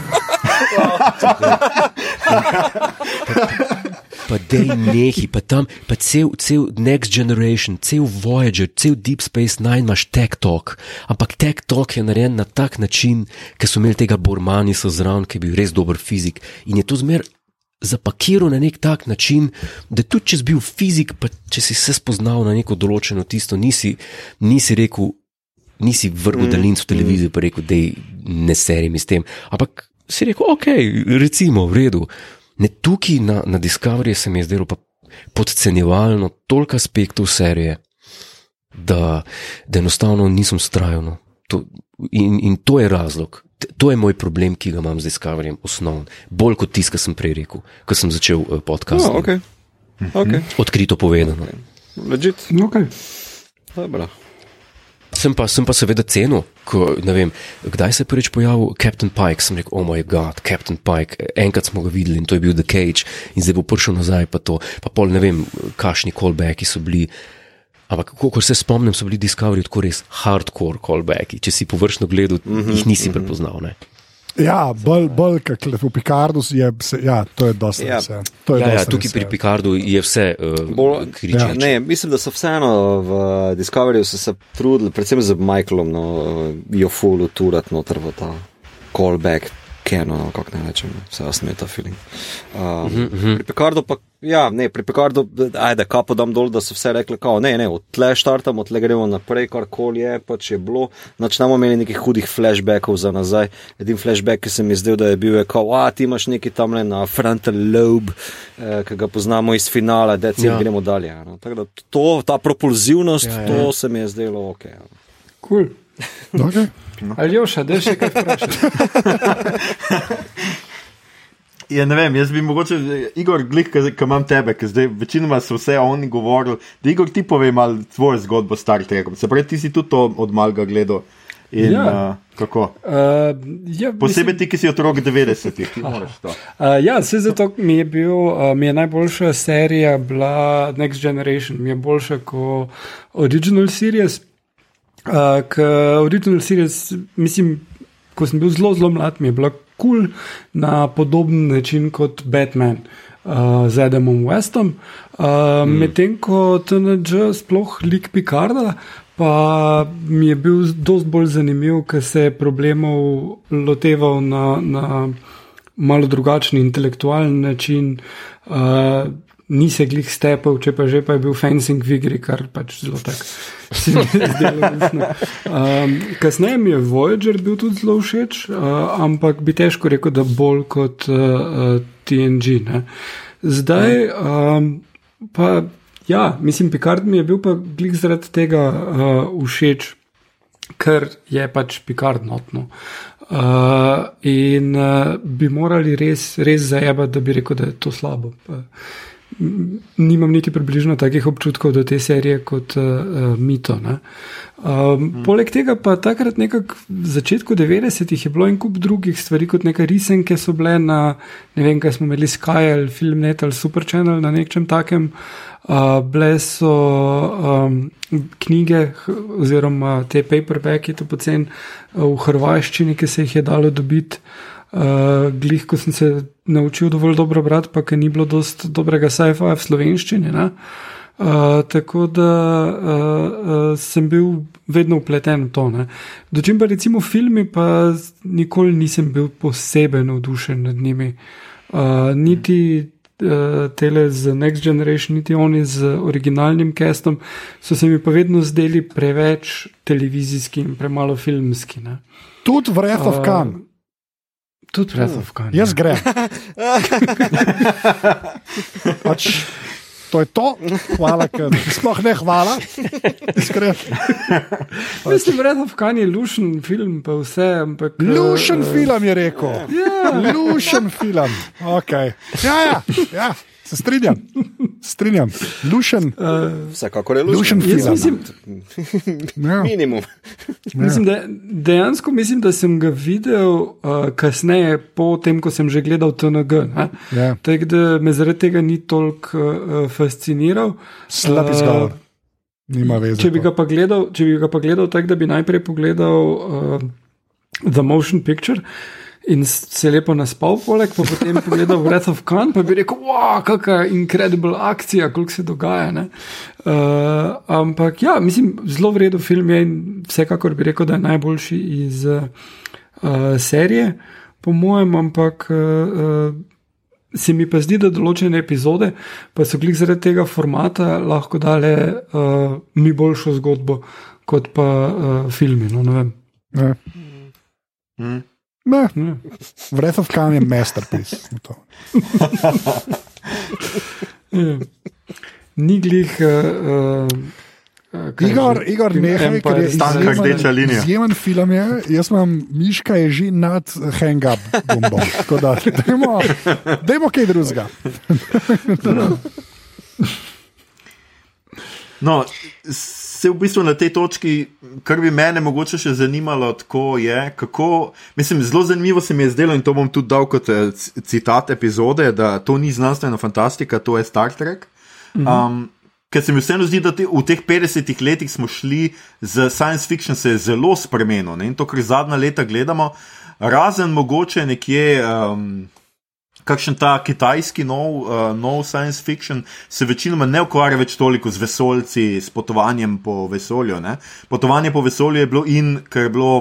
*laughs* Pa dej nehi, pa tam, pa cel, cel Next Generation, cel Voyager, cel Deep Space Nine imaš Tech Talk. Ampak Tech Talk je narejen na tak način, ker so imeli tega Bormanisa zraven, ki je bil res dober fizik. In je to zmer zapakiral na nek tak način, da tudi če si bil fizik, pa če si se spoznal na neko določeno tisto, nisi, nisi rekel, nisi vrgel mm, daljnic v televizijo, pa rekel, da ne serim s tem. Ampak si rekel, ok, recimo, v redu. Ne tukaj na, na Discovery se mi je zdelo pa podcenjevalno toliko aspektov serije, da, da enostavno nisem strajno. To, in, in to je razlog. To je moj problem, ki ga imam z Discoveryjem, osnoven. Bolj kot tisto, kar sem prej rekel, ko sem začel uh, podcast. Oh, okay. Okay. Odkrito povedano. Legit. Okay. Dobro. Sem pa, sem pa seveda cenil, ko, vem, kdaj se je prvič pojavil Captain Pike. Sem rekel, oh moj bog, Captain Pike, enkrat smo ga videli in to je bil The Cage, in zdaj bo prišel nazaj, pa to, pa pol ne vem, kakšni callbacki so bili. Ampak, ko se spomnim, so bili Discovery tako res hardcore callbacki. Če si površno gledal, mm -hmm, jih nisi mm -hmm. prepoznal. Ne? Ja, bolj, bolj kot v Picardu je, se, ja, to je dosti. Ja. vse. To je Ja, ja, dosti tukaj vse. pri Picardu je vse uh, Bolj- kričeče. Ja. Ne, mislim, da so vseeno v Discoveryju so se trudili, predvsem z Michaelom, no, jo fullu turati noter v ta callback, keno, no, kako ne rečem, vse osme ta feeling. Um, uh -huh, uh -huh. Pri Picardu pa, ja, ne, pri Picardu, ajde, kapo dam dol, da so vse rekli, kao, ne, ne, od tle štartamo, od tle gremo naprej, karkoli je, pač je bilo, noč nam imeli nekih hudih flashbackov za nazaj. Edini flashback, ki se mi zdel, da je bil, je kao, a ti imaš neki tam le na frontal lobe, eh, ki ga poznamo iz finala, da Ja. gremo dalje. a No. Tako da to, ta propulzivnost, Ja, ja, ja. ja. to se mi je zdelo ok. a no. Cool. Okay. Ali jo še, da še kaj vprašati? Ja, ne vem, jaz bi mogoče, Igor, glih, ki imam tebe, ker zdaj večinoma so vse oni govorili, da Igor ti pove malo tvojo zgodbo s Star Trekom. Se pravi, ti si tudi to od malega gledal. In, Ja. uh, kako? Uh, ja, Posebej ti, ki si otrok 90-ih, ti moraš to. Uh, *laughs* ja, se zato mi je, bil, uh, mi je najboljša serija bila Next Generation, mi je boljša kot Original Series. Uh, Original Series, mislim, ko sem bil zelo, zelo mlad, mi je bila kul cool na podoben način kot Batman. Uh, z Adamom Westom, uh, mm. medtem ko TNG, sploh lik Picarda, pa mi je bil dosti bolj zanimiv, ker se je problemov loteval na, na malo drugačen intelektualen način. Uh, Ni se glih stepel, če pa že pa je bil fencing v igri, kar pač zelo tako *laughs* se mi je zdelo luštno. Um, kasneje mi je Voyager bil tudi zelo všeč, uh, ampak bi težko rekel, da bolj kot uh, uh, TNG. Ne. Zdaj um, pa, ja, mislim, Picard mi je bil pa glih zaradi tega uh, všeč, ker je pač Picard notno. Uh, in uh, bi morali res, res zajebati, da bi rekel, da je to slabo. Pa, nimam niti približno takih občutkov do te serije kot uh, Mito. ne. Um, mm. Poleg tega pa takrat, nekako v začetku 90-ih, je bilo en kup drugih stvari, kot neke risenke so bile na, ne vem, kaj smo imeli Sky ali Filmnet ali Super Channel na nečem takem. Uh, bile so um, knjige, oziroma te paperbacki, to pocen uh, v hrvaščini, ki se jih je dalo dobiti. Uh, glih, ko sem se naučil dovolj dobro brati, pa ker ni bilo dosti dobrega sci-fi v slovenščini. ne. Uh, tako da uh, uh, sem bil vedno upleten v to. Ne. Dočim pa recimo filmi, pa nikoli nisem bil posebej navdušen nad njimi. Uh, niti uh, tele z Next Generation, niti oni z originalnim castom, so se mi pa vedno zdeli preveč televizijski in premalo filmski. Ne. Tudi Wrath of Uh, Khan. Tudi Breath of Khan. Jaz grem. *laughs* pač, to je to. Hvala, ker sploh ne hvala. Iskreno. *laughs* Mislim, Breath of Khan je lušen film, pa vse, ampak. Lušen eh, film je rekel. Lušen film. Okay. Ja, ja, ja, se strinjam. Strinjam. Lušen, Vsekakor je lušen lušen. Jaz film. mislim, Ja. *laughs* Minimum. mislim, da, dejansko mislim, da sem ga videl uh, kasneje, po tem, ko sem že gledal TNG. ne. Ja. Tako da me zaradi tega ni toliko uh, fasciniral. Slab izgovor. Nima veze. Če bi ga pa gledal, če bi ga pa gledal tako, da bi najprej pogledal uh, The Motion Picture. In se lepo naspal, poleg pa potem pogledal Wrath of Khan, pa bi rekel, wow, kakšna incredible akcija, koliko se dogaja. ne." Uh, ampak ja, mislim, zelo vreden film je in vsekakor bi rekel, da je najboljši iz uh, serije, po mojem, ampak. Uh, Se mi pa zdi, da določene epizode, pa so klik zaradi tega formata, lahko dale uh, mi boljšo zgodbo kot pa uh, filmi. No, ne vem. Ne. Hm. Ne, Ne. Wrath of Khan je masterpiece. To. *laughs* Ja. Ni glih. Uh, uh, kaj Igor, že? Igor nehaj, ker je Stanka izjemen, rdeča linija. izjemen film. Je. Jaz imam miška, je že nad hang-up bombo. Tako da, dajmo, dajmo kaj drugega. No, se v bistvu na tej točki, kar bi mene mogoče še zanimalo, tako je, kako, mislim, zelo zanimivo se mi je zdelo in to bom tudi dal kot eh, citat epizode, da to ni znanstvena fantastika, to je Star Trek. Um, Ker se mi vseeno zdi, da te, v teh 50 letih smo šli z science fiction, se je zelo spremenil ne? in to, kar zadnja leta gledamo, razen mogoče nekje. Um, kakšen ta kitajski nov, uh, nov science fiction se večinoma ne ukvarja več toliko z vesoljci, s potovanjem po vesolju. Ne? Potovanje po vesolju je bilo in, ker je bilo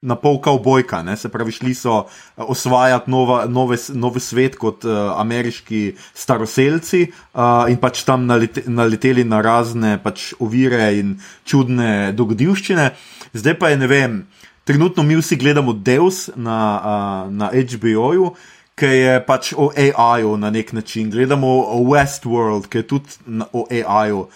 na pol kavbojka, ne? se pravi, šli so uh, osvajati nova, nove, nove svet kot uh, ameriški staroseljci uh, in pač tam nalete, naleteli na razne pač ovire in čudne dogodivščine. Zdaj pa je ne vem. Trenutno mi vsi gledamo Deus na, uh, na HBO-ju, ki je pač o AI-ju na nek način. Gledamo Westworld, ki je tudi na, o AI-ju uh,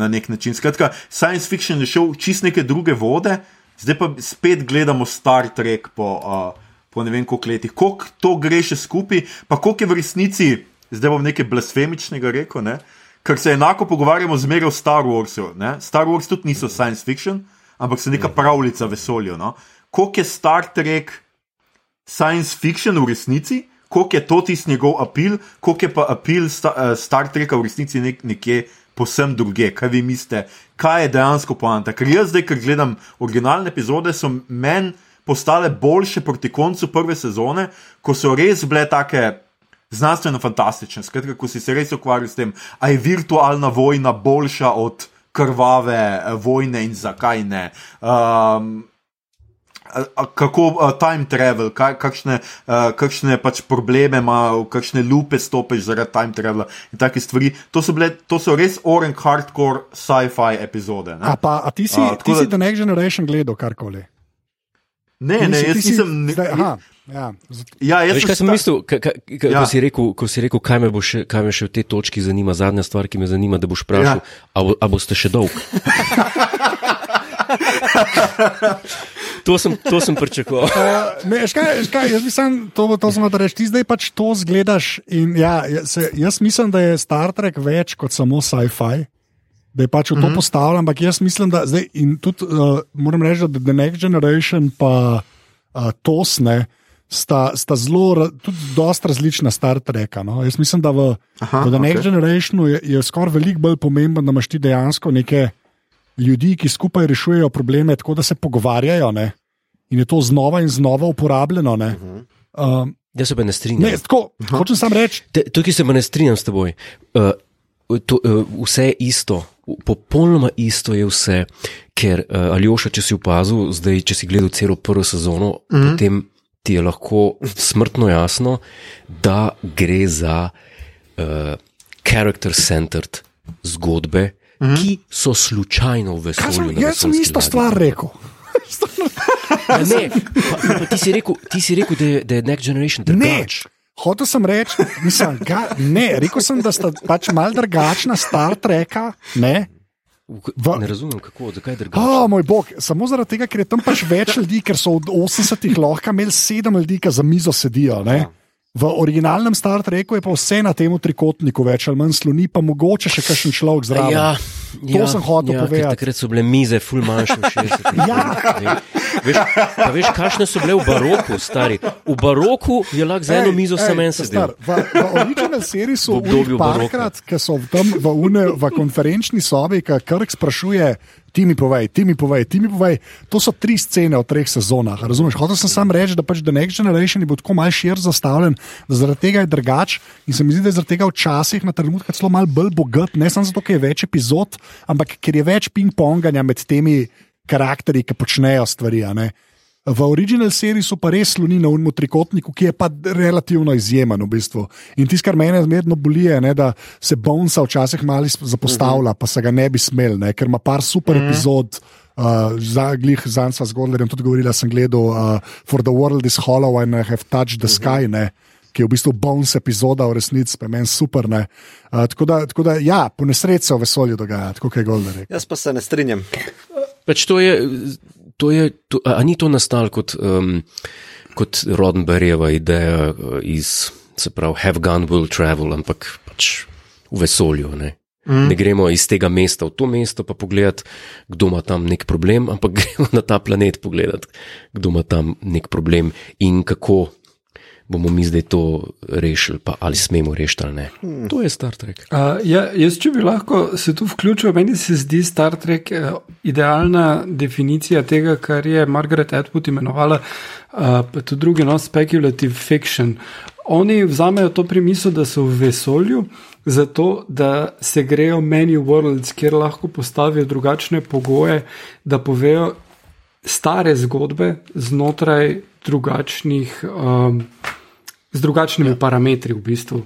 na nek način. Skratka, science fiction je šel čist neke druge vode, zdaj pa spet gledamo Star Trek po, uh, po ne vem koliko letih. Koliko to gre še skupaj, pa koliko je v resnici, zdaj bom nekaj blasfemičnega rekel. Ne? Ker se enako pogovarjamo zmeraj o Star Warsu. Ne? Star Wars tudi niso science fiction, ampak so neka pravljica vesolja. No? Koliko je Star Trek science fiction v resnici, koliko je to tisti njegov apil, koliko je pa apil sta, uh, Star Treka v resnici nek, nekje posem druge. Kaj vi mislite, kaj je dejansko poanta? Ker jaz zdaj, ker gledam originalne epizode, so meni postale boljše proti koncu prve sezone, ko so res bile take. Znanstveno fantastične, skratka, ko si se res ukvarjal s tem, ali je virtualna vojna boljša od krvave eh, vojne in zakaj ne. Um, kako time travel, kaj, kakšne, uh, kakšne pač probleme ima, v kakšne lupe stopiš zaradi time travela in take stvari. To so, bile, to so res orange hardcore sci-fi epizode. Ne, A, pa, a ti si, A, ti tako si da- The Next Generation gledal karkoli? ne, ne, jaz nisem. Zdaj, aha, ja. Ja, jaz Veš, kaj sem mislil, ka, ka, ka, Ja. ko, si rekel, ko si rekel, kaj me, bo še, kaj me še v tej točki zanima, zadnja stvar, ki me zanima, da boš vprašal, Ja. ja. a, bo, a boste še dolg. *laughs* to, sem, to sem pričakoval. Uh, *laughs* ne, veš kaj, veš kaj, jaz mislim, to, to sem reči. Ti zdaj pač to zgledaš. In, ja, jaz, se, jaz mislim, da je Star Trek več kot samo sci-fi. Da je pač v to mm -hmm. postavljen, ampak jaz mislim, da zdaj in tudi uh, moram reči, da The Next Generation pa uh, Tosne sta, sta zelo, tudi dosta različna Star Treka. No? Jaz mislim, da v, Aha, v The Next okej. Generationu je, je skoraj veliko bolj pomembno, da imaš ti dejansko neke ljudi, ki skupaj rešujejo probleme, tako da se pogovarjajo. Ne? In je to znova in znova uporabljeno. Ne? Um, Jaz se pa ne strinjam. ne, tako, hočem samo reči, Te, tukaj se pa ne strinjam s teboj. Uh, to, uh, vse je isto, popolnoma isto je vse, ker uh, Aljoša, če si opazil, zdaj, če si gledal celo prvo sezono, mm -hmm. potem ti je lahko smrtno jasno, da gre za uh, character-centered zgodbe, mm -hmm. ki so slučajno v vesolju. sem, jaz sem isto ladji. stvar rekel. Ja, ne, pa, pa ti, si rekel, ti si rekel, da je, da je Next Generation Ne, drugač. hotel sem reči, mislim, ga, ne, rekel sem, da sta pač mal drugačna Star Treka. Ne, V... Ne razumem, kako, zakaj je drugače. Oh, moj bog, samo zaradi tega, ker je tam pač več ljudi, ker so od 80-ih lahko imeli sedem ljudi, ki za mizo sedijo. Ne? V originalnem Star Treku je pa vse na tem trikotniku, več ali manj sloni, pa mogoče še kakšen človek zraven. Ja, To sem hotel ja, povedati. Takrat so bile mize, ful manjše v 60-ih. *laughs* Ja. Veš, veš, kakšne so bile v baroku, stari. V baroku je lahko za eno Ej, mizo samo en sedel. V, v original seriji so V obdobju v parkrat, ki so tam, v, une, v konferenčni sobi, ki Krk sprašuje. Ti mi povej, ti mi povej, ti mi povej. To so tri scene v treh sezonah. Razumeš? Hotel sem samo reči, da pač The Next Generation bo tako malce šir zastavljen, da zaradi tega je drugač. In se mi zdi, da je zaradi tega včasih na trenutke celo malo bolj bogat, ne samo zato, ker je več epizod, ampak ker je več ping-ponganja med temi karakteri, ki počnejo stvari. V original seriji so pa res sloni na unmu trikotniku, ki je pa relativno izjemen v bistvu. In tisto, kar mene zmerno boli, je, ne, da se Bonesa včasih malo zapostavlja, pa se ga ne bi smel, ne, ker ima par super epizod. Uh, za glih z Godlerjem tudi govorila, sem gledal uh, For the World is Hollow and I have touched the sky. Ne, Ki je v bistvu bonus epizoda, v resnici pa meni super. ne. Uh, tako, da, tako da, ja, po nesreči se v vesolju dogaja, tako kot je rekel. Jaz pa se ne strinjam. Pač to je, to je to, a ni to nastalo kot, um, kot Rodenberjeva ideja uh, iz, se pravi, have gun will travel, ampak pač v vesolju. Ne? Mm. Ne gremo iz tega mesta v to mesto, pa pogledati, kdo ima tam nek problem, ampak *laughs* gremo na ta planet pogledati, kdo ima tam nek problem in kako bomo mi zdaj to rešili, pa ali smemo rešiti ali ne. Hmm. To je Star Trek. Uh, ja, jaz, če bi lahko se tu vključil, meni se zdi Star Trek uh, idealna definicija tega, kar je Margaret Atwood imenovala, uh, pa tudi drugi, no, speculative fiction. Oni vzamejo to primisel, da so v vesolju, zato da se grejo many worlds, kjer lahko postavijo drugačne pogoje, da povejo stare zgodbe znotraj drugačnih. Um, z drugačnimi ja. parametri v bistvu.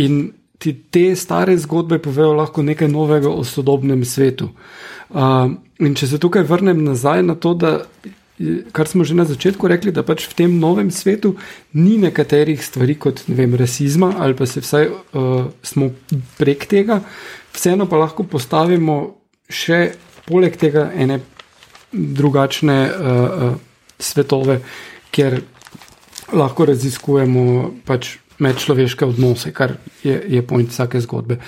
In ti te stare zgodbe povejo lahko nekaj novega o sodobnem svetu. Uh, in če se tukaj vrnem nazaj na to, da, kar smo že na začetku rekli, da pač v tem novem svetu ni nekaterih stvari kot vem, rasizma ali pa se vsaj uh, smo prek tega, vseeno pa lahko postavimo še poleg tega ene drugačne uh, uh, svetove, kjer lahko raziskujemo pač medčloveške odnose, kar je, je point vsake zgodbe.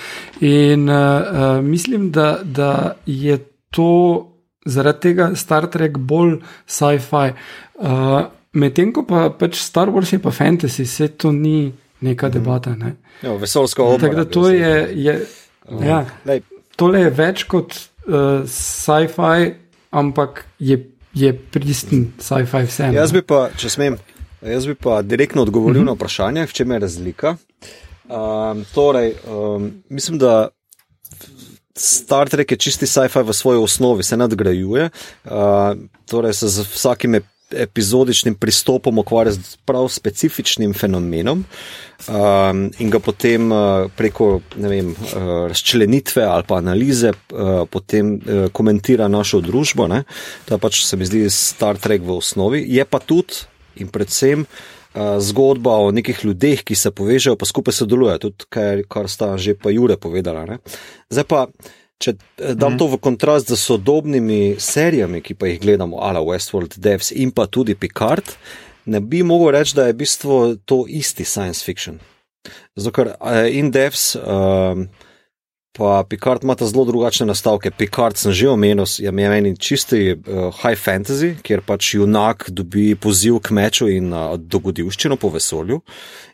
In uh, mislim, da, da je to zaradi tega Star Trek bolj sci-fi. Uh, Medtem ko pa pač Star Wars je pa fantasy, se to ni neka mhm. debata. Ne? Jo, vesolsko območje. Tako da to je. je ja, tole je več kot uh, sci-fi, ampak je, je pristen sci-fi vseeno. Jaz bi pa, če smem, Jaz bi pa direktno odgovoril mm -hmm. na vprašanje, v čem je razlika. Um, torej, um, mislim, da Star Trek je čisti sci-fi v svoji osnovi, se nadgrajuje, uh, torej se z vsakim epizodičnim pristopom ukvarja z prav specifičnim fenomenom um, in ga potem uh, preko vem, uh, razčlenitve ali pa analize uh, potem uh, komentira našo družbo. Ne? To je pač se mi zdi Star Trek v osnovi. Je pa tudi in predvsem uh, zgodba o nekih ljudeh, ki se povežejo, pa skupaj sodelujejo, tudi kar, kar sta že pa Jure povedala. Ne? Zdaj pa, če eh, dam mm. to v kontrast z sodobnimi serijami, ki pa jih gledamo, ala Westworld, Devs in pa tudi Picard, ne bi mogel reči, da je v bistvu to isti science fiction. Zato, ker uh, in Devs. Uh, Pa Picard ima zelo drugačne nastavke. Picard sem že omenil, je meni čisti uh, high fantasy, kjer pač junak dobi poziv k meču in uh, dogodivščino po vesolju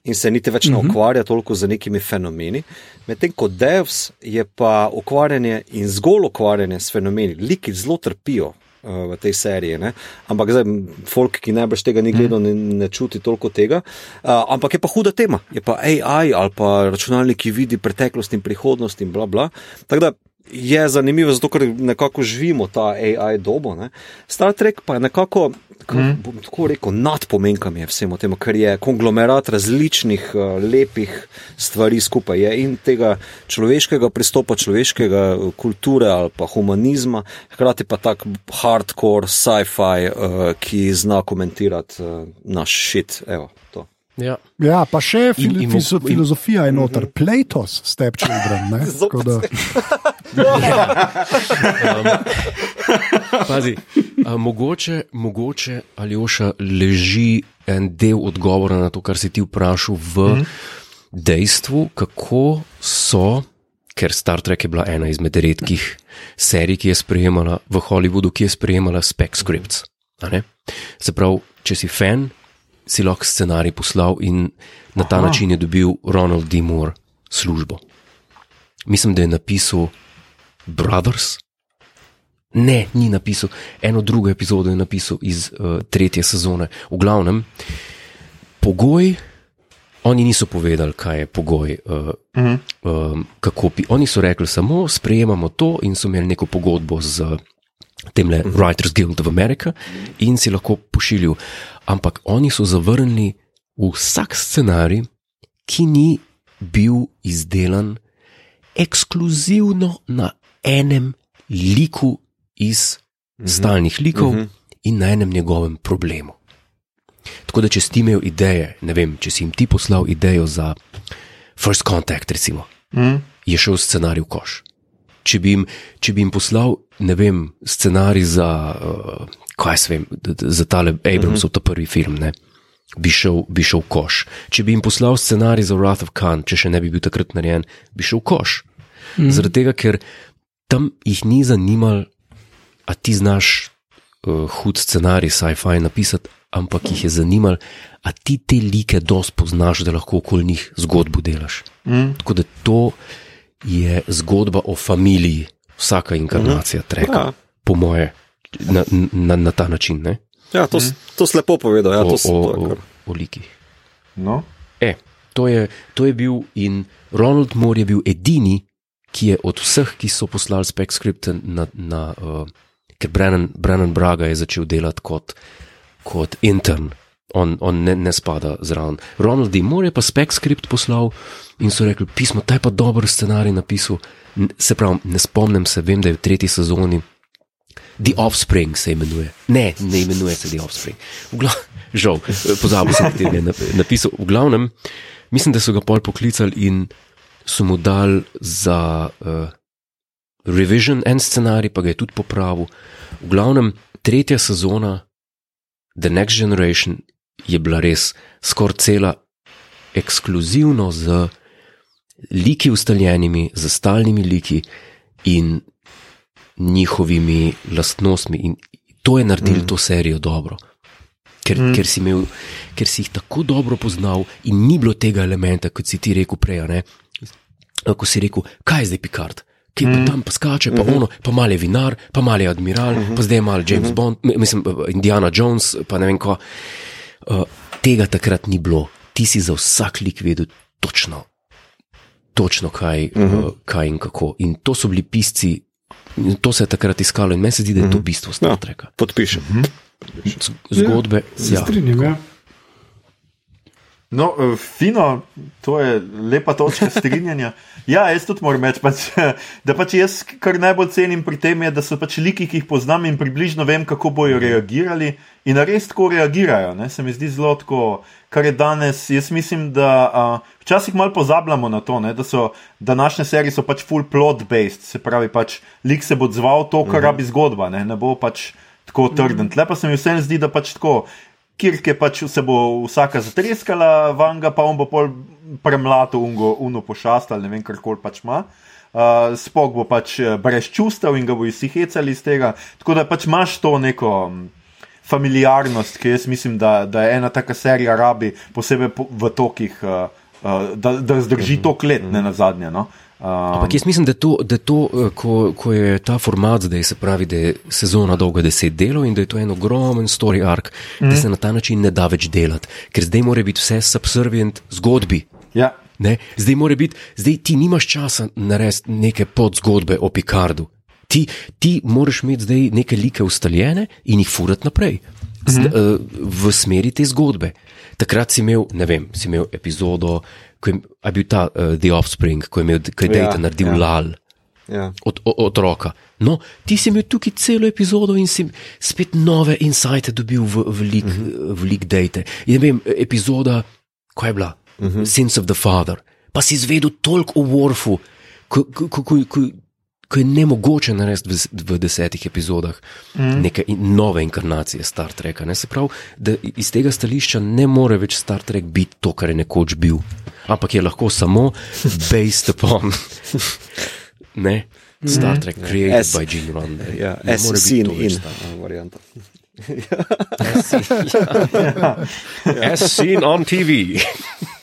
in se niti več ne mhm. ukvarja toliko z nekimi fenomeni. Medtem ko Devs je pa ukvarjanje in zgolj ukvarjanje s fenomeni, liki zelo trpijo v tej seriji. Ne? Ampak zdaj, folk, ki najbrž tega ni gledal, ne, ne čuti toliko tega. Uh, ampak je pa huda tema, je pa AI ali pa računalnik, ki vidi preteklost in prihodnost in bla bla. Tako da je zanimivo, zato ker nekako živimo ta AI dobo. Ne? Star Trek pa je nekako kako, mm. bom tako rekel, nadpomenkam je vsemu temu, ker je konglomerat različnih uh, lepih stvari skupaj. Je in tega človeškega pristopa, človeškega uh, kulture ali pa humanizma, hkrati pa tak hardcore sci-fi, uh, ki zna komentirati uh, naš šit. Evo, Ja. ja, pa še fil in, in, filozofija je noter, -hmm. Platos, step *laughs* children. Pazi, a, mogoče, mogoče ali oša leži en del odgovora na to, kar si ti vprašal, v mm -hmm. dejstvu, kako so, ker Star Trek je bila ena izmed redkih serij, ki je sprejemala v Hollywoodu, ki je sprejemala spec scripts. Se pravi, če si fan, si lahko scenarij poslal in na ta Aha. način je dobil Ronald D. Moore službo. Mislim, da je napisal Brothers. Ne, ni napisal, eno drugo epizodo je napisal iz uh, tretje sezone. V glavnem, pogoj, oni niso povedali, kaj je pogoj. Uh, uh -huh. uh, pi, oni so rekli samo, sprejemamo to in so imeli neko pogodbo z tem le uh -huh. Writers Guild of America in si lahko pošiljal. Ampak oni so zavrnili vsak scenarij, ki ni bil izdelan ekskluzivno na enem liku iz -huh. stalnih likov uh -huh. in na enem njegovem problemu. Tako da, če si imel ideje, ne vem, če si jim ti poslal idejo za First Contact, recimo, -huh. je šel scenarij v koš če bi jim, če bi jim poslal, ne vem, scenarij za, uh, kaj se vem, za tale Abramsov, mm -hmm. to prvi film, ne, bi šel, bi šel koš. Če bi jim poslal scenarij za Wrath of Khan, če še ne bi bil takrat narejen, bi šel koš. Mm. Zaradi tega, ker tam jih ni zanimalo, a ti znaš uh, hud scenarij, sci-fi napisati, ampak jih je zanimalo, a ti te like dosti poznaš, da lahko okoli njih zgodbo delaš. Mm. Tako da to je zgodba o familiji, vsaka inkarnacija mm treka, ja. po moje, na, na, na ta način. Ne? Ja, to, mm. to slepo povedal, ja, to o, o, o, o likih. No. E, to, je, to je bil in Ronald Moore je bil edini, ki je od vseh, ki so poslali spek skripte na. na uh, ker Brennan, Brennan Braga je začel delati kot, kot intern, on, on ne, ne spada zraven. Ronald D. Moore je pa spek skript poslal in so rekli: pismo, ta je pa dober scenarij napisal. Se pravi, ne spomnim se, vem, da je v tretji sezoni. The Offspring se imenuje. Ne, ne imenuje se The Offspring. Gla Žal, pozabil sem, kaj je napisal. V glavnem, mislim, da so ga pol poklicali in so mu dali za uh, revision en scenarij, pa ga je tudi popravil. V glavnem, tretja sezona, The Next Generation, je bila res skoraj cela ekskluzivno z liki ustaljenimi, z stalnimi liki in njihovimi lastnostmi. In to je naredilo mm. to serijo dobro. Ker, mm. ker, si imel, ker si jih tako dobro poznal, in ni bilo tega elementa, kot si ti rekel prej. Ko si rekel, kaj je zdaj Picard, ki mm. pa tam pa skače, pa mm -hmm. ono, pa mal je vinar, pa mal je admiral, mm -hmm. pa zdaj je mal James mm -hmm. Bond, mislim, Indiana Jones, pa ne vem ko. Uh, tega takrat ni bilo, ti si za vsak lik vedel točno, točno kaj, mm -hmm. uh, kaj in kako. In to so bili pisci, to se je takrat iskalo in meni se zdi, da je to mhm. bistvo Star ja, Treka. Podpišem. Mm -hmm. Zgodbe. Ja, strinjam, ja. No, eh, fino, to je lepa točka strinjanja. *laughs* Ja, jaz tudi moram reči, pač, da pač jaz kar najbolj cenim pri tem, je, da so pač liki, ki jih poznam in približno vem, kako bojo reagirali in res tako reagirajo. Ne? Se mi zdi zelo tako, kar je danes. Jaz mislim, da uh, včasih malo pozabljamo na to, ne? da so današnje serije pač full plot-based, se pravi, pač lik se bo odzval to, kar mhm. rabi zgodba, ne, ne bo pač tako trden. Tle pa se mi vsem zdi, da pač tako kjer pač se bo vsaka zatreskala, vanga pa on bo pol premlato ungo, uno pošast ali ne vem, kar koli pač ima. Uh, Spok bo pač eh, brez čustev in ga bo vsi hecali iz tega. Tako da pač imaš to neko mm, familiarnost, ki jaz mislim, da, da je ena taka serija rabi, posebej po, v tokih, uh, uh, da, da zdrži tok let, ne na zadnje. No? Uh, Um, Ampak jaz mislim, da to, da to eh, ko, ko je ta format zdaj, se pravi, da je sezona dolga deset delov in da je to en ogromen story arc, mm. da se na ta način ne da več delati, ker zdaj mora biti vse subservient zgodbi. Ja. Zdaj mora biti, zdaj ti nimaš časa narediti neke podzgodbe o Picardu. Ti, ti moraš imeti zdaj neke like ustaljene in jih furati naprej. Z, mm -hmm. v smeri te zgodbe. Takrat si imel, ne vem, si imel epizodo, ko je, je bil ta uh, The Offspring, ko je, imel, ko je ja, Dejta naredil ja. lal ja. od otroka. No, ti si imel tukaj celo epizodo in si spet nove insajte dobil v, v lik, uh -huh. lik Dejte. In vem, epizoda, ko je bila uh -huh. Sins of the Father, pa si izvedel toliko o Worfu, ko, ko, ko, ko, ko, ko je ne mogoče narediti v, v desetih epizodah mm. neke in, nove inkarnacije Star Treka. Ne? Se pravi, da iz tega stališča ne more več Star Trek biti to, kar je nekoč bil, ampak je lahko samo based upon. *laughs* ne? Star Trek, mm. created S, by Gene Roddenberry. Ja, SC in in varianta. As seen on TV.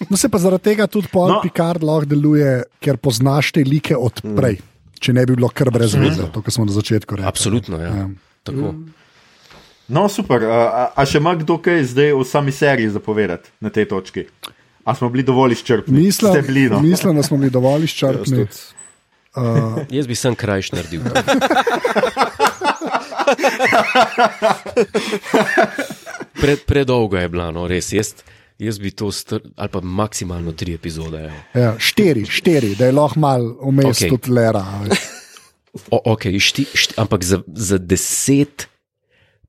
no, se pa zaradi tega tudi Paul no. Picard lahko deluje, ker poznaš te like odprej. Mm če ne bi bilo kar brez veze, to, kar smo na začetku rekli. Absolutno, ja. ja. No, super. A, a še ima kdo kaj zdaj v sami seriji zapovedati na tej točki? A smo bili dovolj izčrpni? Mislim, bili, no? mislim da smo bili dovolj *laughs* izčrpni. Uh, *laughs* Jaz bi sem krajš naredil. *laughs* Pred, predolgo je bilo, no, res. Jaz, Jaz bi to strl, ali pa maksimalno tri epizode. Ja, štiri, štiri, da je lahko malo vmes okay. tudi lera. *laughs* o, okay, šti, šti, ampak za, za deset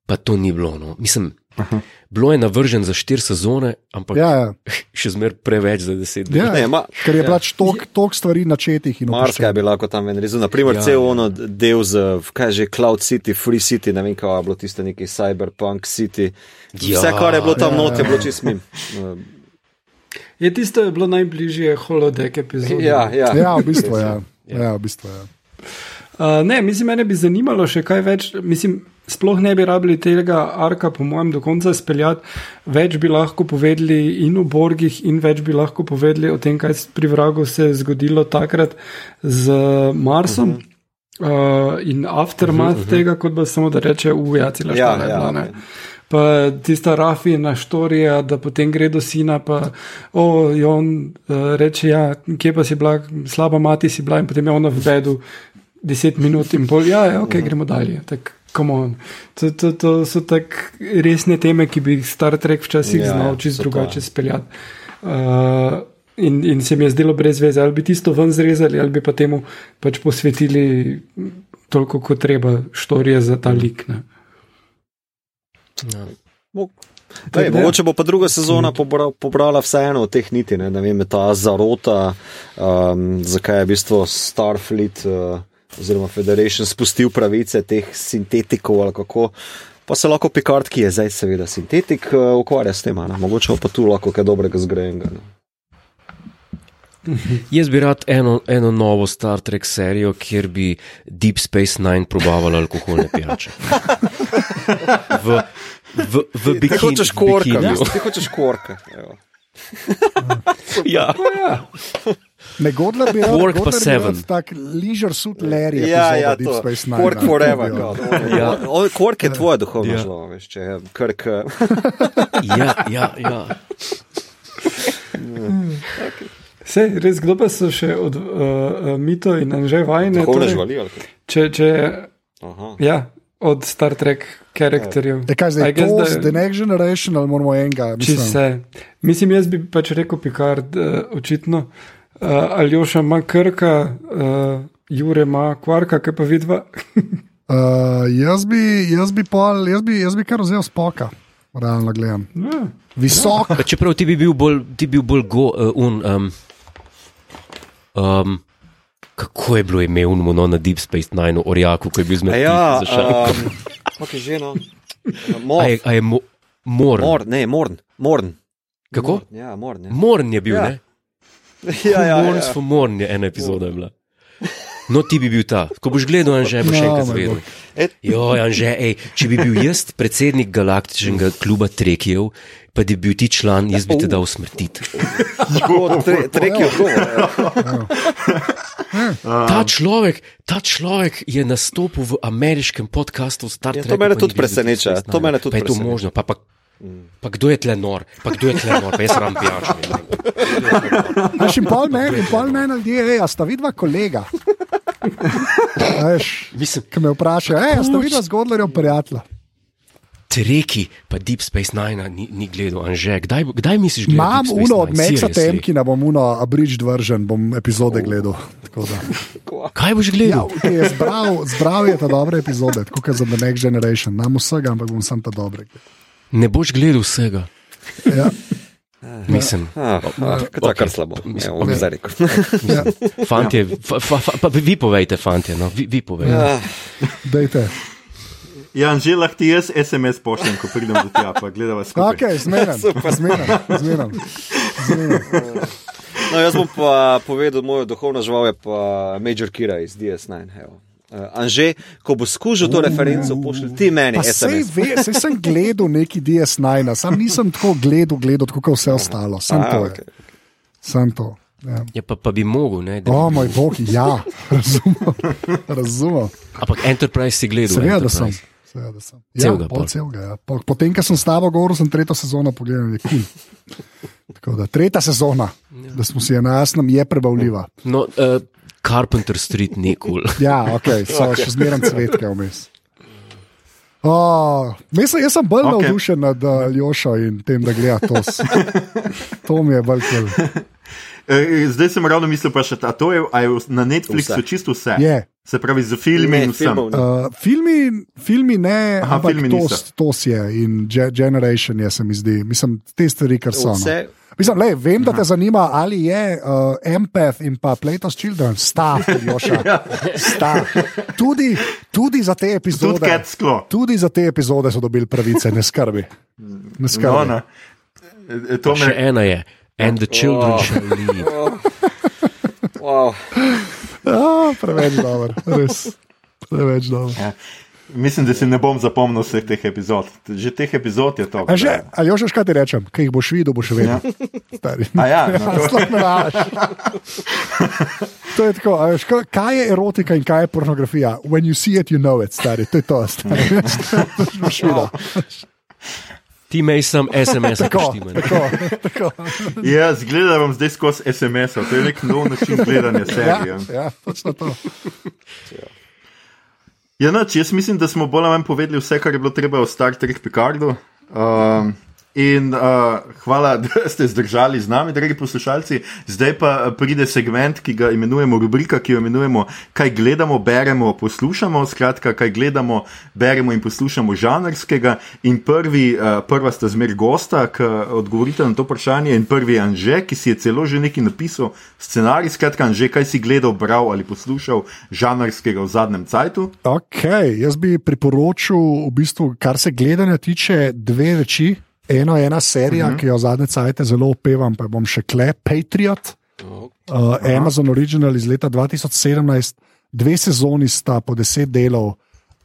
pa to ni bilo. No. Mislim, Aha. Bilo je navržen za štiri sezone, ampak ja, ja. *laughs* še zmeraj preveč za deset. Ja, ne, ma, ker je ja. pač toliko stvari načetih. Marska je bila kot tam en rezon. Naprimer, ja, cel ja. ono del z, kaj že, Cloud City, Free City, ne vem, kaj je bilo tiste neki Cyberpunk City. Ja, Vse, kar je bilo tam ja, noč, je bilo čist min. Je tisto, je bilo najbližje holodeck epizodi. Ja, ja. Ja, v bistvu je. Ja. Ja, v bistvu je. Uh, ne, mislim, mene bi zanimalo še kaj več. Mislim, sploh ne bi rabili tega arka, po mojem, do konca speljati. Več bi lahko povedali in o Borgih, in več bi lahko povedali o tem, kaj pri vragu se je zgodilo takrat z Marsom. Uh -huh. Uh, in aftermath uh -huh, uh -huh. tega, kot da samo da reče, ujacila Ja, štala je ja, bila. ne. Pa tista rafina štorija, da potem gre do sina, pa o, je on uh, reče, ja, kje pa si bila, slaba mati si bila in potem je ona v bedu deset minut in pol, ja, ja ok, gremo dalje. Tak, come on. To, to, to so tako resne teme, ki bi jih Star Trek včasih Ja, znal čisto drugače ja. speljati. Uh, in, in se mi je zdelo brez veze, ali bi tisto ven zrezali, ali bi pa temu pač posvetili toliko, kot treba, štorije za ta lik. Ne. Ja. Lej, mogoče bo pa druga sezona pobra, pobrala vseeno od teh niti, ne, ne vem, ta zarota, um, zakaj je v bistvu Starfleet uh, oziroma Federation spustil pravice teh sintetikov ali kako. Pa se lahko Picard, ki je zdaj seveda sintetik, uh, ukvarja s tem, a ne. mogoče pa tu lahko kaj dobrega zgrajenega. ne. Jaz bi rad eno, eno novo Star Trek serijo, kjer bi Deep Space Nine probavali alkoholne pijače. V, v, v Ti bikini, hočeš korka, ti hočeš korka. evo. Ja. Ne, Godler bi rad, Quark pa Godler bi Seven. rad tak leisure suit Larry. Ja, ja, Deep to. Space Nine. Kork ne, forever. on. Ja. On- Kork je tvoje duhovno Ja. zlo, veš, če je krk. eh, *laughs* Ja, ja, ja. Vse, res, kdo pa so še od uh, Mito in Anže Vajne? Torej, živali. ali kaj? Če, če, Aha. ja, od Star Trek karakterjev. Je kaj zdaj, to da- z The Next Generation ali moramo enega? Mislim, se. Mislim, jaz bi pač rekel Picard, uh, očitno. Uh, Aljoša ima krka, uh, Jure ima kvarka, kaj pa vidva. uh, *laughs* jaz, bi, jaz, bi pol, jaz, bi, jaz bi kar vzel spoka, realno gledam. Ja. Visok, Pa čeprav ti bi bil bolj, ti bi bil bolj go, uh, un. Um, um, kako je bilo ime unmo na Deep Space Nine, Orjaku, ko je bil zmeden Ja, za šalko? um, kako je že no? A Mor, je, a je mo, Morn? mor, ne, morn, morn. Kako? Morn, Ja, morn. Ja, Morn je bil, Ja. ne? Ja, ja, Morns ja. for Morn je ena epizoda bila. No, ti bi bil ta. Ko boš gledal, Anže, boš še Ja, enkrat bog. Et, Jo, Anže, ej, če bi bil jaz predsednik galaktičnega kluba Trekijev, pa bi bil ti član, jaz bi te dal smrtiti. tre, treki odgovor. ja. Ta človek, ta človek je nastopil v ameriškem podkastu Star Ja, Trek. to mene tudi preseneča, to mene tudi pa je to preseneča. možno. Pa, pa, pa kdo je tle nor? Pa kdo je tle nor? Pa jaz ram pijačo. Veš, in pol meni, in pol meni ljudje, ej, a sta vidva kolega. A Veš, Mislim, ki me vprašajo, ej, a sta vidva z Godlerjem prijatelja. Treki, pa Deep Space Nine ni, ni gledal, Anže. Kdaj, kdaj misliš, da Imam uno od Maxa Temkina, bom uno abridged vržen, bom epizode gledal. Tako da. Kaj boš Ja, gledal? ki je zbral, zbral je ta dobre epizode, tako kot za The Next Generation. Nam vsega, ampak bom sam ta dobre. Ne boš gledal vsega. Ja, Mislim, Ah, ah, okay. kar slabo. Ja, bom zdaj rekel. ja, fantje, fa, fa, fa, pa vi povejte, fantje, no, vi, vi povejte. Ah, dejte. Ja, že lahko ti jaz SMS pošljem, ko pridem do tja, pa gledava skupaj. Ok, zmeren, zmeren, zmeren. zmeren. No, jaz bom pa povedal, moja duhovna žival je pa Major Kira iz DS9. evo. Uh, Anže, ko bo skušal to referenco, pošlji ti meni sej, SMS. ve, sej sem gledal neki DS9, sam nisem tako gledal, gledal tako kot vse ostalo. Sam A, to je. Sam to. Ja. Ja, pa, pa bi mogel, ne? Da, O moj bog, ja, *laughs* razumem. razumem. ampak Enterprise si gledal. Seveda, da sem. Seveda, da sem. Ja, Celega pol pol. celega, ja. Po- Potem, ko sem s tabo govoril, sem tretjo sezono pogledal, kul. Tako da tretja sezona, da smo si na jasnem, je prebavljiva. No, uh, Carpenter Street ni kul. Cool. *laughs* Ja, ok, so okay. še zmeraj cvetke vmes. Oh, mislim, jaz sem bolj okay. Navdušen nad uh, Ljošo in tem, da gleda to. *laughs* To mi je bolj kul. E, Zdaj sem ravno mislil, pa še ta, to je, a je na Netflixu Vse. čisto vse. Je. Se pravi, z filmi Ne, in vsem. filmov ne. Uh, filmi, filmi ne, Aha, ampak filmi to, niso. to je in Ge Generation je, se mi zdi. Mislim, te stvari, kar so. No. Mislim, lej, vem, da te zanima, ali je uh, Empath in pa Plato's Children, sta, Joša. *laughs* sta. Tudi, tudi za te Tudi epizode. Sklo. Tudi za te epizode so dobili pravice, ne skrbi. Ne No, skrbi. no. E, To Še me, ena je, And the children shall lead. *laughs* Wow. Ja, preveč dobro, res. Preveč dobro. Ja. Mislim, da si ne bom zapomnil vseh teh epizod. Že teh epizod je to. A že, ali jo še kaj ti rečem, kaj jih boš videl, boš vedel. Stari. A ja, *laughs* no, to-. To je tako, a veš, kaj- je erotika in kaj je pornografija? When you see it, you know it, stari. To je to, stari. To *laughs* boš videl. Ti mej sem SMS Tako, poštiman. tako, tako. Ja, zgleda vam zdaj skozi SMS, to je nek nov način gledanja Ja, serije. ja, točno to. Ja, noč, jaz mislim, da smo bolj ali manj povedali vse, kar je bilo treba o Star Trek Picardu. Um, in uh, hvala, *laughs* da ste zdržali z nami, dragi poslušalci. Zdaj pa uh, pride segment, ki ga imenujemo rubrika, ki jo imenujemo Kaj gledamo, beremo, poslušamo. Skratka, kaj gledamo, beremo in poslušamo žanrskega. In prvi, uh, prva sta zmer gosta, ki odgovorite na to vprašanje. In prvi je Anže, ki si je celo že nekaj napisal, scenarij. Skratka, Anže, kaj si gledal, bral ali poslušal žanrskega v zadnjem cajtu? Okay, jaz bi priporočil, v bistvu, kar se gledanja tiče, dve reči. Eno je ena serija, uh -huh. ki jo zadnje cajte zelo opevam, pa bom še kle, Patriot, uh, Amazon Original iz leta 2017, dve sezoni sta po deset delov,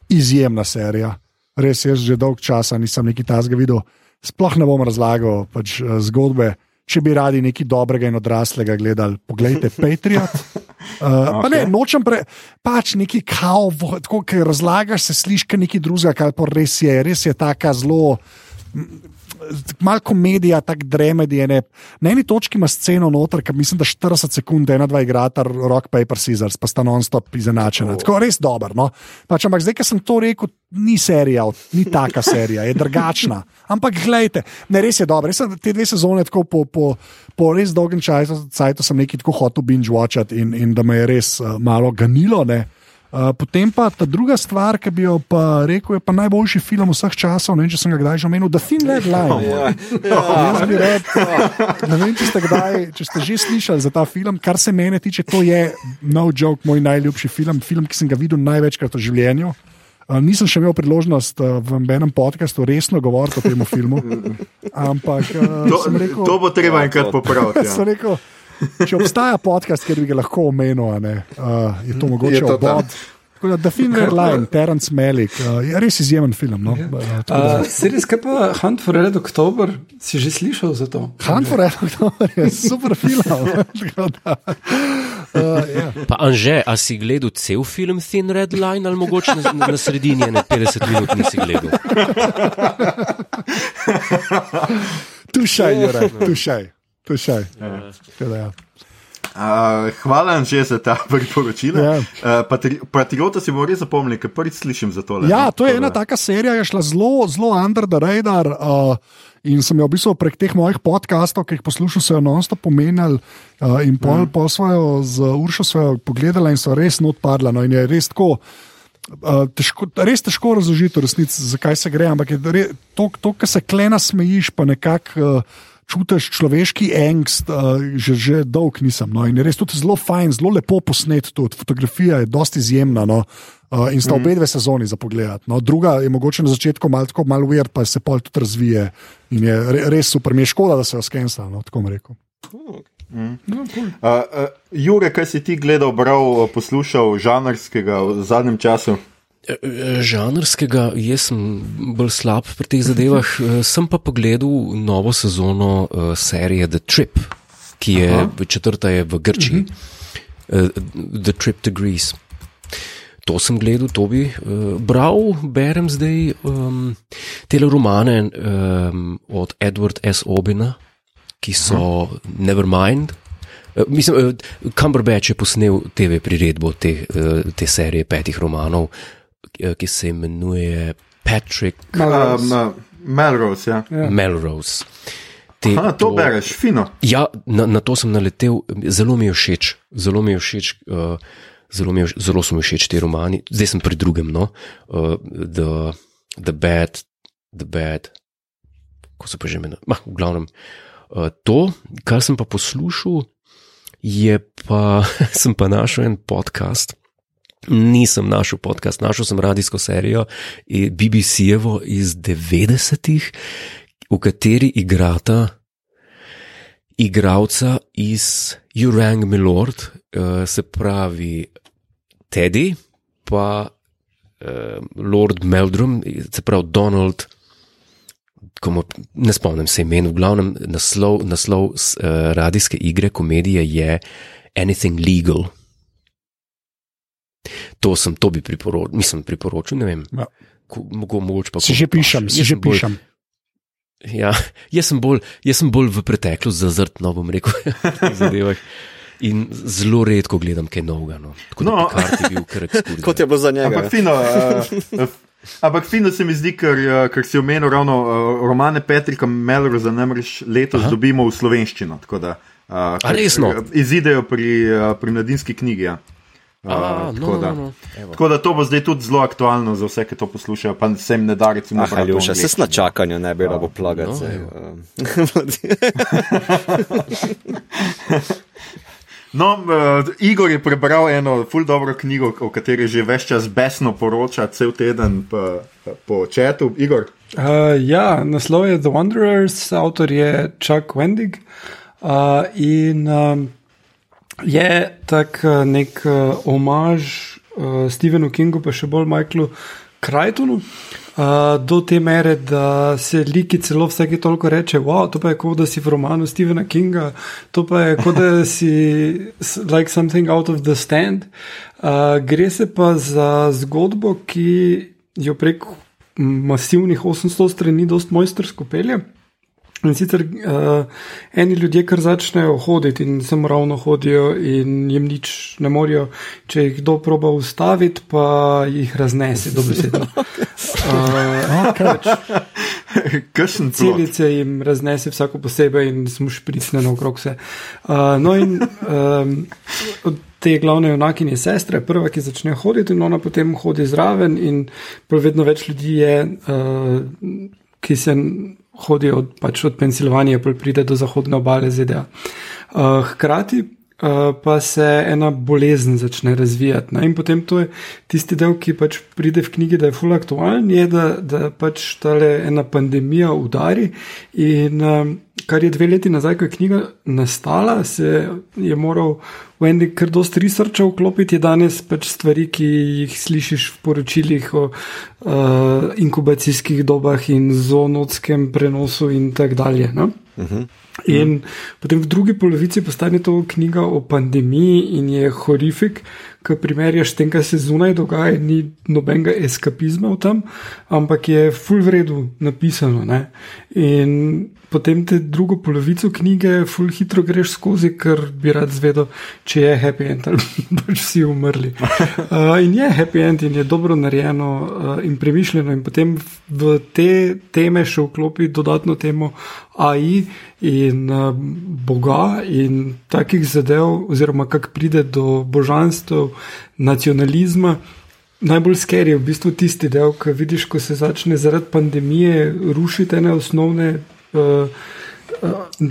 izjemna serija. Res, jaz že dolg časa nisem neki tasga videl, sploh ne bom razlagal pač, eh, zgodbe. Če bi radi nekaj dobrega in odraslega gledali, pogledajte Patriot. *laughs* Uh, okay. ne, nočem pre, pač neki kao, tako ki razlagaš, se slišiš, kot nekaj drugega, kar pa res je. Res je taka zelo. Malo komedija, tako dremedi. ene- Na eni točki ima sceno noter, ki mislim, da 40 sekund, ena, dva igrata, rock, paper, scissors, pa sta non-stop izenačena. Oh. Tako res dobro. No? Pač, ampak zdaj, ki sem to rekel, ni serija, ni taka serija, je drugačna. *laughs* Ampak gledajte, ne res je dobro. Res sem te dve sezone tako po, po, po res dolgem času, sem nekaj tako hotel binge-watchati in, in da me je res uh, malo ganilo. Ne? Uh, potem pa ta druga stvar, ki bi jo pa rekel, je pa najboljši film vseh časov. Ne vem, če sem ga kdaj že omenil, The Thin Red Line. *laughs* Ja, Jaz bi rad, ne vem, če ste, kdaj, če ste že slišali za ta film. Kar se mene tiče, to je no joke, moj najljubši film, film, ki sem ga videl največkrat v življenju. Uh, nisem še imel priložnost uh, v enem podkastu resno govoriti o tem filmu. *laughs* Ampak uh, To, sem rekel, to bo treba enkrat popraviti. *laughs* sem Ja. Če obstaja podcast, kjer bi ga lahko omenil, a ne, uh, je to mogoče obod. Tako da The Thin Red Line, Terence Malick, uh, je res izjemen film. No? Uh, tako da- Uh, Serijs, kaj pa Hunt for Red October, si že slišal za to? Han for Red je super film. *laughs* Da, uh, ja. Pa Anže, a si gledal cel film Thin Red Line ali mogoče na, na sredini ene 50 minut nisi gledal? *laughs* Tušaj, Jure, tušaj. Tušaj. Tako da, ja. Uh, hvala že za ta *laughs* priporočila. Ja. Uh, patri, patriota si bo res zapomnil, ker prvič slišim za tole. Ja, no. to je Tako ena taka serija, ki je šla zelo, zelo under the radar. Uh, in sem jo v bistvu prek teh mojih podkastov, ki jih poslušam, se jo non-stop pomenjal. Uh, in pol, mm. pol svojo z Uršo so jo pogledala in so res not padla. No, in je res tako. Uh, težko, res težko razložiti, v resnici, zakaj se gre. Ampak je re- to, to kar se klena smejiš, pa nekako uh, čutiš človeški angst, uh, že, že dolg nisem. No. In je res tudi zelo fajn, zelo lepo posnet tudi. Fotografija je dosti izjemna. No. Uh, in sta obe dve sezoni za pogled. No. Druga je mogoče na začetku malo tako, malo weird, pa se pol tudi razvije. In je re, res super, mi je škoda, da se jo skensla, no, tako rekel. Uh, uh, Jure, kaj si ti gledal, bral, poslušal žanrskega v zadnjem času? E, Žanrskega, jaz sem bolj slab pri teh zadevah. *laughs* Eh, Sem pa pogledal novo sezono uh, serije The Trip, ki je Aha. četrta je v Grčiji. Uh, The Trip to Greece. To sem gledal, to bi uh, bral, berem zdaj um, te romane um, od Edward S. Obina, ki so Nevermind. Eh, Mislim, eh, Cumberbatch je posnel TV priredbo te, eh, te serije petih romanov, eh, ki se imenuje Patrick Melrose. Um, uh, Melrose, ja. ja. Melrose. Te, Aha, to bereš, fino. Ja, na, na to sem naletel, zelo mi je všeč, zelo mi je všeč. Uh, Zelo, mi je, zelo so mi všeč ti romani, zdaj sem pri drugem, no, uh, the, the Bad, The Bad, kako se pa že imenuje. V glavnem, uh, to, kar sem pa poslušal, je pa, *laughs* sem pa našel en podcast. Nisem našel podcast, našel sem radijsko serijo eh, BBC-jevo iz 90-ih, v kateri igrata igralca iz Urang Milord, uh, se pravi Teddy, pa uh, Lord Meldrum, se pravi Donald. Komu, ne spomnim se imen, v glavnem naslov, naslov uh, radijske igre, komedije je Anything Legal. To sem, to bi priporočil, mislim, priporočil, ne vem. Ja. Ko, mogo, mogoče pa Si že pišem, si Jaz že bolj- pišem. Ja, *laughs* jaz sem bolj, jaz sem bolj v preteklost zazrt, no bom rekel, *laughs* zadevah. In zelo redko gledam kaj novega. No. Tako da No. Picard je bil kar ekskurzija. *laughs* Kot je bilo za njega. Ampak fino, uh, ampak fino se mi zdi, ker, uh, ker si omenil ravno uh, romane Petrika Melroza, namreč letos Aha. dobimo v slovenščino. Tako da, uh, A resno? Izidejo pri, uh, pri mladinski knjigi. Ja. Uh, A, no, tako, da, no, no. Tako da to bo zdaj tudi zelo aktualno za vse, ki to poslušajo, pa se jim ne da recimo. Ah, v Aljoša, se na čakanju ne bi rabo plagati. no, zdaj, evo. um. *laughs* No, uh, Igor je prebral eno ful dobro knjigo, o kateri že več čas besno poroča, cel teden pa, po četu. Igor, Uh, ja, naslov je The Wanderers, avtor je Chuck Wendig uh, in um, je tak uh, nek uh, omaž uh, Stephenu Kingu, pa še bolj Michaelu Krajtonu. Uh, do te mere, da se liki celo vsake toliko reče, wow, to pa je kot da si v romanu Stephena Kinga, to pa je kot da si like something out of the stand. Uh, gre se pa za zgodbo, ki jo prek masivnih 800 strani dost mojstersko pelje. In sicer uh, eni ljudje, kar začnejo hoditi in samo ravno hodijo, in jim nič ne morejo, če jih kdo proba ustaviti, pa jih raznese, dobesedno. *laughs* *laughs* Uh, kršen plot. Celice jim raznese vsako posebej in smo špricne naokrog vse. Uh, no in um, te glavne junakinje sestre, prva, ki začne hoditi in ona potem hodi zraven in vedno več ljudi je, uh, ki se hodijo od, pač od Pensilvanije, pa pride do zahodne obale ZDA. Uh, hkrati uh, pa se ena bolezen začne razvijati. Ne? In potem to je tisti del, ki pač pride v knjigi, da je full aktualen, je, da, da pač tale ena pandemija udari. In um, kar je dve leti nazaj, ko je knjiga nastala, se je moral Wendy kar dost researcha vklopiti, je danes pač stvari, ki jih slišiš v poročilih o uh, inkubacijskih dobah in zoonotskem prenosu in tako dalje. No? In potem v drugi polovici postane to knjiga o pandemiji in je horifik, ki primerjaš tem, kar se zunaj dogaja, ni nobenega eskapizma v tem, ampak je full vredu napisano. Ne? In potem te drugo polovico knjige full hitro greš skozi, ker bi rad zvedel, če je happy end ali *laughs* pač vsi umrli. Uh, *laughs* in je happy end in je dobro narejeno uh, in premišljeno in potem v te teme še vklopi dodatno temo AI in uh, Boga in takih zadev, oziroma kako pride do božanstev, nacionalizma. Najbolj sker je v bistvu tisti del, ki vidiš, ko se začne zaradi pandemije rušiti ene osnovne uh,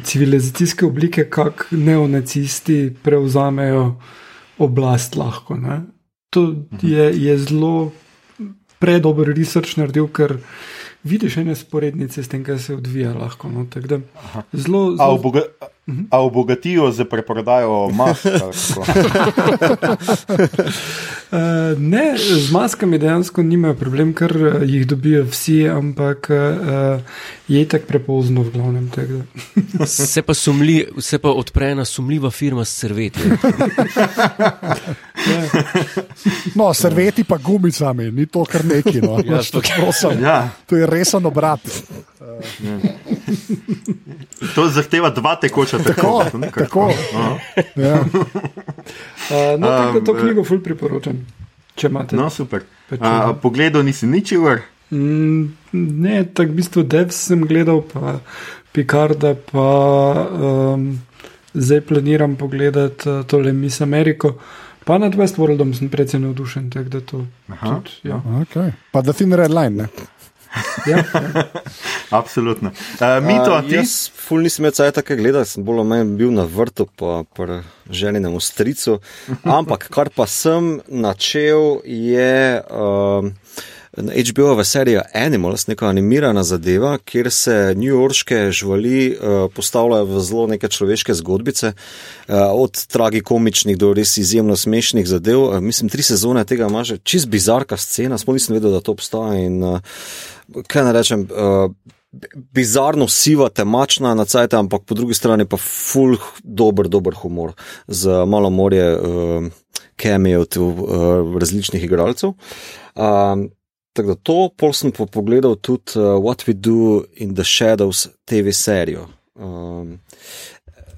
civilizacijske oblike, kako neonacisti prevzamejo oblast lahko. Ne? To je, je zelo predober research naredil, ker vidiš ene sporednice s tem, kaj se odvija lahko. No? Tako da Zelo, A, zelo oboga, a obogatijo z preprodajo mask. Uh, *laughs* ne, z maskami dejansko nimajo problem, ker uh, jih dobijo vsi, ampak uh, je tako prepozno v glavnem. *laughs* Se pa, sumli, se pa odpre ena sumljiva firma s serveti. *laughs* No, serveti pa gumicami, ni to kar neki. No. Ja, to, prosim, Ja, to je resen obrat. to zahteva dva tekoča Tako, tekoča. to ni kar tako. Aha. Ja. Uh, no, tako to Um, knjigo ful priporočam, če imate. No, super. A, pogledal nisi ničever. Mm, ne, tako v bistvu Devs sem gledal, pa Picarda, pa um, zdaj planiram pogledati uh, tole Miss Ameriko. Pa nad Westworldom sem precej navdušen, tako da to. Aha. Tudi, ja, Okay. Pa da Thin Red Line. Ne? Ja, ja. *laughs* Absolutno. Uh, Mito, A, ti? Jaz, ful nisem imel cajt tako gledal, sem bolj ali manj bil na vrtu, pa pri ženinem stricu. *laughs* Ampak kar pa sem načel, je um, HBO-ova serija Animals, neka animirana zadeva, kjer se newyorške živali uh, postavljajo v zelo neke človeške zgodbice, uh, od tragikomičnih do res izjemno smešnih zadev. Uh, mislim, tri sezone tega ima že čist bizarka scena, sploh nisem vedel, da to obstaja. In, uh, kaj naj rečem? Uh, Bizarno siva, temačna na cajt, ampak po drugi strani pa full, dober, dober humor z malo morje kemijo uh, uh, različnih igralcev. Um, Tako da to, pol sem pa pogledal tudi uh, What We Do in the Shadows TV serijo. Um,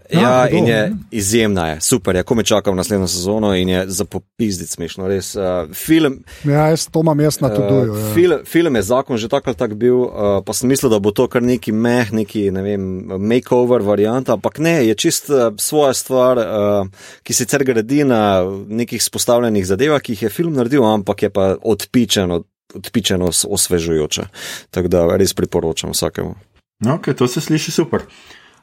ja, ja in je izjemna, je, super je, ko me čakam naslednjo sezono in je za popizdic smešno. Res, uh, film, ja, jaz to imam jaz na to dojo. Uh, ja. film, film je zakon že tako ali tako bil, uh, pa sem mislil, da bo to kar neki meh, neki ne vem, makeover varianta, ampak ne, je čist uh, svoja stvar, uh, ki sicer gradi na nekih spostavljenih zadevah, ki jih je film naredil, ampak je pa odpičen od odpičeno, osvežujoče. Tako da res priporočam vsakemu. Ok, to se sliši super.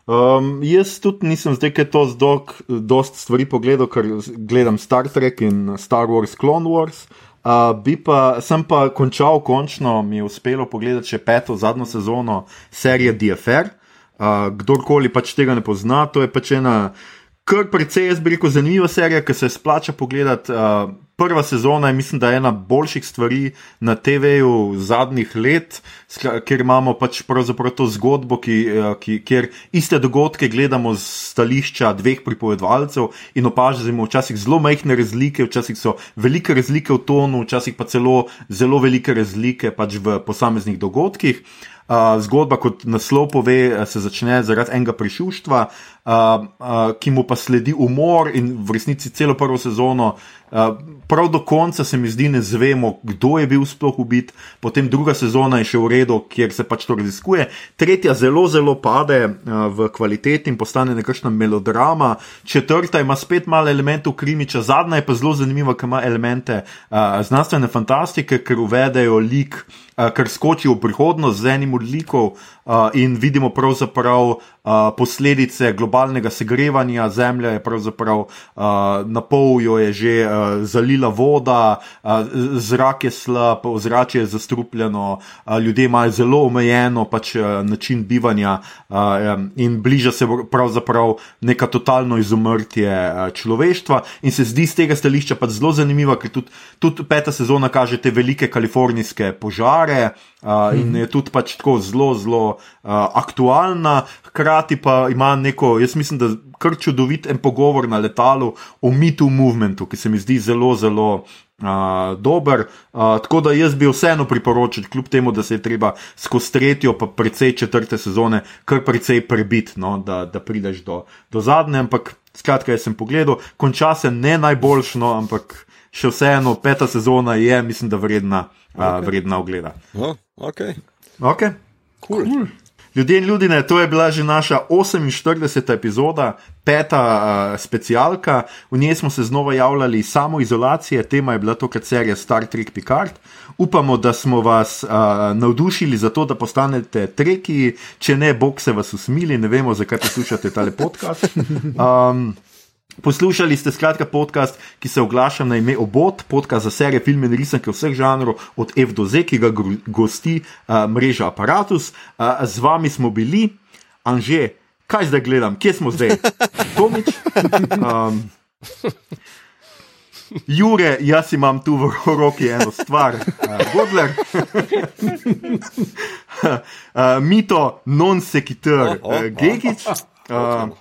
Um, jaz tudi nisem zdaj, ker to zdok, dost stvari pogledal, ker gledam Star Trek in Star Wars Clone Wars. Uh, bi pa, sem pa končal, končno mi je uspelo pogledati še peto, zadnjo sezono serije DFR. Uh, kdorkoli pač tega ne pozna, to je pač ena kar precej, jaz bi rekel, zanimiva serija, ki se splača pogledati. Uh, prva sezona je, mislim, da je ena boljših stvari na TV-ju zadnjih let, ker imamo pač pravzaprav to zgodbo, ki, uh, ki, kjer iste dogodke gledamo z stališča dveh pripovedovalcev in opažamo včasih zelo majhne razlike, včasih so velike razlike v tonu, včasih pa celo zelo velike razlike pač v posameznih dogodkih. Uh, zgodba, kot naslov pove, se začne zaradi enega prišuštva, uh, uh, ki mu pa sledi umor in v resnici celo prvo sezono. Uh, prav do konca se mi zdi, ne zvemo, kdo je bil sploh ubit, potem druga sezona je še v redu, kjer se pač to raziskuje, tretja zelo, zelo pade uh, v kvaliteti in postane nekakšna melodrama, četrta ima spet malo elementov krimiča, zadnja je pa zelo zanimiva, ker ima elemente uh, znanstvene fantastike, ker uvedejo lik kar skoči v prihodnost z enim od likov uh, in vidimo pravzaprav uh, posledice globalnega segrevanja. Zemlja je pravzaprav uh, na pol jo je že uh, zalila voda, uh, zrak je slab, ozračje je zastrupljeno, uh, ljudje imajo zelo omejeno pač, uh, način bivanja uh, in bliža se pravzaprav neka totalno izumrtje uh, človeštva. In se zdi z tega stališča pač zelo zanimivo, ker tudi, tudi peta sezona kaže te velike kalifornijske požare uh, in je tudi pač tako zelo, zelo uh, aktualna, hkrati pa ima neko, jaz mislim, da kar čudovit en pogovor na letalu o mitu movementu, ki se mi zdi zelo, zelo. Uh, dober, uh, tako da jaz bi vseeno priporočil, kljub temu, da se je treba skozi tretjo, pa precej četrte sezone, kar precej prebiti, no, da, da prideš do, do zadnje. Ampak, skratka, jaz sem pogledal, konča se ne najboljšno, ampak še vseeno peta sezona je, mislim, da vredna, okay. uh, vredna ogleda. Oh, ok. okay. Cool. Cool. Ljudje in ljudje, to je bila že naša 48. epizoda, peta uh, specialka. V njej smo se znova javljali samo izolacije, tema je bila tokrat serija Star Trek Picard. Upamo, da smo vas uh, navdušili za to, da postanete treki, če ne, bog se vas usmili, ne vemo, zakaj poslušate tale podcast. Um, *laughs* Poslušali ste skratka podcast, ki se oglaša na ime Obot, podcast za serije, filme in risanke vseh žanrov, od F do Z, ki ga gosti uh, mreža Apparatus. Uh, z vami smo bili, Anže, kaj zdaj gledam, kje smo zdaj? *laughs* Tomič. Um, Jure, jaz imam tu v roki eno stvar, uh, Godler. uh, *laughs* mito, non sequitur, uh, Gegič. Uh,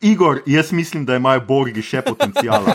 Igor, jaz mislim, da imajo borgi še potencijal. *laughs*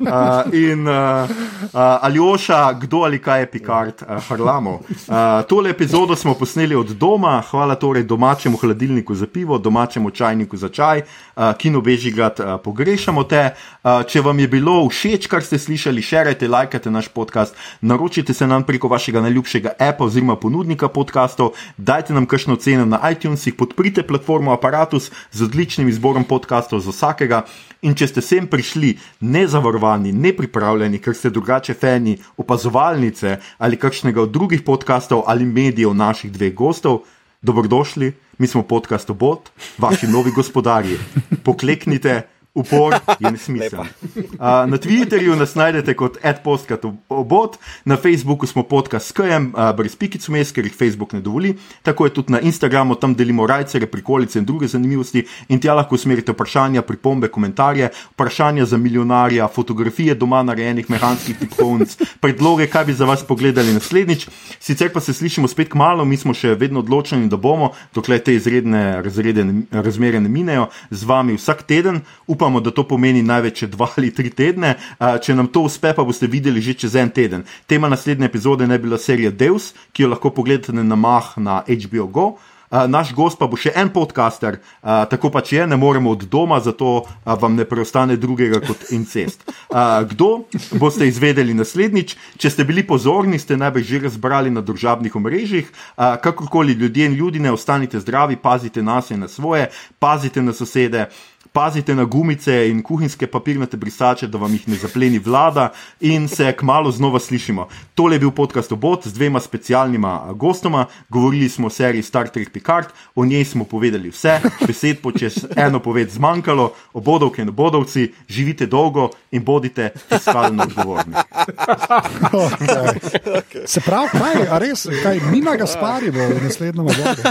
Uh, in uh, uh, Aljoša, kdo ali kaj je Picard, uh, Harlamo. Uh, tole epizodo smo posneli od doma, hvala torej domačemu hladilniku za pivo, domačemu čajniku za čaj, uh, kino Bežigrad, uh, pogrešamo te. Uh, če vam je bilo všeč, kar ste slišali, širite, lajkajte naš podcast, naročite se nam preko vašega najljubšega appa oziroma ponudnika podcastov, dajte nam kakšno ceno na iTunesih, podprite platformo Apparatus z odličnim izborom izborom podkastov za vsakega. In če ste sem prišli nezavarovani, nepripravljeni, ker ste drugače fani opazovalnice ali kakšnega od drugih podkastov ali medijev naših dveh gostov, dobrodošli, mi smo podcast Obot, vaši novi gospodarji. Pokleknite, Upor *laughs* je nesmiseln. Uh, na Twitterju nas najdete kot adpostka obot, na Facebooku smo podcast s KM, uh, brez pikic vmes, ker jih Facebook ne dovoli. Tako je tudi na Instagramu, tam delimo rajcere, prikolice in druge zanimivosti. In tja lahko usmerite vprašanja, pripombe, komentarje, vprašanja za milijonarja, fotografije doma narejenih mehanskih tipkovnic, *laughs* predloge, kaj bi za vas pogledali naslednjič. Sicer pa se slišimo spet k malu, mi smo še vedno odločeni, da bomo, dokler te izredne razrede, razmere ne minejo, z vami vsak teden. Upamo, da to pomeni največ dva ali tri tedne. Če nam to uspe, pa boste videli že čez en teden. Tema naslednje epizode ne bi bila serija Deus, ki jo lahko pogledate na mah na HBO Go. Uh, naš gost pa bo še en podcaster, uh, tako pač je, ne moremo od doma, zato uh, vam ne preostane drugega kot incest. Uh, kdo boste izvedeli naslednjič? Če ste bili pozorni, ste najbrž že razbrali na družabnih omrežjih. Uh, kakorkoli ljudje in ljudi ne ostanite zdravi, pazite nas in na svoje, pazite na sosede. Pazite na gumice in kuhinjske papirnate brisače, da vam jih ne zapleni vlada, in se kmalo znova slišimo. Tole je bil podcast Obot z dvema specialnima gostoma. Govorili smo o seriji Star Trek Picard, o njej smo povedali vse, besed po čez eno poved zmanjkalo, obodovke in obodovci, živite dolgo in bodite fiskalno odgovorni. Okay. Se pravi, kaj, a res, kaj, Mina Gaspari bo v naslednjem obdobju.